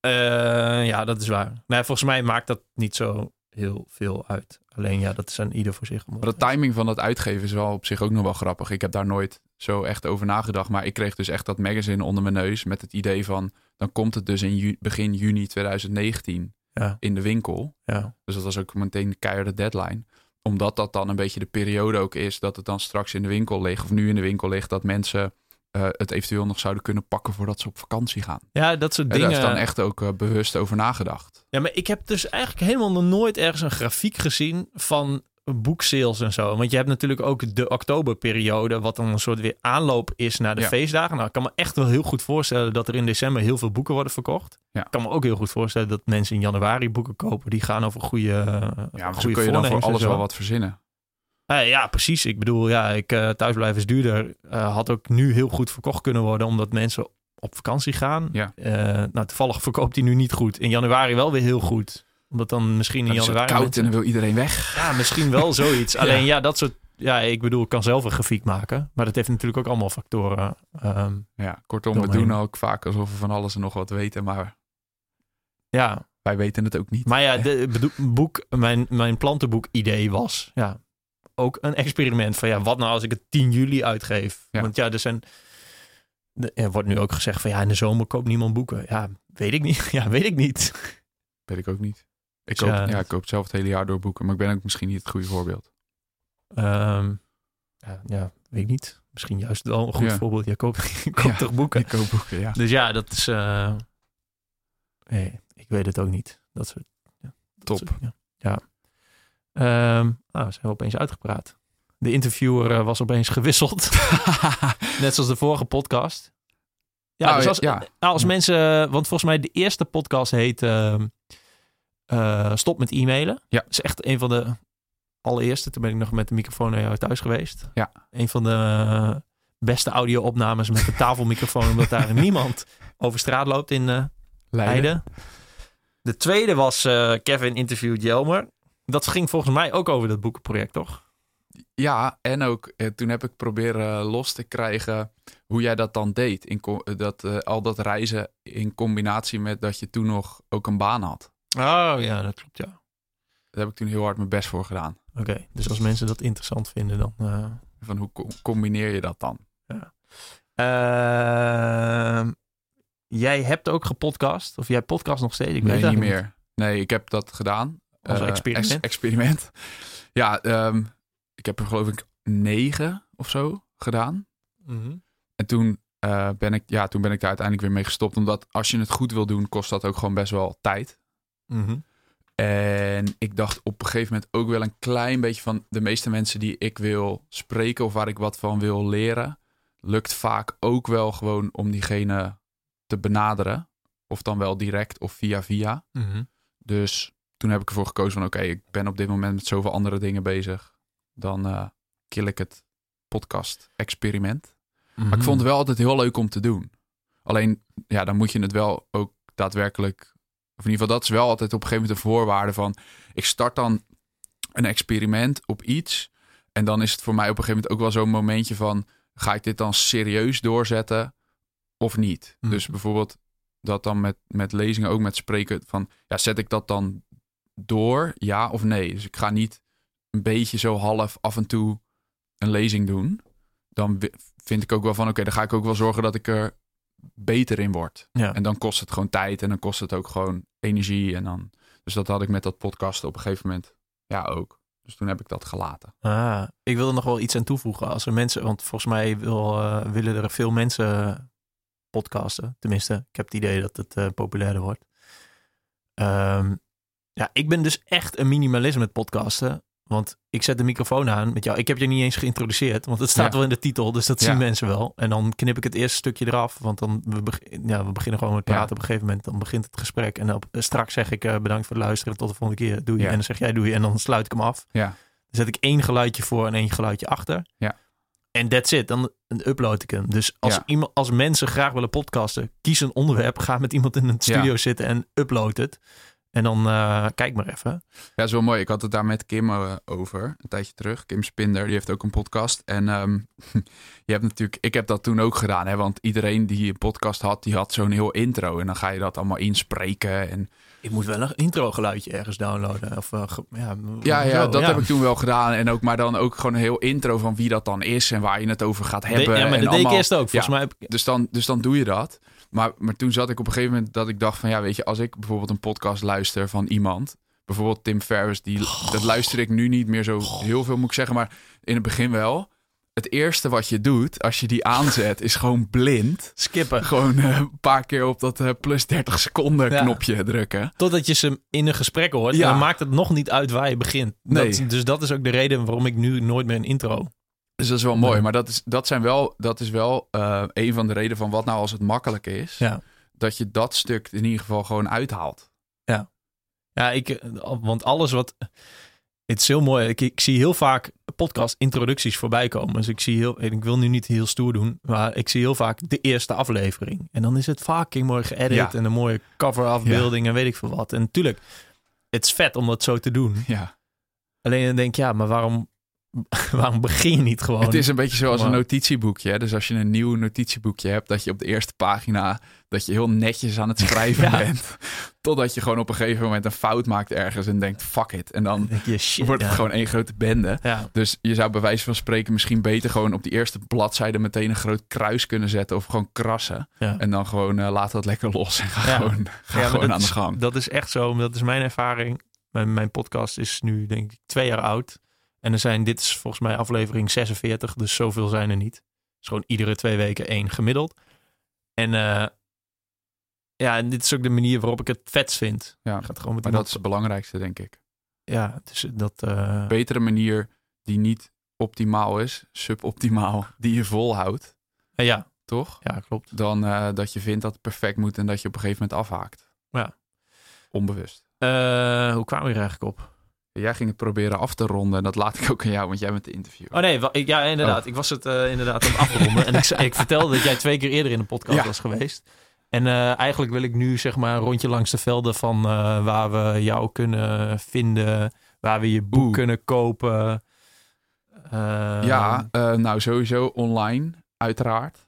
Eh, ja, dat is waar. Nee, volgens mij maakt dat niet zo heel veel uit. Alleen ja, dat is aan ieder voor zich. Maar de timing van dat uitgeven is wel op zich ook nog wel grappig. Ik heb daar nooit zo echt over nagedacht. Maar ik kreeg dus echt dat magazine onder mijn neus met het idee van... dan komt het dus in ju- begin juni 2019 Ja, in de winkel. ja. Dus dat was ook meteen de keiharde deadline. Omdat dat dan een beetje de periode ook is dat het dan straks in de winkel ligt... of nu in de winkel ligt, dat mensen eh, het eventueel nog zouden kunnen pakken... voordat ze op vakantie gaan. ja, dat soort En dingen. daar is dan echt ook eh, bewust over nagedacht. Ja, maar ik heb dus eigenlijk helemaal nog nooit ergens een grafiek gezien van boeksales en zo. Want je hebt natuurlijk ook de oktoberperiode, wat dan een soort weer aanloop is naar de Ja. feestdagen. Nou, ik kan me echt wel heel goed voorstellen dat er in december heel veel boeken worden verkocht. Ja. Ik kan me ook heel goed voorstellen dat mensen in januari boeken kopen. Die gaan over goede Ja, maar zo goede kun je dan voor alles wel wat verzinnen. Eh, ja, precies. Ik bedoel, ja, ik, eh thuisblijven is duurder. eh, had ook nu heel goed verkocht kunnen worden, omdat mensen op vakantie gaan. Ja. Eh, nou, toevallig verkoopt hij nu niet goed. In januari wel weer heel goed. Omdat dan misschien in januari... koud mensen- en dan wil iedereen weg. [laughs] Ja, misschien wel zoiets. [laughs] Alleen ja, dat soort ja, ik bedoel, ik kan zelf een grafiek maken. Maar dat heeft natuurlijk ook allemaal factoren. ehm, Ja, kortom, we doen ook vaak alsof we van alles en nog wat weten, maar ja, wij weten het ook niet. maar ja, de boek, mijn, mijn plantenboek idee was ja, ook een experiment van ja, wat nou als ik het 10 juli uitgeef? Ja. Want ja, er zijn. Er wordt nu ook gezegd van ja, in de zomer koopt niemand boeken. Ja, weet ik niet. [laughs] Ja, weet ik niet. Weet ik ook niet. Ik Dus koop, ja, ik koop zelf het hele jaar door boeken, maar ik ben ook misschien niet het goede voorbeeld. Ehm, ja, ja, weet ik niet. Misschien juist wel een goed Ja. voorbeeld. Je koopt, [laughs] je koopt Ja. toch boeken? Ik koop boeken, ja. Dus ja, dat is. eh, nee, ik weet het ook niet. Dat soort. Ja, dat Top. soort- ja. ja. Ehm, nou, zijn we opeens uitgepraat. De interviewer eh, was opeens gewisseld. [laughs] Net zoals de vorige podcast. Ja, Oh, dus als, ja. nou, als mensen. Want volgens mij de eerste podcast heet. ehm, eh, Stop met e-mailen. Ja. Dat is echt een van de allereerste. Toen ben ik nog met de microfoon naar jou thuis geweest. Ja. Een van de beste audio-opnames met de tafelmicrofoon. omdat daar [laughs] niemand over straat loopt in eh Leiden. Leiden. De tweede was eh, Kevin interviewt Jelmer. Dat ging volgens mij ook over dat boekenproject, toch? Ja, en ook eh, toen heb ik proberen los te krijgen hoe jij dat dan deed. In eh, dat, eh, al dat reizen in combinatie met dat je toen nog ook een baan had. Oh ja, dat klopt, ja. Daar heb ik toen heel hard mijn best voor gedaan. Oké, dus als mensen dat interessant vinden, dan... eh, Van hoe co- combineer je dat dan? Ehm, jij hebt ook gepodcast, of jij podcast nog steeds? Ik weet nee, het niet meer. Nee, ik heb dat gedaan. Als Eh, experiment? ex- experiment. [laughs] Ja, ehm, ik heb er geloof ik negen of zo gedaan. Mhm. En toen, eh, ben ik, ja, toen ben ik daar uiteindelijk weer mee gestopt. Omdat als je het goed wil doen, kost dat ook gewoon best wel tijd. Mhm. En ik dacht op een gegeven moment ook wel een klein beetje van de meeste mensen die ik wil spreken of waar ik wat van wil leren, lukt vaak ook wel gewoon om diegene te benaderen. Of dan wel direct of via via. Mhm. Dus toen heb ik ervoor gekozen van oké, ik ben op dit moment met zoveel andere dingen bezig. Dan eh kill ik het podcast experiment. Maar ik vond het wel altijd heel leuk om te doen. Alleen, ja, dan moet je het wel ook daadwerkelijk... Of in ieder geval, dat is wel altijd op een gegeven moment een voorwaarde van... Ik start dan een experiment op iets. En dan is het voor mij op een gegeven moment ook wel zo'n momentje van... Ga ik dit dan serieus doorzetten of niet? Mhm. Dus bijvoorbeeld dat dan met, met lezingen, ook met spreken van... Ja, zet ik dat dan door, ja of nee? Dus ik ga niet een beetje zo half af en toe een lezing doen. Dan vind ik ook wel van, oké, dan ga ik ook wel zorgen dat ik er beter in word. Ja. En dan kost het gewoon tijd en dan kost het ook gewoon energie. En dan, dus dat had ik met dat podcast op een gegeven moment ja ook. Dus toen heb ik dat gelaten. Ah, ik wil er nog wel iets aan toevoegen. Als er mensen, want volgens mij wil, eh, willen er veel mensen podcasten. Tenminste, ik heb het idee dat het eh, populairder wordt. Ehm, ja, ik ben dus echt een minimalist met podcasten. Want ik zet de microfoon aan met jou. Ik heb je niet eens geïntroduceerd, want het staat Ja. wel in de titel. Dus dat Ja. zien mensen wel. En dan knip ik het eerste stukje eraf. Want dan we, beg- ja, we beginnen gewoon met praten op een gegeven moment. Dan begint het gesprek. En op, straks zeg ik eh, bedankt voor het luisteren. Tot de volgende keer. Doei. En dan zeg jij doei. En dan sluit ik hem af. Ja, Dan zet ik één geluidje voor en één geluidje achter. Ja. En that's it. Dan, upload ik hem. Dus als, iemand, als mensen graag willen podcasten, kies een onderwerp. Ga met iemand in een studio zitten en upload het. En dan eh, kijk maar even. ja is wel mooi. Ik had het daar met Kim eh, over een tijdje terug. Kim Spinder, die heeft ook een podcast. En ehm, [laughs] je hebt natuurlijk, ik heb dat toen ook gedaan. Hè, want iedereen die een podcast had, die had zo'n heel intro. En dan ga je dat allemaal inspreken. En Ik moet wel een intro geluidje ergens downloaden. Of, eh, ja, Ja, dat heb ik toen wel gedaan. En ook, maar dan ook gewoon een heel intro van wie dat dan is en waar je het over gaat hebben. De- ja, maar en dat deed ik eerst ook. Volgens Ja. mij heb ik... Dus dan, dus dan doe je dat. Maar, maar toen zat ik op een gegeven moment dat ik dacht van ja, weet je, als ik bijvoorbeeld een podcast luister van iemand, bijvoorbeeld Tim Ferriss, die, dat luister ik nu niet meer zo heel veel, moet ik zeggen, maar in het begin wel. Het eerste wat je doet als je die aanzet, is gewoon blind. Skippen. Gewoon eh, een paar keer op dat eh, plus 30 seconden Ja. knopje drukken. Totdat je ze in een gesprek hoort. Ja. En dan maakt het nog niet uit waar je begint. Nee. Dus dat is ook de reden waarom ik nu nooit meer een intro. Dus dat is wel mooi. Nee. Maar dat is, dat zijn wel, dat is wel eh, een van de redenen van wat nou als het makkelijk is. Ja. Dat je dat stuk in ieder geval gewoon uithaalt. Ja, ik, eh, want alles wat. Het is heel mooi. Ik, ik zie heel vaak podcast-introducties voorbij komen. Dus ik zie heel. Ik wil nu niet heel stoer doen. Maar ik zie heel vaak de eerste aflevering. En dan is het fucking mooi geëdit. Ja. En een mooie coverafbeelding. En weet ik veel wat. En natuurlijk, het is vet om dat zo te doen. Ja. Alleen dan denk ik, ja, maar waarom [laughs] waarom begin je niet gewoon? Het is een beetje zoals een notitieboekje. Hè? Dus als je een nieuw notitieboekje hebt, dat je op de eerste pagina dat je heel netjes aan het [laughs] schrijven Ja. bent. Totdat je gewoon op een gegeven moment een fout maakt ergens en denkt fuck it. En dan Dan denk je, shit. wordt het ja. gewoon één grote bende. Ja, Dus je zou bij wijze van spreken misschien beter gewoon op die eerste bladzijde meteen een groot kruis kunnen zetten of gewoon krassen. En dan gewoon eh, laat dat lekker los en ga gewoon, ga gewoon aan de gang. Dat is echt zo. Dat is mijn ervaring. Mijn, mijn podcast is nu denk ik twee jaar oud. En er zijn, dit is volgens mij aflevering 46. Dus zoveel zijn er niet. Het is gewoon iedere twee weken één gemiddeld. En eh, ja, en dit is ook de manier waarop ik het vetst vind. Ja, Gaat gewoon met maar dat is het belangrijkste denk ik. Ja, dus dat... eh, Betere manier die niet optimaal is, suboptimaal, [laughs] die je volhoudt, ja, toch? ja, klopt. Dan eh, dat je vindt dat het perfect moet en dat je op een gegeven moment afhaakt. Ja. Onbewust. Eh, hoe kwamen we hier eigenlijk op? Jij ging het proberen af te ronden en dat laat ik ook aan jou, want jij bent de interviewer. Oh nee, ik- ja, inderdaad. Ik was het eh, inderdaad aan het afronden. en ik, ik vertelde dat jij twee keer eerder in de podcast Ja. was geweest. En eh, eigenlijk wil ik nu zeg maar een rondje langs de velden van eh, waar we jou kunnen vinden. Waar we je boek kunnen kopen. Ja, nou sowieso online, uiteraard.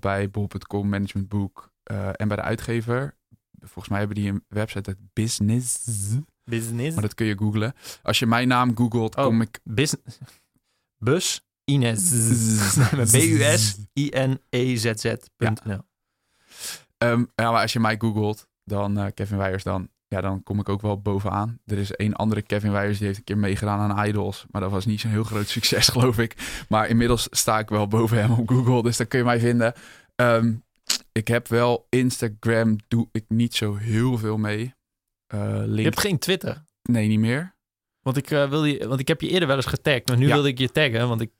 Bij bol.com, managementboek eh, en bij de uitgever. Volgens mij hebben die een website uit Business. Business. Maar dat kun je googlen. Als je mijn naam googelt, Oh. kom ik... Business. Bus Ines. [laughs] B-U-S-I-N-E-Z-Z.nl. Ehm, ja, maar als je mij googelt, dan eh, Kevin Weijers, dan, ja, dan kom ik ook wel bovenaan. Er is een andere Kevin Weijers, die heeft een keer meegedaan aan Idols. Maar dat was niet zo'n heel groot [laughs] succes, geloof ik. Maar inmiddels sta ik wel boven hem op Google, dus dan kun je mij vinden. Ehm, ik heb wel Instagram, doe ik niet zo heel veel mee. Eh Je hebt geen Twitter. nee, niet meer. Want ik, eh, wil je, want ik heb je eerder wel eens getagd. Maar nu Ja. wilde ik je taggen, want ik,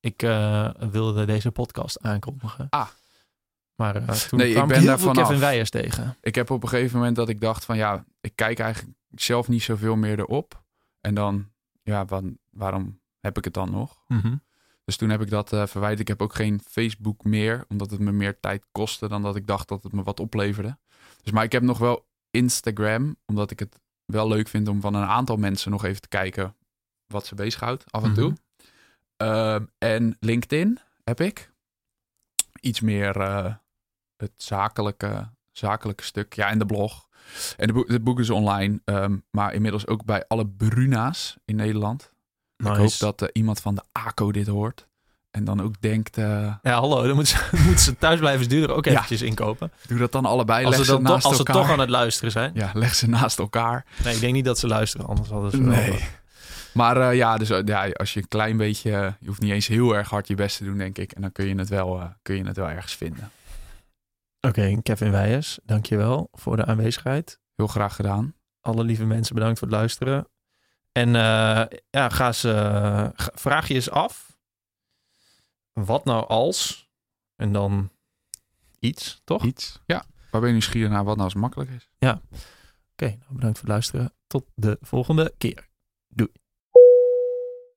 ik eh, wilde deze podcast aankondigen. Ah. Maar eh, toen Nee, kwam ik, ben heel veel. Kevin Weijers tegen. Ik heb op een gegeven moment dat ik dacht van ja, ik kijk eigenlijk zelf niet zoveel meer erop. En dan, ja, wan- waarom heb ik het dan nog? Dus toen heb ik dat eh verwijderd. Ik heb ook geen Facebook meer, omdat het me meer tijd kostte dan dat ik dacht dat het me wat opleverde. Dus maar ik heb nog wel Instagram, omdat ik het wel leuk vind om van een aantal mensen nog even te kijken wat ze bezighoudt af en toe. Mhm. Ehm, en LinkedIn heb ik. Iets meer eh, het zakelijke, zakelijke stuk. Ja, en de blog. En de boek, het boek is online, ehm, maar inmiddels ook bij alle Bruna's in Nederland. Ik hoop dat eh, iemand van de ACO dit hoort. En dan ook denkt, eh, Ja, hallo, dan moeten ze, [laughs] moeten ze thuis blijven sturen ook Ja. eventjes inkopen. doe dat dan allebei. Als leg ze, ze dan als ze toch aan het luisteren zijn. Ja, leg ze naast elkaar. Nee, ik denk niet dat ze luisteren, anders hadden ze wel... Nee. Maar eh, ja, dus eh, ja, als je een klein beetje, je hoeft niet eens heel erg hard je best te doen, denk ik. En dan kun je het wel, kun je het wel ergens vinden. Oké, Kevin Weijers, dankjewel voor de aanwezigheid. Heel graag gedaan. Alle lieve mensen bedankt voor het luisteren. En eh, ja, ga eens, ga- vraag je eens af. Wat nou als? En dan iets, toch? Oké, Iets. Ja. Waar ben je nieuwsgierig naar wat nou eens makkelijk is? nou bedankt voor het luisteren. Tot de volgende keer. Doei.